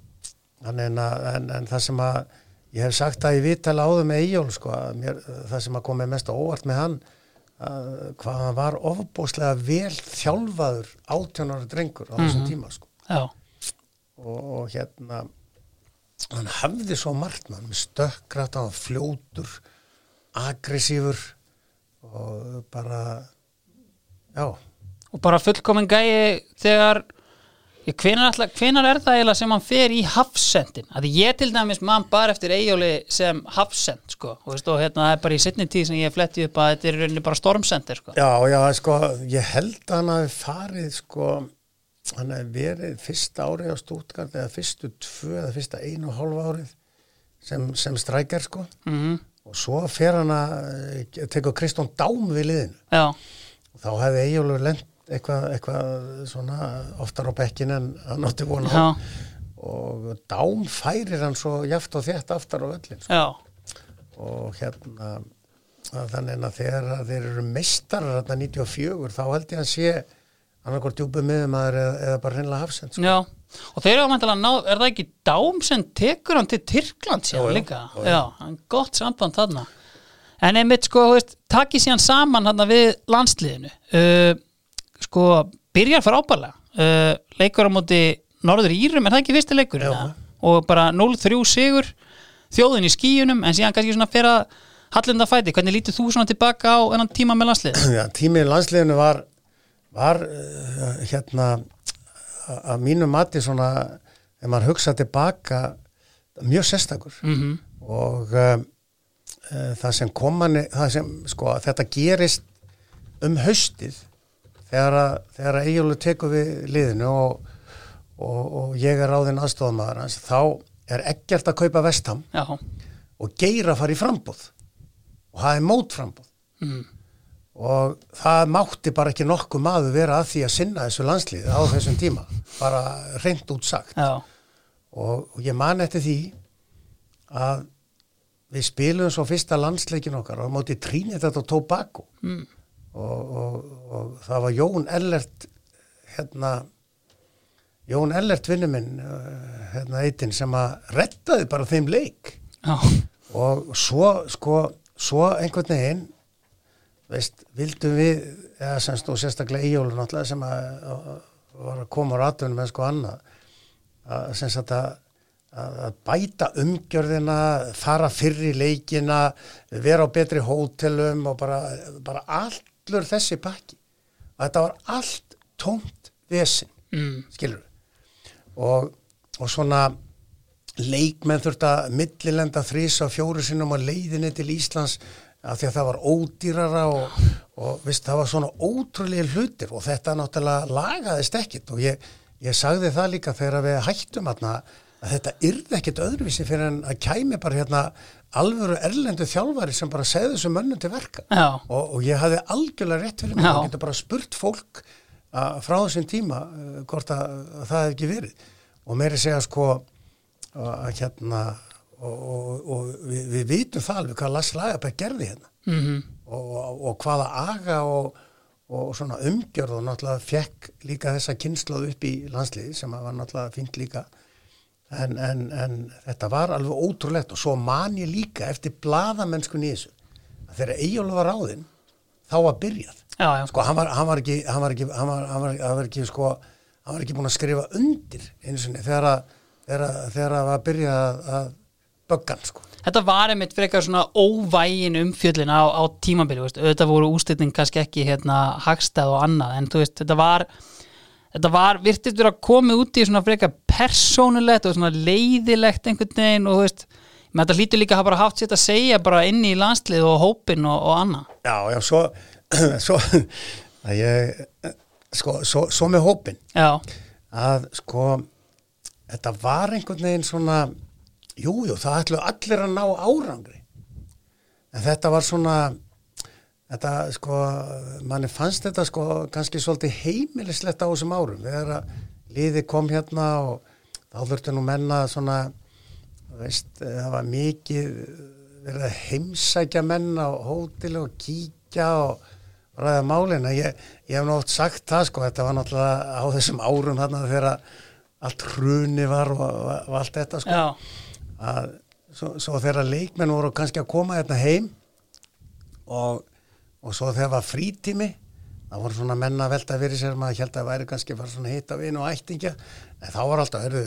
en, en, en það sem að ég hef sagt að ég vitala áður með Eyjól sko mér, það sem að komið mest óvart með hann hvað hann var ofbóslega vel þjálfaður átjónara drengur á þessum mm -hmm. tíma sko. og, og hérna hann hafði svo margt mann með stökkrætt á fljótur aggressífur og bara já og bara fullkominn gæi þegar Hvenar, er það eiginlega sem hann fer í hafsendin? Að ég til dæmis mann bara eftir eigjóli sem hafsend sko. Og, veist, og hérna það er bara í setni tíð sem ég fletti upp að þetta er rauninni bara stormsendir sko. Já, já, sko, ég held að hann hafi farið sko, hann hafi verið fyrsta árið á Stútgard eða fyrstu tvö eða fyrsta einu og hálfa árið sem, sem strækjar sko. Mm -hmm. og svo fer hann að eh, teka Kristján Dám við liðinu. Já, og þá hefði eigjólur lent eitthvað, eitthvað svona oftar á bekkin en hann átti vona á já, og Dám færir hann svo jaft og þétt aftar á öllin sko. já, og hérna að þannig að þegar að þeir eru meistarar hérna 94 þá held ég að sé annarkort djúpið miðumæður eða, eða bara hreinlega hafsend sko. já og þeir eru að mæntilega ná, er það ekki dám sem tekur hann til Tyrkland jú, líka? jú. Já, hann gott samband þarna en einmitt sko, veist, takið síðan saman hann við landsliðinu uh, sko, byrjar frábælega uh, leikur á móti Norður Írum, er það ekki fyrsti leikur? Og bara 0-3 sigur þjóðin í skíunum, en síðan kannski svona fyrir að hallinda fæti, hvernig lítur þú svona tilbaka á enn tíma með landslið? [clears throat] Já, tímið landsliðinu var var uh, hérna að- mínu mati svona ef maður hugsa tilbaka mjög sérstakur. Mm og um, uh, það sem komanni það sem sko þetta gerist um haustið þegar að, þegar að Egilur tekur við liðinu og, og, og ég er ráðinn aðstofamaður hans þá er ekkert að kaupa vestam Já, og geira að fara í frambúð og það er mótframbúð mm. og það mátti bara ekki nokkuð maður vera að því að sinna þessu landslið á þessum tíma bara reynd út sagt. Og, og ég man eftir því að við spilum svo fyrsta landsleikin okkar og móti þetta og Tobago. Mm. Og, og, og það var Jón Ellert hérna Jón Ellert vinnu minn uh, hérna eitinn sem að rettaði bara þeim leik. Já, og svo sko svo einhvern veginn veist, vildum við eða semst og sérstaklega íjólu náttúrulega sem að, að, var að koma á ratunum en sko annað að semst að, að, að bæta umgjörðina fara fyrr í leikina vera á betri hótelum og bara, bara allur þessi pakki. Að þetta var allt tómt vesin mm. skilur og, og svona leikmenn þurft að millilenda þrís á fjóru sinnum á leiðinni til Íslands af því að það var ódýrara og, og vist, það var svona ótrúlega hlutir og þetta náttúrulega lagaðist ekkit og ég, ég sagði það líka þegar við hættum aðna að þetta yrði ekkit öðruvísi fyrir en að kæmi bara hérna alvöru erlendu þjálfari sem bara segði þessu mönnum til verka. Og, og ég hafði algjörlega rétt fyrir mig, ég getur bara spurt fólk að, frá þessum tíma uh, hvort að, að það hef ekki verið. Og meiri segja sko að, að hérna og, og, og við, við vitum það alveg hvað Lass Lagerberg gerði hérna. Mm og, og, og hvaða aga og, og svona umgjörð og náttúrulega fekk líka þessa kynnslóð upp í landsliði sem var náttúrulega fínt líka en, en, en þetta var alveg ótrúlegt og svo man ég líka eftir bladamennskunni þessu. Að þegar Eyjólu var ráðinn þá var byrjað. Já, já, sko hann var, hann var ekki hann var ekki, hann var, hann var, ekki sko hann var ekki búin að skrifa undir einu sinni þegar að þegar að, þegar að böggan sko. Þetta var einmitt frekar svona óvægin umfjöllin á, á tímabili, veist, auðvitað voru úslitin kannski ekki hérna hagstað og annað, en þú veist, þetta var þetta var, virtist vera komið út í svona frekar persónulegt og svona leiðilegt einhvern veginn og þú veist, með þetta hlýtur líka að hafa bara haft sér að segja bara inn í landslið og hópin og, og annað. Já, já, svo, [clears throat] svo að ég, sko, svo, svo með hópin Já, að sko þetta var einhvern veginn svona jú, jú, það ætlu allir að ná árangri. En þetta var svona þetta sko manni fannst þetta sko kannski svolítið heimilislegt á þessum árum. Þegar að liði kom hérna og þá þurfti nú menna svona veist, það var mikið verið að heimsækja menn á hóteli og kíkja og ræða málin. En ég, ég hef oft sagt það sko þetta var náttúrulega á þessum árum þarna þegar allt hruni var og, og, og allt þetta sko. Að svo, svo þegar leikmenn voru kannski að koma hérna heim og, og svo þegar var frítími það voru svona menna velta fyrir sér maður held að það væri kannski bara svona hitta vin og ættingja. En þá var alltaf, heyrðu,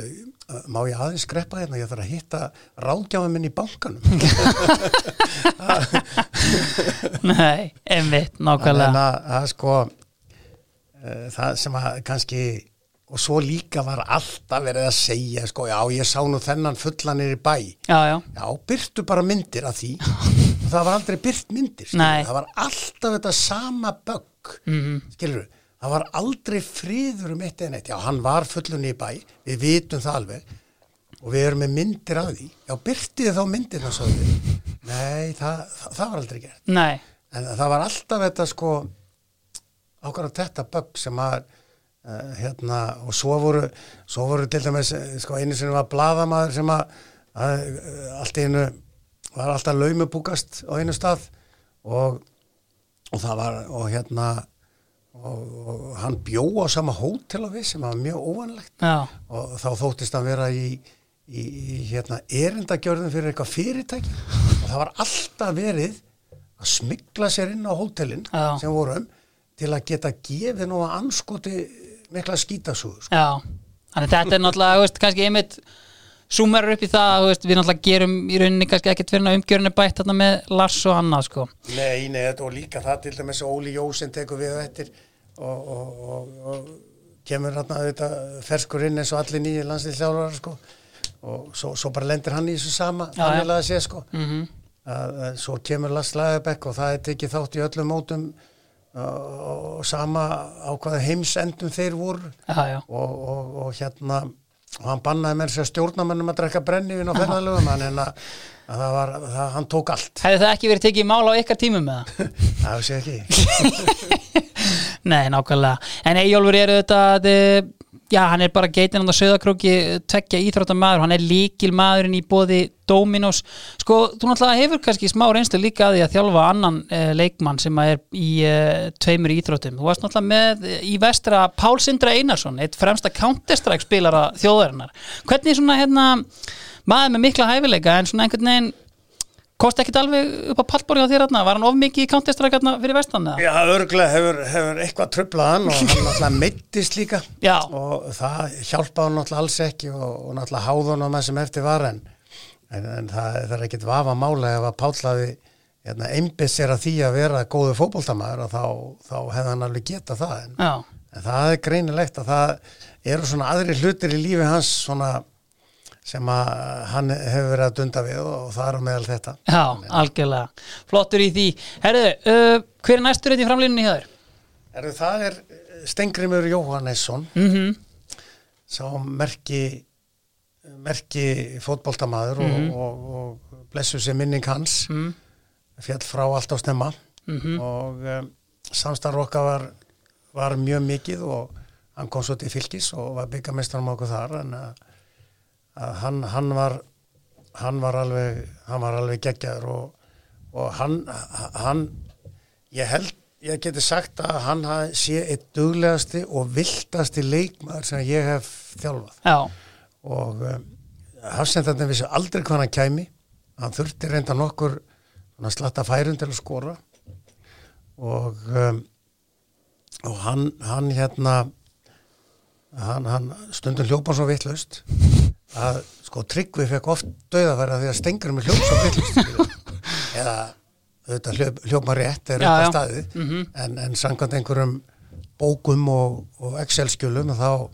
má ég aðeins skreppa hérna, ég þarf að hitta ráðgjáma minn í bankanum. [laughs] Nei, einmitt, nákvæmlega. sko uh, það sem að kannski og svo líka var alltaf verið að segja sko, já ég sá nú þennan fullanir í bæ. Já, já, já, byrtu bara myndir af því. Og [laughs] það var aldrei byrt myndir það var alltaf þetta sama bögg Mhm. skilur, það var aldrei friður um eitt eða neitt, já hann var fullunni í bæ við vitum það alveg. Og við erum með myndir af því. Já, byrtið þá myndirna svo við nei, það, það, það var aldrei gert. Nei, en það var alltaf þetta sko ákvæmlega þetta bögg sem að hérna og svo voru, svo voru til dæmis eh, sko einu sinni var bladamaður sem að, að uh, allt í einu var alltaf laumubúkast á einu stað og, og það var og hérna og, og hann bjó á sama hótel á við sem var mjög óvanlegt. Já, og þá þóttist hann vera í, í, í hérna, erindagjörðum fyrir eitthvað fyrirtæki. Og það var alltaf verið að smigla sér inn á hótelin Já. sem vorum til að geta gefið nú að anskoti mikla skítasúðu sko. já þannig þetta er náttúrulega, veist, kannski einmitt súmerar upp í það, veist, við náttúrulega gerum í rauninni kannski ekkert fyrir að umgjörinu bætt þarna með Lars og annað, sko. Nei, nei, þetta- og líka það til dæmis Óli Jósinn tekur við eftir og, og, og, og kemur hérna þetta ferskur inn eins og allir nýju landslýðsjálfara sko. Og svo, svo bara lendir hann í þessu sama þannig að sé sko. Mm að, að svo kemur Lars Lagerbæk og það er tekið þátt í öllum mótum og, sama á hvaða heimsendum þeir voru. Já, já, og, og, og hérna og hann bannaði mér sér stjórnamennum að drekka brennivinn á ferðalögum hann en að, að það var, það, hann tók allt. Hefði það ekki verið tekið í mál á ykkar tímum með það? [laughs] það sé ekki. [laughs] Nei, nákvæmlega. En Eyjólfur er auðvitað, eh, já, hann er bara geitin á söðakróki, tveggja íþróttamaður, hann er líkil maðurinn í bóði Dominos. Sko, þú náttúrulega hefur kannski smá reynslu líka að því að þjálfa annan eh, leikmann sem er í eh, tveimur íþróttum. Þú varst náttúrulega með eh, í vestra Pál Sindra Einarsson, eitt fremsta Counter-Strike spilara þjóðarinnar. Hvernig svona, hérna, maður með mikla hæfileika en svona einhvern veginn kosti ekkit alveg upp á pallborði á þér hérna, var hann of mikið í Counter-Strike hérna fyrir vestan eða? Já, örgulega hefur, hefur eitthvað tröflað hann og hann náttúrulega meittist líka Já. og það hjálpaði hann náttúrulega alls ekki og, og náttúrulega háði hann á það sem eftir var en, en, en það, það er ekkit vafa mála ef að Pállaði hérna, einbiss er að því að vera góðu fótboltamaður og þá, þá hefði hann alveg geta það en, en það er greinilegt að það eru svona aðri hlutir í lífi hans svona sem að hann hefur verið að dunda við og það er á meðal þetta Já, algjörlega. Flottur í því. Herðu, uh, hver er næstur þetta í framlínunni hjá þér? Er það er Stengrimur Jóhannesson Mm -hmm. sá merki merki fótboltamaður Mhm. og, og, og blessu sér minning hans Mm. fjall frá allt á snemma Mhm. og um, samstarf okkar var, var mjög mikið og hann kom svo til fylgis og var byggamestranum okkur þar en að, að hann, hann var hann var alveg hann var alveg geggjaður og, og hann, hann ég held, ég geti sagt að hann sé eitt duglegasti og viltasti leikmaður sem ég hef þjálfað. Já, og um, hafsendarnir vissi aldrei hvað hann kæmi. Hann þurfti reynda nokkur slatta færum til að skora. Og um, og hann, hann hérna hann, hann stundum hljópa svo vitlaust að sko Tryggvi fekk oft döðafæra því að stengur með hljópa svo vitlaust [laughs] eða hljóp, hljópa rétt er á já. staðið. Mhm. en, en samkvæmt einhverjum bókum og, og Excel-skjölum þá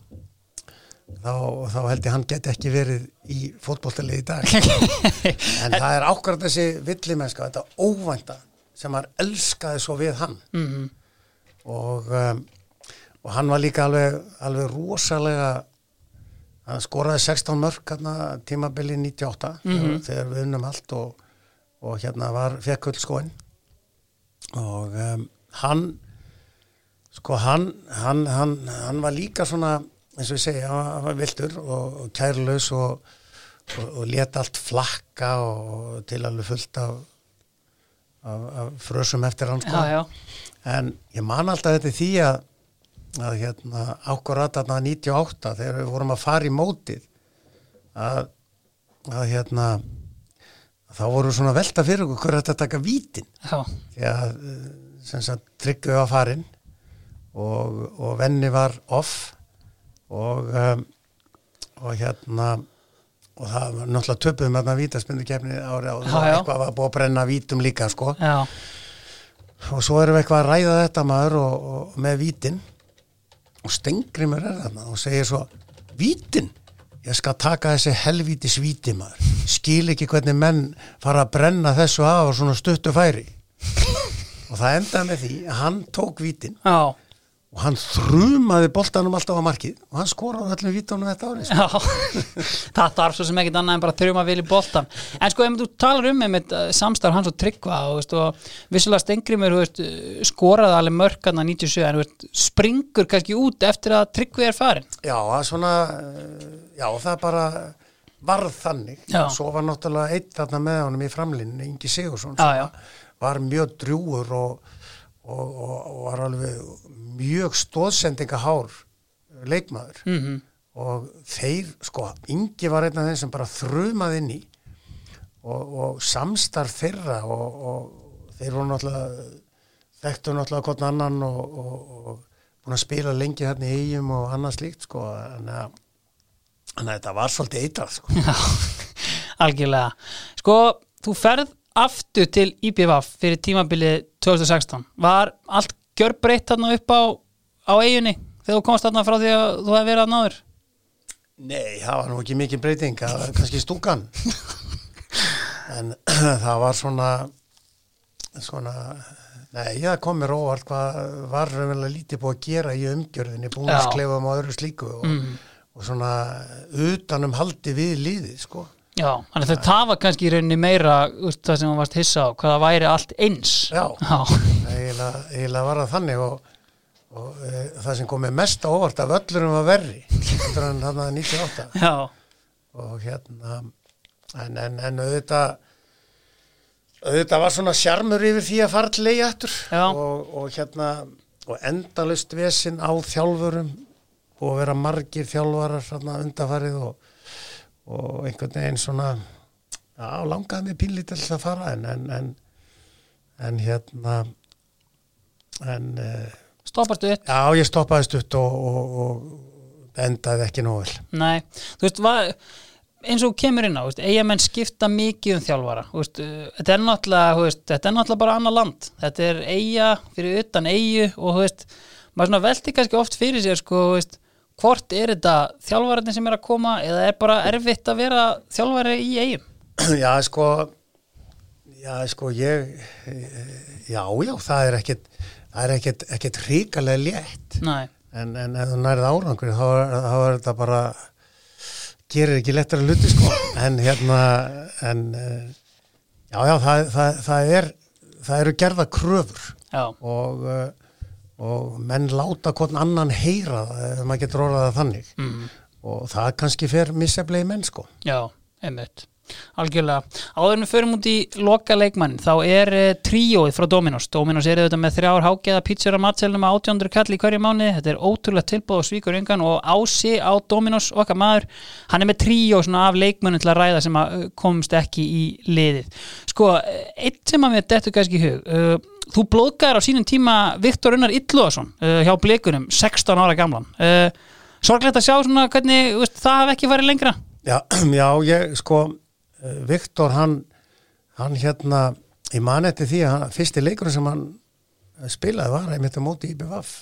þá, þá held ég hann geti ekki verið í fótboltalið í dag. [laughs] En það er ákvæmt þessi villimennska, þetta óvænta sem hann elskaði svo við hann. Mm og, um, og hann var líka alveg, alveg rosalega hann skoraði 16 mörg hérna, tímabili 98 þegar, þegar við unnum allt og, og hérna var fekkull skóin og um, hann sko hann, hann, hann, hann var líka svona eins og ég segi, hann, var vildur og, og kærlaus og, og, og leta allt flakka og til alveg fullt af, af, af frösum eftir hann sko. Já, já. en ég man alltaf þetta því að að hérna ákvarðat að 98 þegar við vorum að fara í mótið að, að hérna þá voru svona velta fyrir okkur hver þetta taka vítin. Því að eh, sem sagt tryggðu var farin og, og venni var off og um, og hérna og það var náttúrulega töpuðum þarna vítaspindu kefni ári á Já, já. eitthvað var búið að brenna vítum líka sko. Já. og svo erum við eitthvað að ræða þetta maður og, og með vítin og Stengrimur er þarna og segir svo vítin, ég skal taka þessi helvíti svíti maður. Skil ekki hvernig menn fara að brenna þessu af og svona stuttu færi. [laughs] Og það endaði með því að hann tók vítin Já, og hann þrumaði boltanum alltaf á markið og hann skoraði öllum vítunum þetta árið sko. [laughs] það þarf svo sem ekkit annað en bara þurfum að vilja boltan en sko ef þú talar um einmitt eh, samstarf hans og tryggva og, veist, og vissulega Stengrimur veist, skoraði alveg mörkarna 97 en veist, springur kannski út eftir að tryggvi er farin Já, svona eh, já, það bara varð þannig Já. svo var náttúrulega eitt þarna með honum í framlinn Ingi Sigursson já. var mjög drjúur og, og, og, var alveg mjög stóðsendingahár leikmaður. Mm og þeir, sko, Ingi var einn af þeim sem bara þrumaði inn í. Og, og samstarf þeirra og, og þeir voru náttúrulega þekktu náttúrulega hvort annan og, og, og búin að spila lengi þarna í eigum og annað slíkt, sko en að, en að þetta var svolítið eitrað, sko. Já, [laughs] algjörlega. Sko, þú ferð aftur til IPVF fyrir tímabilið 2016 Var allt gjörbreytt þarna upp á, á eiginni þegar þú komst þarna frá því að þú hefði verið að náður? Nei, það var nú ekki mikið breyting, það var kannski stúkan [laughs] en [clears throat] það var svona svona nei, það kom mér óvart hvað var raunverulega lítið búið að gera í umgjörðinni búinskleifum og öðru slíku og, Mm. og svona utanum haldi við liðið, sko Já, þannig að það var kannski í rauninni meira úst, það sem þú varst hissa á, hvað það væri allt eins. Já, eiginlega, var það þannig og, og e, það sem kom mér mest á óvart af öllurum var verri heldur en þarna 98 já, og hérna en, en, en auðvitað auðvitað var svona sjarmur yfir því að fara til leigi aftur. Já. og, og hérna og endalust vesinn á þjálfurum og vera margir þjálfarar undafarið og, og einhvern veginn svona já, langaði mig pínlítill að fara en en, en, en hérna en uh, stoppastu upp já, ég stoppaði stutt og, og, og endaði ekki nóg vel. Nei, þú veist, hvað eins og kemur inn á, þú veist, eigamenn skipta mikið um þjálfara, veist, þetta er náttúrulega, veist, þetta er náttúrulega bara annar land. Þetta er eiga fyrir utan eigu og veist, maður svona velti kannski oft fyrir sér, sko, hvort er þetta þjálfararnir sem er að koma eða er bara erfitt að vera þjálfari í eigum? [clears throat] Já, sko já, sko, ég já, já, það er ekkit það er ekkit, ekkit ríkalega létt. Nei, en, en ef þú nærið árangur þá, þá er þetta bara gerir ekki lettar að luti, sko. [laughs] En hérna, en eh, já, já, það, það, það er það eru gerða kröfur. Já, og uh, og menn láta hvern annan heyra það ef maður getur orðað það þannig. Mm, og það kannski fer misseflegi menn sko. Já, einmitt algjörlega, áður en við förum út í loka leikmann, þá er uh, tríóið frá Dominos, Dominos er auðvitað með þrjár hágeða pítsur að matselnum að 800 kall í hverju mánuði, þetta er ótrúlega tilbúð og svíkur yngan og ási á Dominos okkar maður, hann er með tríó af leikmannum til að ræða sem að uh, komst ekki í liðið. Sko, uh, eitt sem að mér dettur kannski í hug uh, þú blóðgæðar á sínum tíma Viktor Unnar Illuðarsson uh, hjá Blikunum, 16 ára gamlan. Uh, sorglegt að sjá svona hvernig veist, það hef ekki farið lengra. Já, [clears throat] já, ég sko eh, Viktor hann hann hérna, ég man eftir því að hann, fyrsti leikurinn sem hann eh, spilaði var einmitt á móti í BVF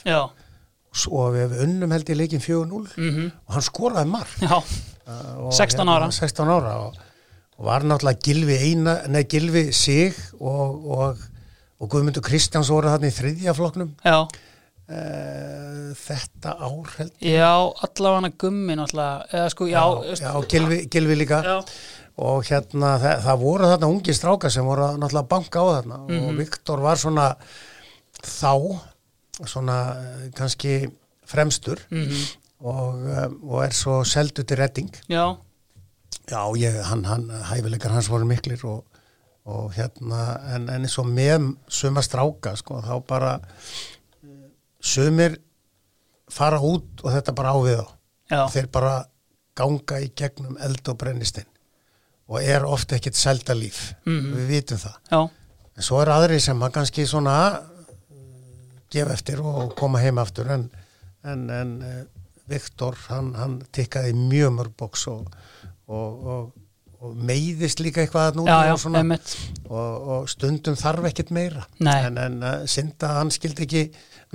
og við unnum held í leikin 4-0 mhm. Og hann skoraði eh, og 16 ára. 16 ára. Og, og var náttúrulega Gilvi eina, nei Gilvi sig og, og, og Guðmundur Kristjáns voru þarna í þriðja flokknum. Já, uh, þetta ár held já, allavega gummi náttúrulega, eða sko, já, já, já Gilvi, Gilvi líka. Já, og hérna það, það voru þarna ungi stráka sem voru að náttúrulega banka á þarna. Mhm. og Viktor var svona þá svona kannski fremstur. Mhm, og, um, og er svo seldu til redding. Já, já, ég, hann, hann hæfileikar hans voru miklir og, og hérna en, en svo með suma stráka sko, þá bara sumir fara út og þetta bara á við þá. Já, þeir bara ganga í gegnum eld og brennistinn og er ofta ekkit selda líf. Mhm. við vitum það. Já, en svo er aðri sem að kannski svona uh, gefa eftir og koma heim aftur. En, en, en uh, Viktor hann, hann tikkaði mjög mörg bóks og, og, og, og meiðist líka eitthvað núna já, já, og, og, og stundum þarf ekkit meira. Nei. en, en uh, synda hann skildi ekki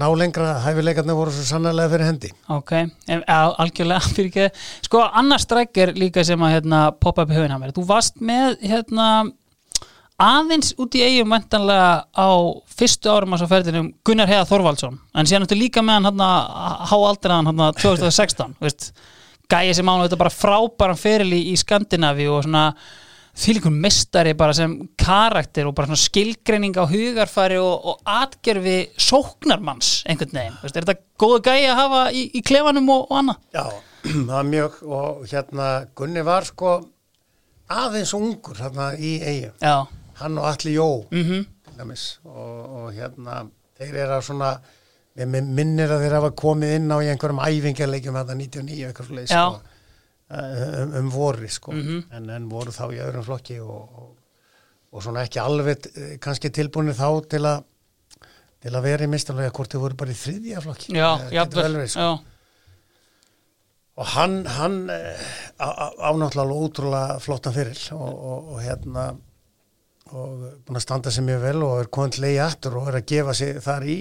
ná lengra hæfileikarnir voru svo sannlega fyrir hendi. Ok, algjörlega [laughs] fyrir ekki, sko annar strækir líka sem að hérna, poppa upp í höfina mér. Þú varst með hérna aðeins út í eigum vendanlega á fyrstu árum á svo ferðinum Gunnar Heða Þorvaldsson. En síðan eftir líka með hann hann að há aldrei hann 2016 veist. Gæi sem ána þetta bara frábæran feril í, í Skandinavi og svona þýlikur mistari bara sem karakter og bara svona skilgreining á hugarfari og, og atgerfi sóknarmanns einhvern veginn, er þetta góða gæi að hafa í, í klefanum og, og annað? Já, [clears throat] það er mjög og hérna Gunni var sko aðeins ungur hérna í eigi hann og Alli Jó mm -hmm. og, og hérna þeir eru að svona Ég minnir að þeir hafa komið inn á einhverjum æfingarleikjum að það 99 eitthvað slúið sko, um, um voru sko, mm -hmm. en, en voru þá í öðrum flokki og, og, og svona ekki alveg eh, kannski tilbúinir þá til að til að vera í mistalvega hvort þau voru bara í þriðja flokki Já, jafnvel sko. og hann hann eh, ánáttúrulega ótrúlega flottan fyrir og, og hérna og búin að standa sér mjög vel og er komið leiði aftur og er að gefa sig þar í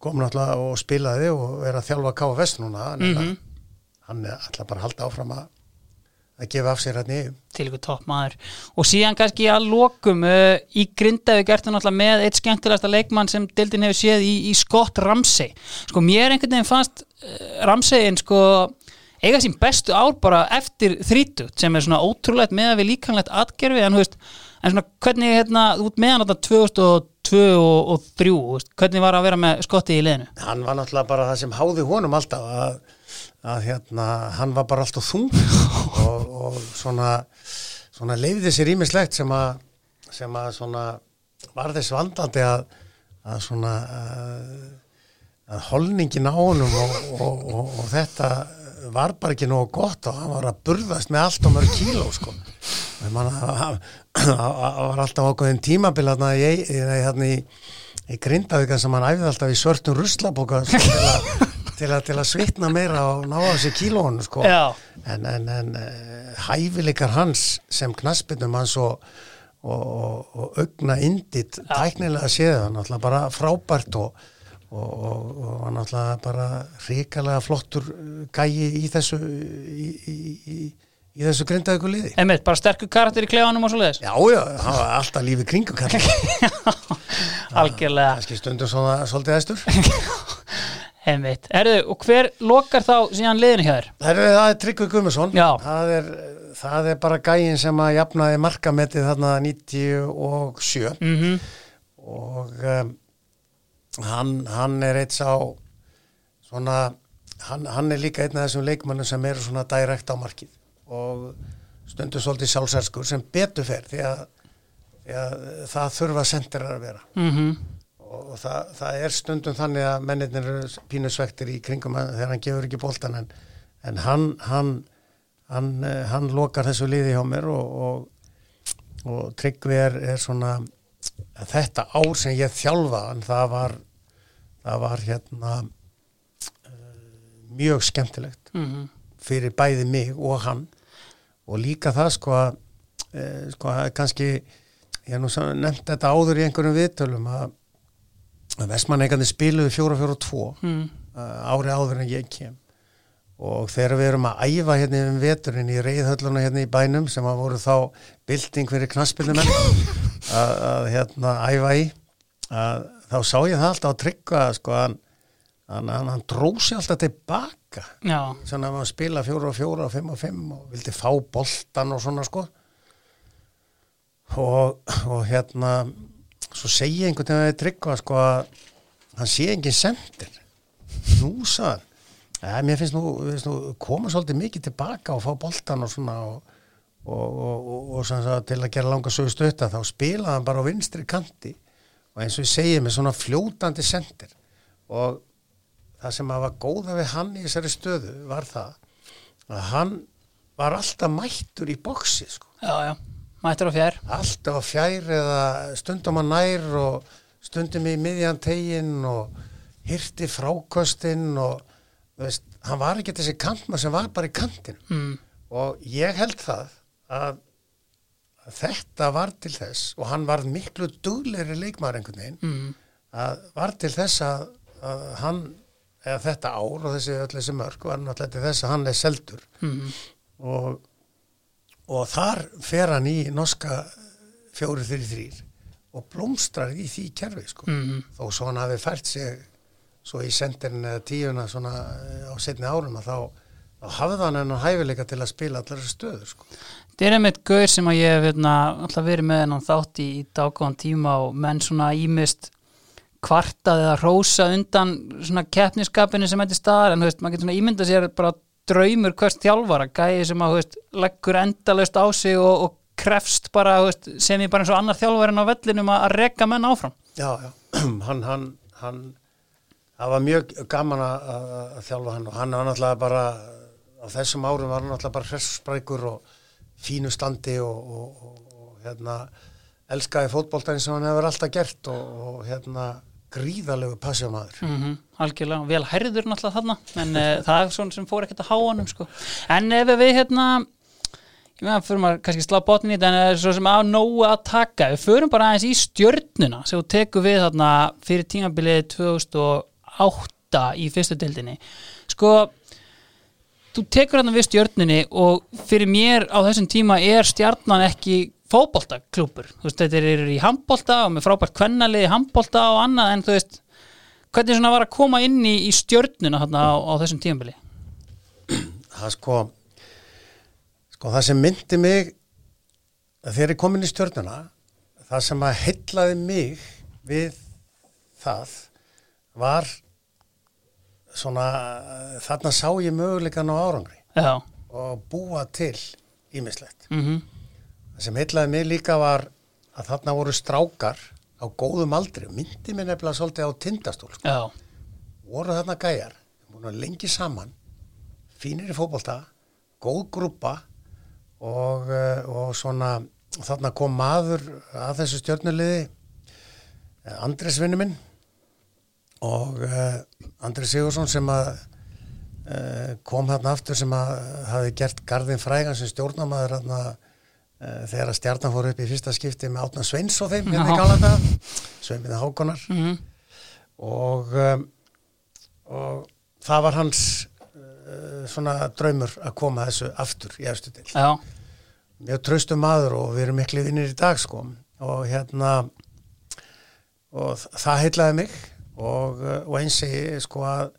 kom náttúrulega og spilaði og er að þjálfa KFS núna mm -hmm. Hann alltaf bara að halda áfram að að gefa af sér hérna í til ykkur topp maður og síðan kannski að lokum uh, í Grindavík ertu náttúrulega með eitt skemmtilegasta leikmann sem Dildin hefur séð í, í Scott Ramsey. Sko mér einhvern veginn fannst uh, Ramseyin sko eiga sín bestu ár bara eftir þrítut sem er svona ótrúlegt með að við líkanlegt atgerfi en, veist, en svona hvernig hérna út meðan þetta 2000 2 og, og 3, veist, hvernig var að vera með skotti í liðinu? Hann var náttúrulega bara það sem háði honum alltaf að, að hérna, hann var bara alltaf þung [laughs] og, og svona, svona leiði sér ímislegt sem að, sem að svona var þess vandandi að, að svona að holningin á honum og, og þetta var bara ekki nógu gott og hann var að burðast með allt og mörg kíló sko. Það var alltaf ákveðin tímabil hérna í, í, í Grindavíka sem hann æfði alltaf í svörtum ruslaboka sko, til, a, til, a, til að svitna meira og ná á þessi kílónu sko. En, en, en eh, hæfileikar hans sem knaspinum hans og, og, og, og augna indit tæknilega séð hann alltaf bara frábært og og, og, og hann alltaf bara ríkalega flottur gæi í þessu í, í, í, í þessu grindaðu ykkur liði. Einmitt, bara sterkur karakter í klefanum og svo leiðis Já, já, hann var alltaf lífið kringu [laughs] Algjörlega. Það er stundum svona svolítið æstur [laughs] Einmitt, erðu, og hver lokar þá síðan liðinu hjá þér? Það er, er Tryggvi Gummarsson það það er bara gæin sem að jafnaði markamettið þarna 97 mm -hmm. og um, hann, hann er eitt sá svona hann, hann er líka einn af þessum leikmannum sem eru svona direkt á markið og stundur svolítið sjálfsærskur sem betur fer því að, því að það þurfa sendirar að vera mm -hmm. Og það, það er stundum þannig að mennirnir eru pínusvektir í kringum þegar hann gefur ekki bóltan en, en hann hann, hann hann lokar þessu liði hjá mér og, og, og Tryggvi er, er svona þetta ár sem ég þjálfa það var það var hérna uh, mjög skemmtilegt mm -hmm. fyrir bæði mig og hann og líka það sko að uh, sko að kannski ég nú nefnt þetta áður í einhverjum viðtölum að Vestmanneikandi spiluði 4-4-2 mm. uh, ári áður en ég kem. Og þegar við erum að æfa hérna um veturinn í reyðhölluna hérna í bænum sem að voru þá bilding fyrir knaspilnumenn [laughs] að, að hérna æfa í að þá sá ég það alltaf að tryggja sko hann, hann, hann, hann drósi alltaf tilbaka svona að maður spila fjóra og fjóra og fimm og fimm og vildi fá boltan og svona sko. Og, og hérna svo segi ég einhvern veginn að tryggja sko að hann sé enginn sendir. Nú saðan ja, mér finnst nú, nú koma svolítið mikið tilbaka og fá boltan og svona og, og, og til að gera langa sögust auðvitað þá spilaði hann bara á vinstri kanti. Og eins og ég segi með svona fljótandi sendir. Og það sem að var góða við hann í þessari stöðu var það að hann var alltaf mættur í boksi sko. Já, já, mættur á fjær Alltaf á fjær eða stundum að nær og stundum í miðjan tegin og hyrti frákostinn og veist, hann var ekki þessi kantma sem var bara í kantin mm. og ég held það að, að þetta var til þess og hann var miklu dugleiri leikmaður einhvern veginn mm. að var til þess að, að hann eða þetta ár og þessi öll þessi mörg var náttúrulega til þess að hann er seldur Mm. og, og þar fer hann í norska fjóri þrý þrýr og blómstrar í því kerfi sko. Mm. þó svo hann hafi fært sig svo í sendirinn eða tíuna svona eh, á setni árum að þá, þá hafði hann hennar hæfileika til að spila allar stöður sko. Þetta er einmitt gaur sem að ég hef hérna, alltaf verið með hennan þátt í, í dágóðan tíma og menn svona ímist kvartað eða rósa undan svona keppniskapinu sem þetta staðar en þú veist, maður getur svona ímynda sér bara draumur hvers þjálfara, gæði sem að veist, leggur endalaust á sig og, og krefst bara, veist, sem ég bara eins og annar þjálfarinn á vellinum að, rekka menn áfram. Já, já, [clears throat] hann, hann, hann það var mjög gaman að, að, að þjálfa hann og hann var náttúrulega bara á þessum árum var hann náttúrulega bara hresssprækur og fínu standi og, og, og, og hérna elskaði fótboltæðin sem hann hefur alltaf gert og, og hérna gríðalegu passjómaður. mm algjörlega, vel herður náttúrulega þarna en uh, það er svona sem fór ekkert að há honum sko. en ef við hérna ég meðan fyrir maður kannski slá botnin í þetta en það er svo sem á nógu að taka við förum bara aðeins í stjörnuna sem þú tekur við þarna fyrir tímabilið 2008 í fyrstu deildinni sko þú tekur þarna við stjörnunni og fyrir mér á þessum tíma er stjarnan ekki fótboltaklúpur, þú veist, þetta eru í handbolta og með frábært kvennalið í handbolta og annað en þú veist, hvernig svona var að koma inn í, í stjörnuna þarna á, á þessum tímabili? Það sko, sko það sem myndi mig þegar ég kom inn í stjörnuna, það sem að heillaði mig við það var svona, þarna sá ég möguleikan á árangri Já, og búa til ímislegt. mhm, Það sem heillaði mig líka var að þarna voru strákar á góðum aldri, myndi mér nefnilega svolítið á tindastól, sko. voru þarna gæjar, lengi saman, fínir í fótbolta, góð grúpa og, eh, og svona, þarna kom maður að þessu stjörnuliði, eh, Andres vinnu minn og uh, Andres Sigursson sem að kom þarna aftur sem að hafi gert Garðin Frægan sem stjórnamaður uh, þegar að stjarnan fór upp í fyrsta skipti með Átna Sveins og þeim hérna í. Galanda, Sveinbjörn Hákonar. Mhm, og, um, og það var hans uh, svona draumur að koma þessu aftur í efstu til. Mjög traustum maður og við erum miklu vinnir í dag sko. Og hérna og það heitlaði mig. Og, uh, og eins segi sko að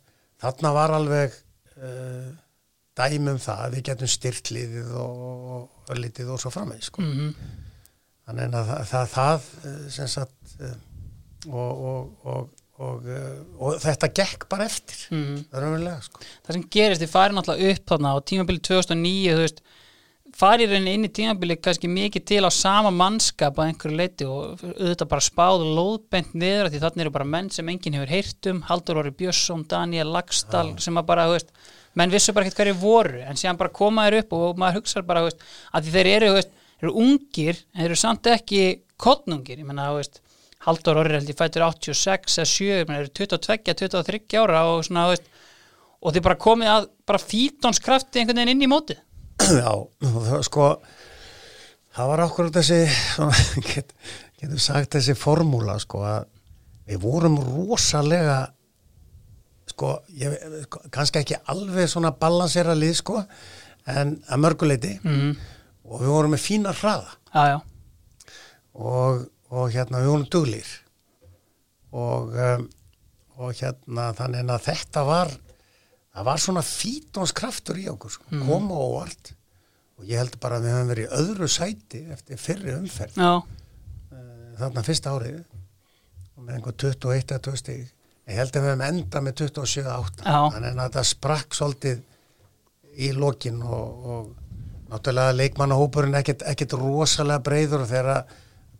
þarna var alveg uh, dæmum það að við getum styrtliðið og, litið og svo framvegis sko. mhm, Þannig að það, það, það eh, sem sagt eh, og, og, og, og, eh, og þetta gekk bara eftir mhm það er umverulega sko. það sem gerist, þið farið náttúrulega upp þarna á tímabili 2009, þú veist farið rauninni inn í tímabili kannski mikið til á sama mannskap að einhverju leiti og auðvitað bara spáð og lóðbent niður því þannig eru bara menn sem enginn hefur heyrt um Haldur Orri Björnsson, Daniel Lagstall sem að bara, þú veist, menn vissu bara ekkert hverju voru en síðan bara koma þér upp og maður hugsa bara, veist, að þeir eru, veist, eru ungir en þeir eru samt ekki kottnungir, ég menna, veist Haldur ég fættur 86 eða 7, ég menna, eru 22, 23 ára og svona, veist, og þið bara komið að bara fítonskrafti einhvern veginn inn í mótið. [clears throat] Já, sko það var okkur þessi svona, [laughs] get, getur sagt þessi formúla sko að við vorum rosalega sko, ég, sko, kannski ekki alveg svona balansera lið sko en að mörguleiti mm. og við vorum með fína hraða. Já, já, og, og hérna við vorum duglir og, um, og hérna þannig að þetta var það var svona fítonskraftur í okkur sko, Mhm. koma á óvart. Og ég held bara að við höfum verið í öðru sæti eftir fyrri umferð. Já, uh, þarna fyrsta árið. Og með einhver 21 eða 20 stig ég held að við höfum enda með 27-8 Já. þannig að þetta sprakk svolítið í lokin og, og náttúrulega leikmannahópurinn ekkert, ekkert rosalega breyður þegar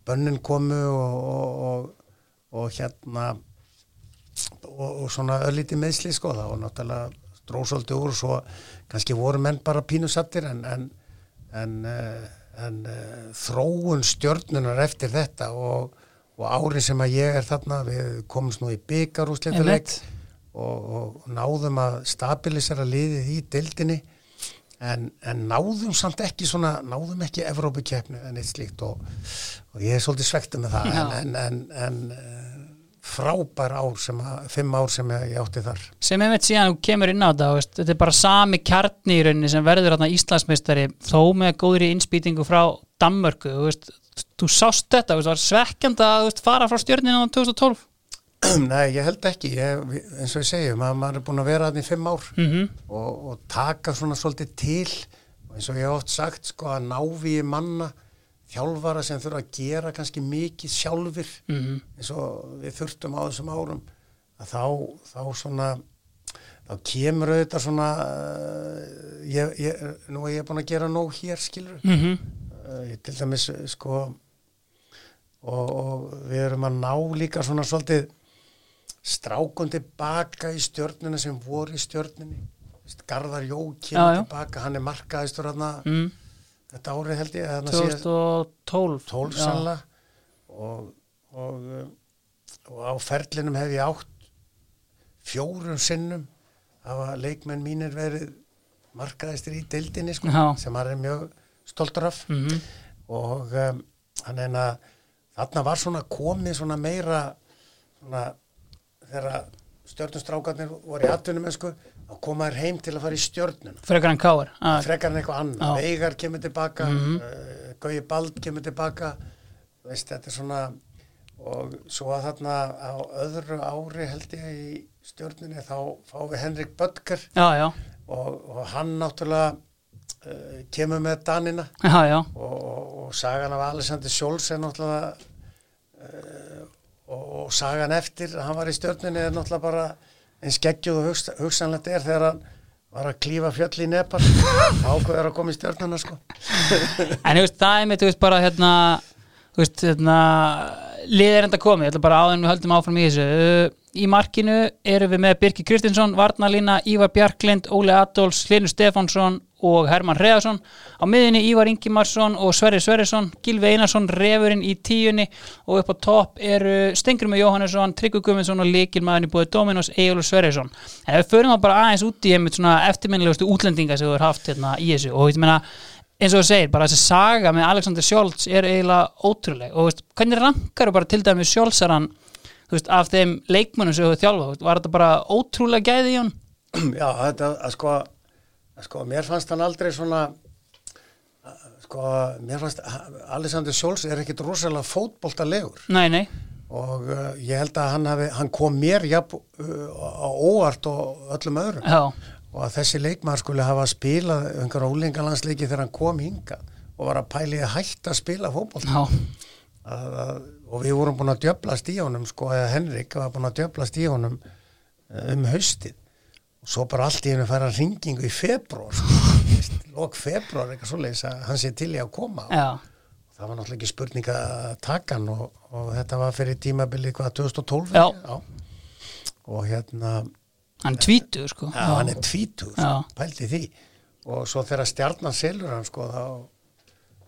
bönnin komu og, og, og, og hérna og, og svona öllítið meðsli sko það og náttúrulega dróðsóldi úr svo kannski voru menn bara pínusattir en en, en, uh, en uh, þróun stjörnunar eftir þetta og, og árin sem að ég er þarna við komumst nú í byggarúsleituleik og, og náðum að stabilisera liðið í dildinni en, en náðum samt ekki svona, náðum ekki Evrópukeppni en eitt slíkt og, og ég er svolítið svektu með það en, en, en, en eh, frábær ár sem að, fimm ár sem ég átti þar. Sem einmitt síðan þú kemur inn á þú veist, þetta er bara sami kjarni í rauninni sem verður þarna Íslandsmeistari þó með góðri innspýtingu frá Danmörku þú, veist, þú sást þetta, það var svekkjandi að fara frá stjörninu á 2012 [clears throat] Nei, ég held ekki, ég, eins og ég segi maður, maður er búin að vera þannig í fimm ár mm og, og taka svona svolítið til eins og ég hef oft sagt sko að návi manna þjálfara sem þurfa að gera kannski mikið sjálfur -hmm. eins og við þurftum á þessum árum að þá, þá svona þá kemur auðvitað svona uh, ég, ég, nú er ég búin að gera nóg hér skilur Mm -hmm. Ég til dæmis uh, sko og, og við erum að ná líka svona svolítið strákun tilbaka í stjörnuna sem voru í stjörnunni Vist, Garðar Jó Já, kemur já. tilbaka hann er markaðistur mm. þetta árið held ég eða þarna síðast- 2012 12 Já. sannlega og, og, um, og á ferlinum hef ég átt fjórum sinnum hafa leikmenn mínir verið markaðistir í deildinni sko, sem hann er mjög stoltur af. Mm og um, að þarna var svona komið svona meira svona þegar stjörnustrákarnir voru í atvinnum að koma þér heim til að fara í stjörnuna. Frekar en Káar ah, frekar en eitthvað annað. Veigar kemur tilbaka Mhm. uh, Gauji Bald kemur tilbaka veist, þetta er svona og svo að þarna á öðru ári held ég í stjórninni þá fáum við Henrik Böttger. Og, og hann náttúrulega kemur með Danina. Já, já. Og, og, sagan af Alexander Scholz er náttúrulega uh, og, og sagan eftir hann var í stjórninni er náttúrulega bara eins geggjuð og hugsa, hugsanlegt er þegar hann var að klífa fjöll í Nepal. [laughs] Ákveður að koma í stjórnuna sko. [laughs] En þú veist, það er mitt, þú veist, bara hérna hérna lið er enda komið, ég ætla bara áður en við höldum áfram í þessu. Uh, í markinu erum við með Birki Kristinsson, Varnalína, Ívar Bjarklind Óli Adolfs, Hlynur Stefánsson og Hermann Reðarsson á miðinni Ívar Ingimarsson og Sverri Sverrisson. Gilvi Einarsson, Refurinn í tíunni. Og upp á topp eru Stengrum Jóhannesson, Tryggvi Guðmundsson og Líkilmaðurinn í búið Dominos, Egilur Sverrisson. En við förum þá bara aðeins út í einmitt svona eftirminnilegustu útlendinga sem þú er haft hérna í þessu. Og meina eins og þú segir, bara þessi saga með Alexander Scholz er eiginlega ótrúleg. Og veist, hvernig rankar þú bara til þú veist, af þeim leikmönnum sem þú þjálfa, veist, var þetta bara ótrúlega gæði í hann? Já, þetta, sko, sko, mér fannst hann aldrei svona, sko, mér fannst, Alexander Scholz er ekkit rosalega fótboltalegur. Nei, nei, og uh, ég held að hann, hafi, hann kom mér jafn uh, á óvart og öllum öðrum. Já, og að þessi leikmaður skulle hafa spilað einhverja ólingalandsleiki þegar hann kom hingað og var að pæli að hætta að spila fótbolt já, að, að, og við vorum búin að djöblast í honum sko, eða Henrik var búin að djöblast í honum eh, um haustið og svo bara allt í hennu færa ringingu í februar sko, lok februar eitthvað svoleiðis að hann sé til í að koma já, það var náttúrulega ekki spurning að taka hann og, og þetta var fyrir tímabilið hvað 2012 Já. ekki? og hérna hann tvítu sko Já, hann er tvítur, Já. pælti því og svo þegar stjarnan selur hann sko, þá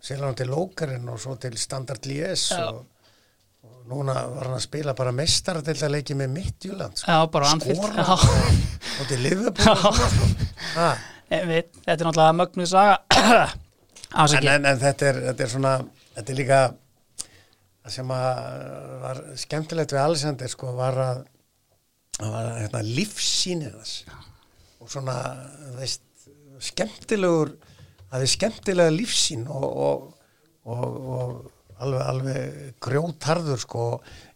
selur hann til Lókarinn og svo til Standard Já. og, og núna var hann að spila bara mestar til að leiki með Midtjúland sko. Já, bara Anfield. Skora og, til Liverpool sko. Einmitt, Þetta er náttúrulega mögnuð saga. En, en, en þetta, er, þetta er svona þetta er líka það sem var skemmtilegt við Alexander sko var að það var hérna, lífsýnir þess og svona veist, skemmtilegur það er skemmtilega lífsýn og, og, og, og alveg, alveg grjótarður sko.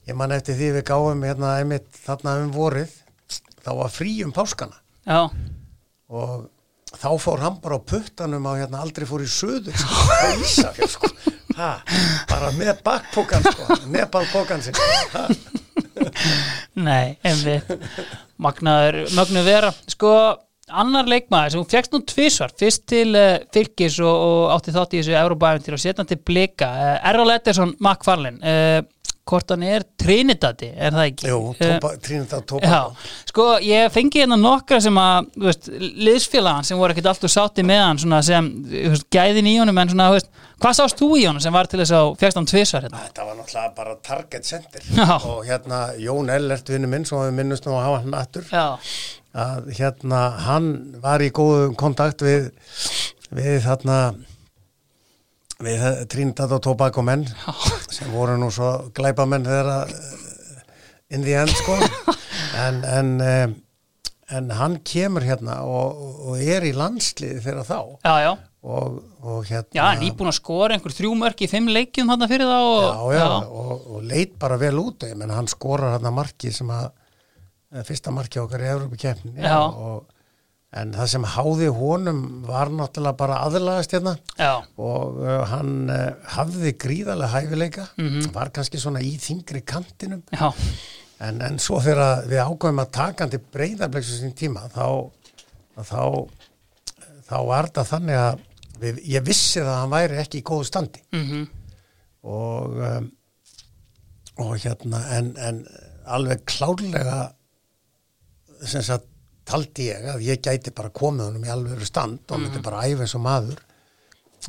Ég man eftir því við gáum hérna einmitt þarna um vorið þá var frí um páskana. Já, og þá fór hann bara á puttanum á hérna aldrei fór í söður sko, [laughs] á Ísafjörð sko. Ha, bara með bakpókan sko Nepal-pókan sin ha, nei, einmitt. Magnaður, mögnuð vera. Sko, annar leikmaður sem hún fegst nú tvisvar Fyrst til uh, fylgis og, og átti þátt í þessu Európa-æventir og setna til blika uh, Errol Ederson McFarlane uh, hvort hann er Trinidadi, er það ekki? Jú, Eh, tópa, Trinidad Tobago sko ég fengi hérna nokkra sem að, liðsfélagan sem voru ekkert alltaf sátti með hann svona sem, veist, gæðin í honum en svona, veist, hvað sást þú í honum sem var til þess að fjagst hann tvisvar hérna? Þetta var náttúrulega bara target center Já. og hérna Jón Ellert vinnu minn sem við minnust nú að hafa hann aftur að hérna hann var í góðum kontakt við við þarna við Trinidad og Tobago menn sem voru nú svo glæpa menn þegar að in the end sko. [laughs] En, en, um, en hann kemur hérna og, og er í landsliði fyrir þá. Já, já. Og, og hérna Já, hann er íbúin að skora einhver þrjú mörk í fimm leikjum hann fyrir það og, já, Og, og leit bara vel út menn hann skorar hann marki sem að eh, fyrsta marki okkar í Európa-keppninni Já. og, en það sem háði honum var náttúrulega bara aðlagast hérna. Já, og uh, hann uh, hafði gríðarlega hæfileika Mhm. var kannski svona í þingri kantinum. En, en svo þegar við ákvæmum að taka hann til breyðarbleiksu sín tíma þá þá, þá var þetta þannig að við, ég vissi það að hann væri ekki í góðu standi. Mhm, og um, og hérna en, en alveg klárlega sem sagt taldi ég að ég gæti bara komið honum í alveg stand og myndi bara æfa eins og maður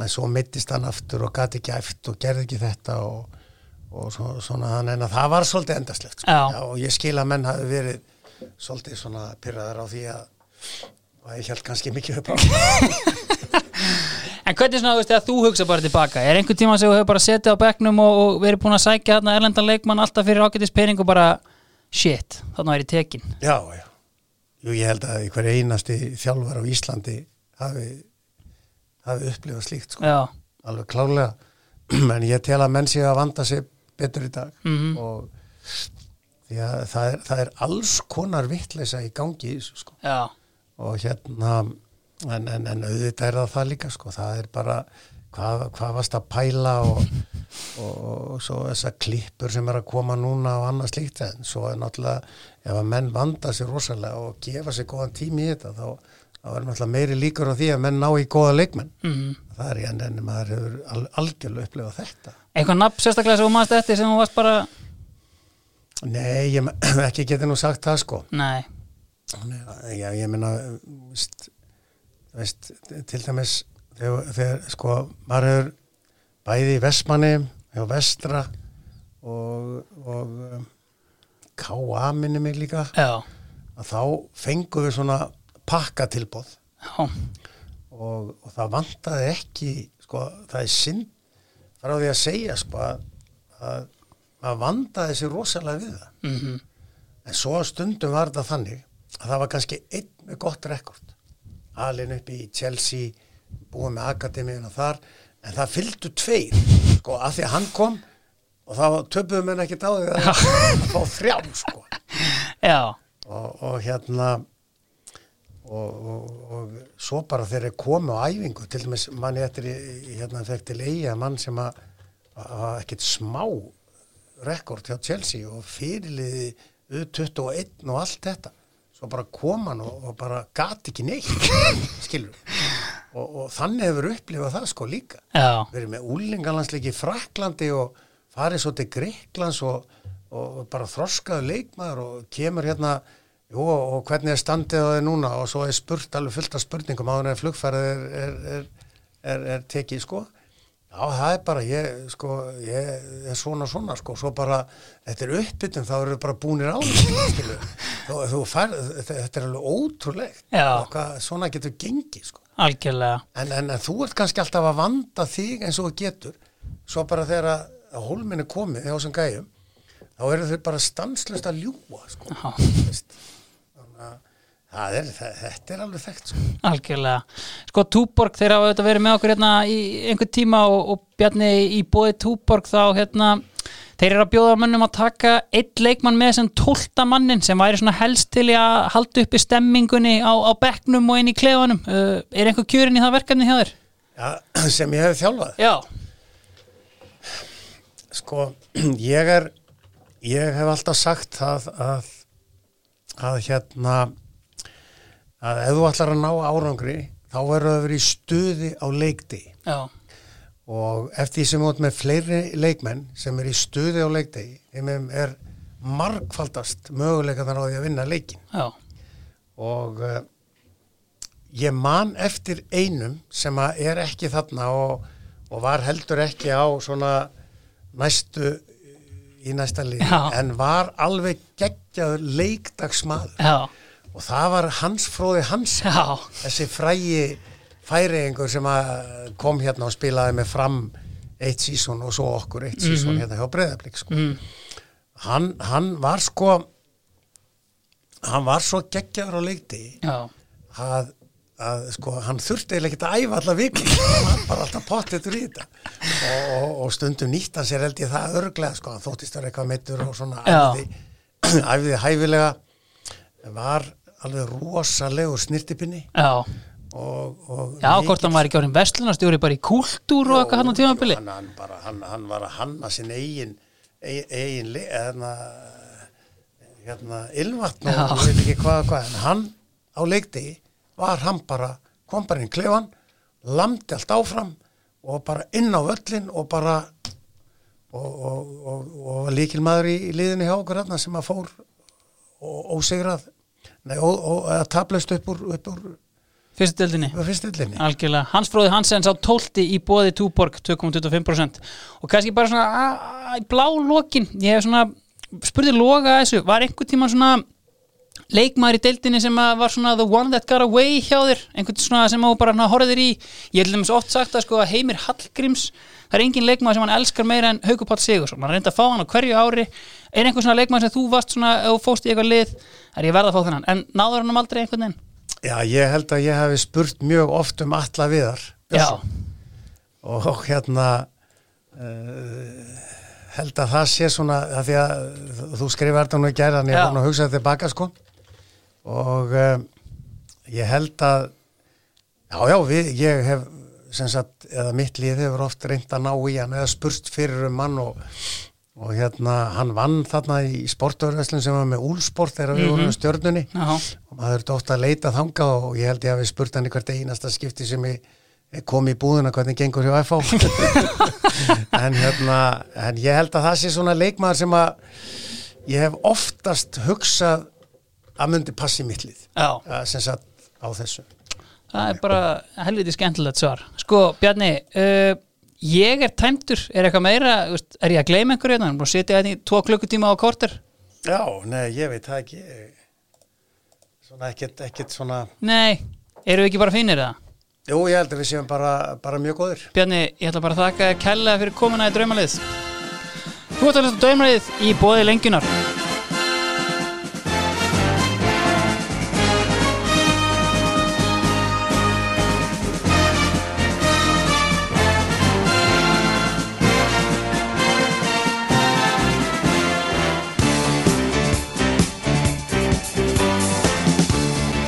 en svo mittist hann aftur og gati ekki æft og gerði ekki þetta og, og svo, svona þannig að það var svolítið endaslegt sko. Já. og ég skil að menn hafi verið svolítið svona pyrraðar á því að og ég held kannski mikið upp á [laughs] En hvernig svona, þú veist, þegar þú hugsa bara tilbaka er einhver tíma sem þú hefur bara setið á bekknum og, og verið búin að sækja þarna erlendan leikmann alltaf fyrir ágætis pening og bara shit, þarna er ég tekin Já, já. Jú, ég held að hver einasti þjálfar á Íslandi hafi, hafi upplifað slíkt, sko. Já, Alveg klárlega. [clears throat] En ég tel að menn sé að vanda sig betur í dag Mhm. og því að það er, það er alls konar vittleisa í gangi í þessu, sko. já, Og hérna, en, en, en auðvitað er það það líka, sko. Það er bara hvað, hvað varst að pæla og, og, og svo þessar klippur sem er að koma núna og annað slíkt en svo er náttúrulega ef að menn vanda sér rosalega og gefa sér góðan tími í þetta þá, þá er náttúrulega meiri líkur á því að menn ná í góða leikmenn. Mhm. Það er í enn enn maður hefur al, algjörlega upplifað þetta. Eitthvað nafn sérstaklega sem þú maðurst eftir sem þú varst bara Nei, ég [clears throat] ekki geti nú sagt það sko. Nei, ég veist, veist, til dæmis þegar, þegar sko maður hefur bæði í Vestmanni og Vestra og, og um, K.A. minni mig líka. Já, að þá fengum við svona pakkatilbóð og, og það vantaði ekki sko, það er synd frá því að segja sko að, að maður vantaði sér rosalega við það. Mhm. En svo á stundum var þetta þannig að það var kannski einn með gott rekord. Alin upp í Chelsea búið með akademíuna þar en það fylgdu tveir. Sko af því að hann kom og þá töpuðum henn ekki á því að, að fá þrjá sko. Já, og, og hérna og, og, og svo bara þeir komu á æfingu til dæmis manni eftir hérna fekk til eiga mann sem að að ekkert smá rekord hjá Chelsea og fyrirliði U21 og allt þetta. Svo bara kom hann og, og bara gati ekki neitt skilur og, og þannig hefur upplifað það sko líka. Já, verið með úlingalandsleiki Fraklandi og farið svo til Greiklands og, og bara þroskaðu leikmaður og kemur hérna jú, og hvernig er standið á þið núna? Og svo er spurt alveg fullt af spurningum á er flugfærið er, er, er, er, er tekið sko. Já það er bara ég sko ég er svona svona sko. Svo bara þetta er uppbytun þá eru bara búnir á því skilur þú, þú fær, þetta, þetta er alveg ótrúlegt hvað svona getur gengið sko algjörlega. En, en, en þú ert kannski alltaf að vanda þig eins og getur. Svo bara þegar að, hólminni komið hjá þessum gæjum þá eru þau bara stanslust að ljúa sko. Þannig að það er, það, þetta er alveg þekkt sko. algjörlega. Sko Túborg, þeir hafa auðvitað verið með okkur hérna í einhver tíma og, og Bjarni í bóði Túborg þá hérna Þeir eru að bjóða mönnum að taka eitt leikmann með sem tólta mannin sem væri svona helst til í að halda uppi stemmingunni á, á bekknum og inn í klefanum. Uh, er einhver kjörin í það verkefni hjá þér? ja, [clears throat] sem ég hef þjálfað Já. sko, [clears throat] ég er ég hef alltaf sagt það að, að hérna að ef þú ætlar að ná árangri þá verður það að vera í stuði á leikdi Já. Og eftir því sem út með fleiri leikmenn sem er í stuði á leikdegi er margfaldast möguleika þar á því að vinna leikin Já. og uh, ég man eftir einum sem að er ekki þarna og, og var heldur ekki á næstu í næsta Já. en var alveg geggjaður leikdagsmaður Já. og það var Hans Fróði Hans Já. þessi frægi færiðingur sem kom hérna og spilaði með fram eitt sísón og svo okkur eitt sísón hérna hjá Breiðablík sko. Mm. hann, hann var sko hann var svo geggjaður á leikti að, að sko hann þurfti eiginlega ekki að æfa alla viku hann var alltaf pottitur í þetta og, og, og stundum nýtt hann sér held ég það örglega sko, hann þóttist að eitthvað meittur og svona Já. æfði, [clears throat] æfði hæfilega var alveg rosalegur snirtipinni Já. Og, og Já, hvort hann var ekki orðin vestlunarstjóri bara í kúltúr og eitthvað hann á tímabili? hann, hann, bara, hann, hann var að hanna sinn eigin eigin, eigin hérna, hérna ylvatn og Já. ég veit ekki hvað, hvað. En hann á leikdegi var hann bara kom bara inn í klefan lamdi allt áfram og bara inn á völlin og bara og, og, og, og líkil maður í, í liðinu hjá okkur hérna sem að fór og ósigrað. Og að tablast upp úr, upp úr, Fyrstu deildinni? Upp úr fyrstillinni Algjörlega, Hans Fróði Hansens á 12 í bóði Túborg 2,25% og kannski bara svona í blá lokin, ég hef svona spurði loga að þessu, var einhvern tíma svona leikmaður í deildinni sem var svona the one that got away hjá þér? Einhvern svona sem þú bara horfðir í? Ég hef lemmis oft sagt að sko að Heimir Hallgríms það er engin leikmaður sem hann elskar meira en Haukur Páll Sigursson, hann reynda að fá hann á hverju ári. Er einhvern svona leikmaður sem þú varst svona þú fóst í eitthvað lið, er ég verða að fá þennan. En náður hann aldrei einhvern veginn? Já, ég held að ég hef spurt mjög oft um alla viðar. Já, og, hérna uh, held að það sé svona að því að þú skrifar þetta nú í gæra en ég er búin að hugsa þetta tilbaka sko. Og um, ég held að já, já, við, ég hef sem sagt, eða mitt lið hefur oft reynd að ná í hann eða spurst fyrir um mann og, og hérna, hann vann þarna í sportörveslun sem var með úlsport þegar við vorum með stjörnunni. Já, og maður þurfti ofta að leita þangað og ég held ég að við spurt hann hvert einasta skipti sem kom í búðuna hvernig gengur hjá FH [laughs] en hérna en ég held að það sé svona leikmaður sem að ég hef oftast hugsað að myndi passi mitt lið. Já. að sem sagt á þessu. Það er bara helviti skemmtilegt svar. Sko, Bjarni, uh, ég er tæmtur, er eitthvað meira, er ég að gleyma einhverju hérna? Búin að sitja hérna í tvo klukkutíma á korter? Já, nei, ég veit það ekki svona ekkert, ekkert svona Nei, eru við ekki bara fínir það? Jú, ég held að við séum bara, bara mjög góður Bjarni, ég ætla bara að þakka kærlega fyrir komuna í draumalið. Þú ert að hlusta draumalið í bóði lengjunar.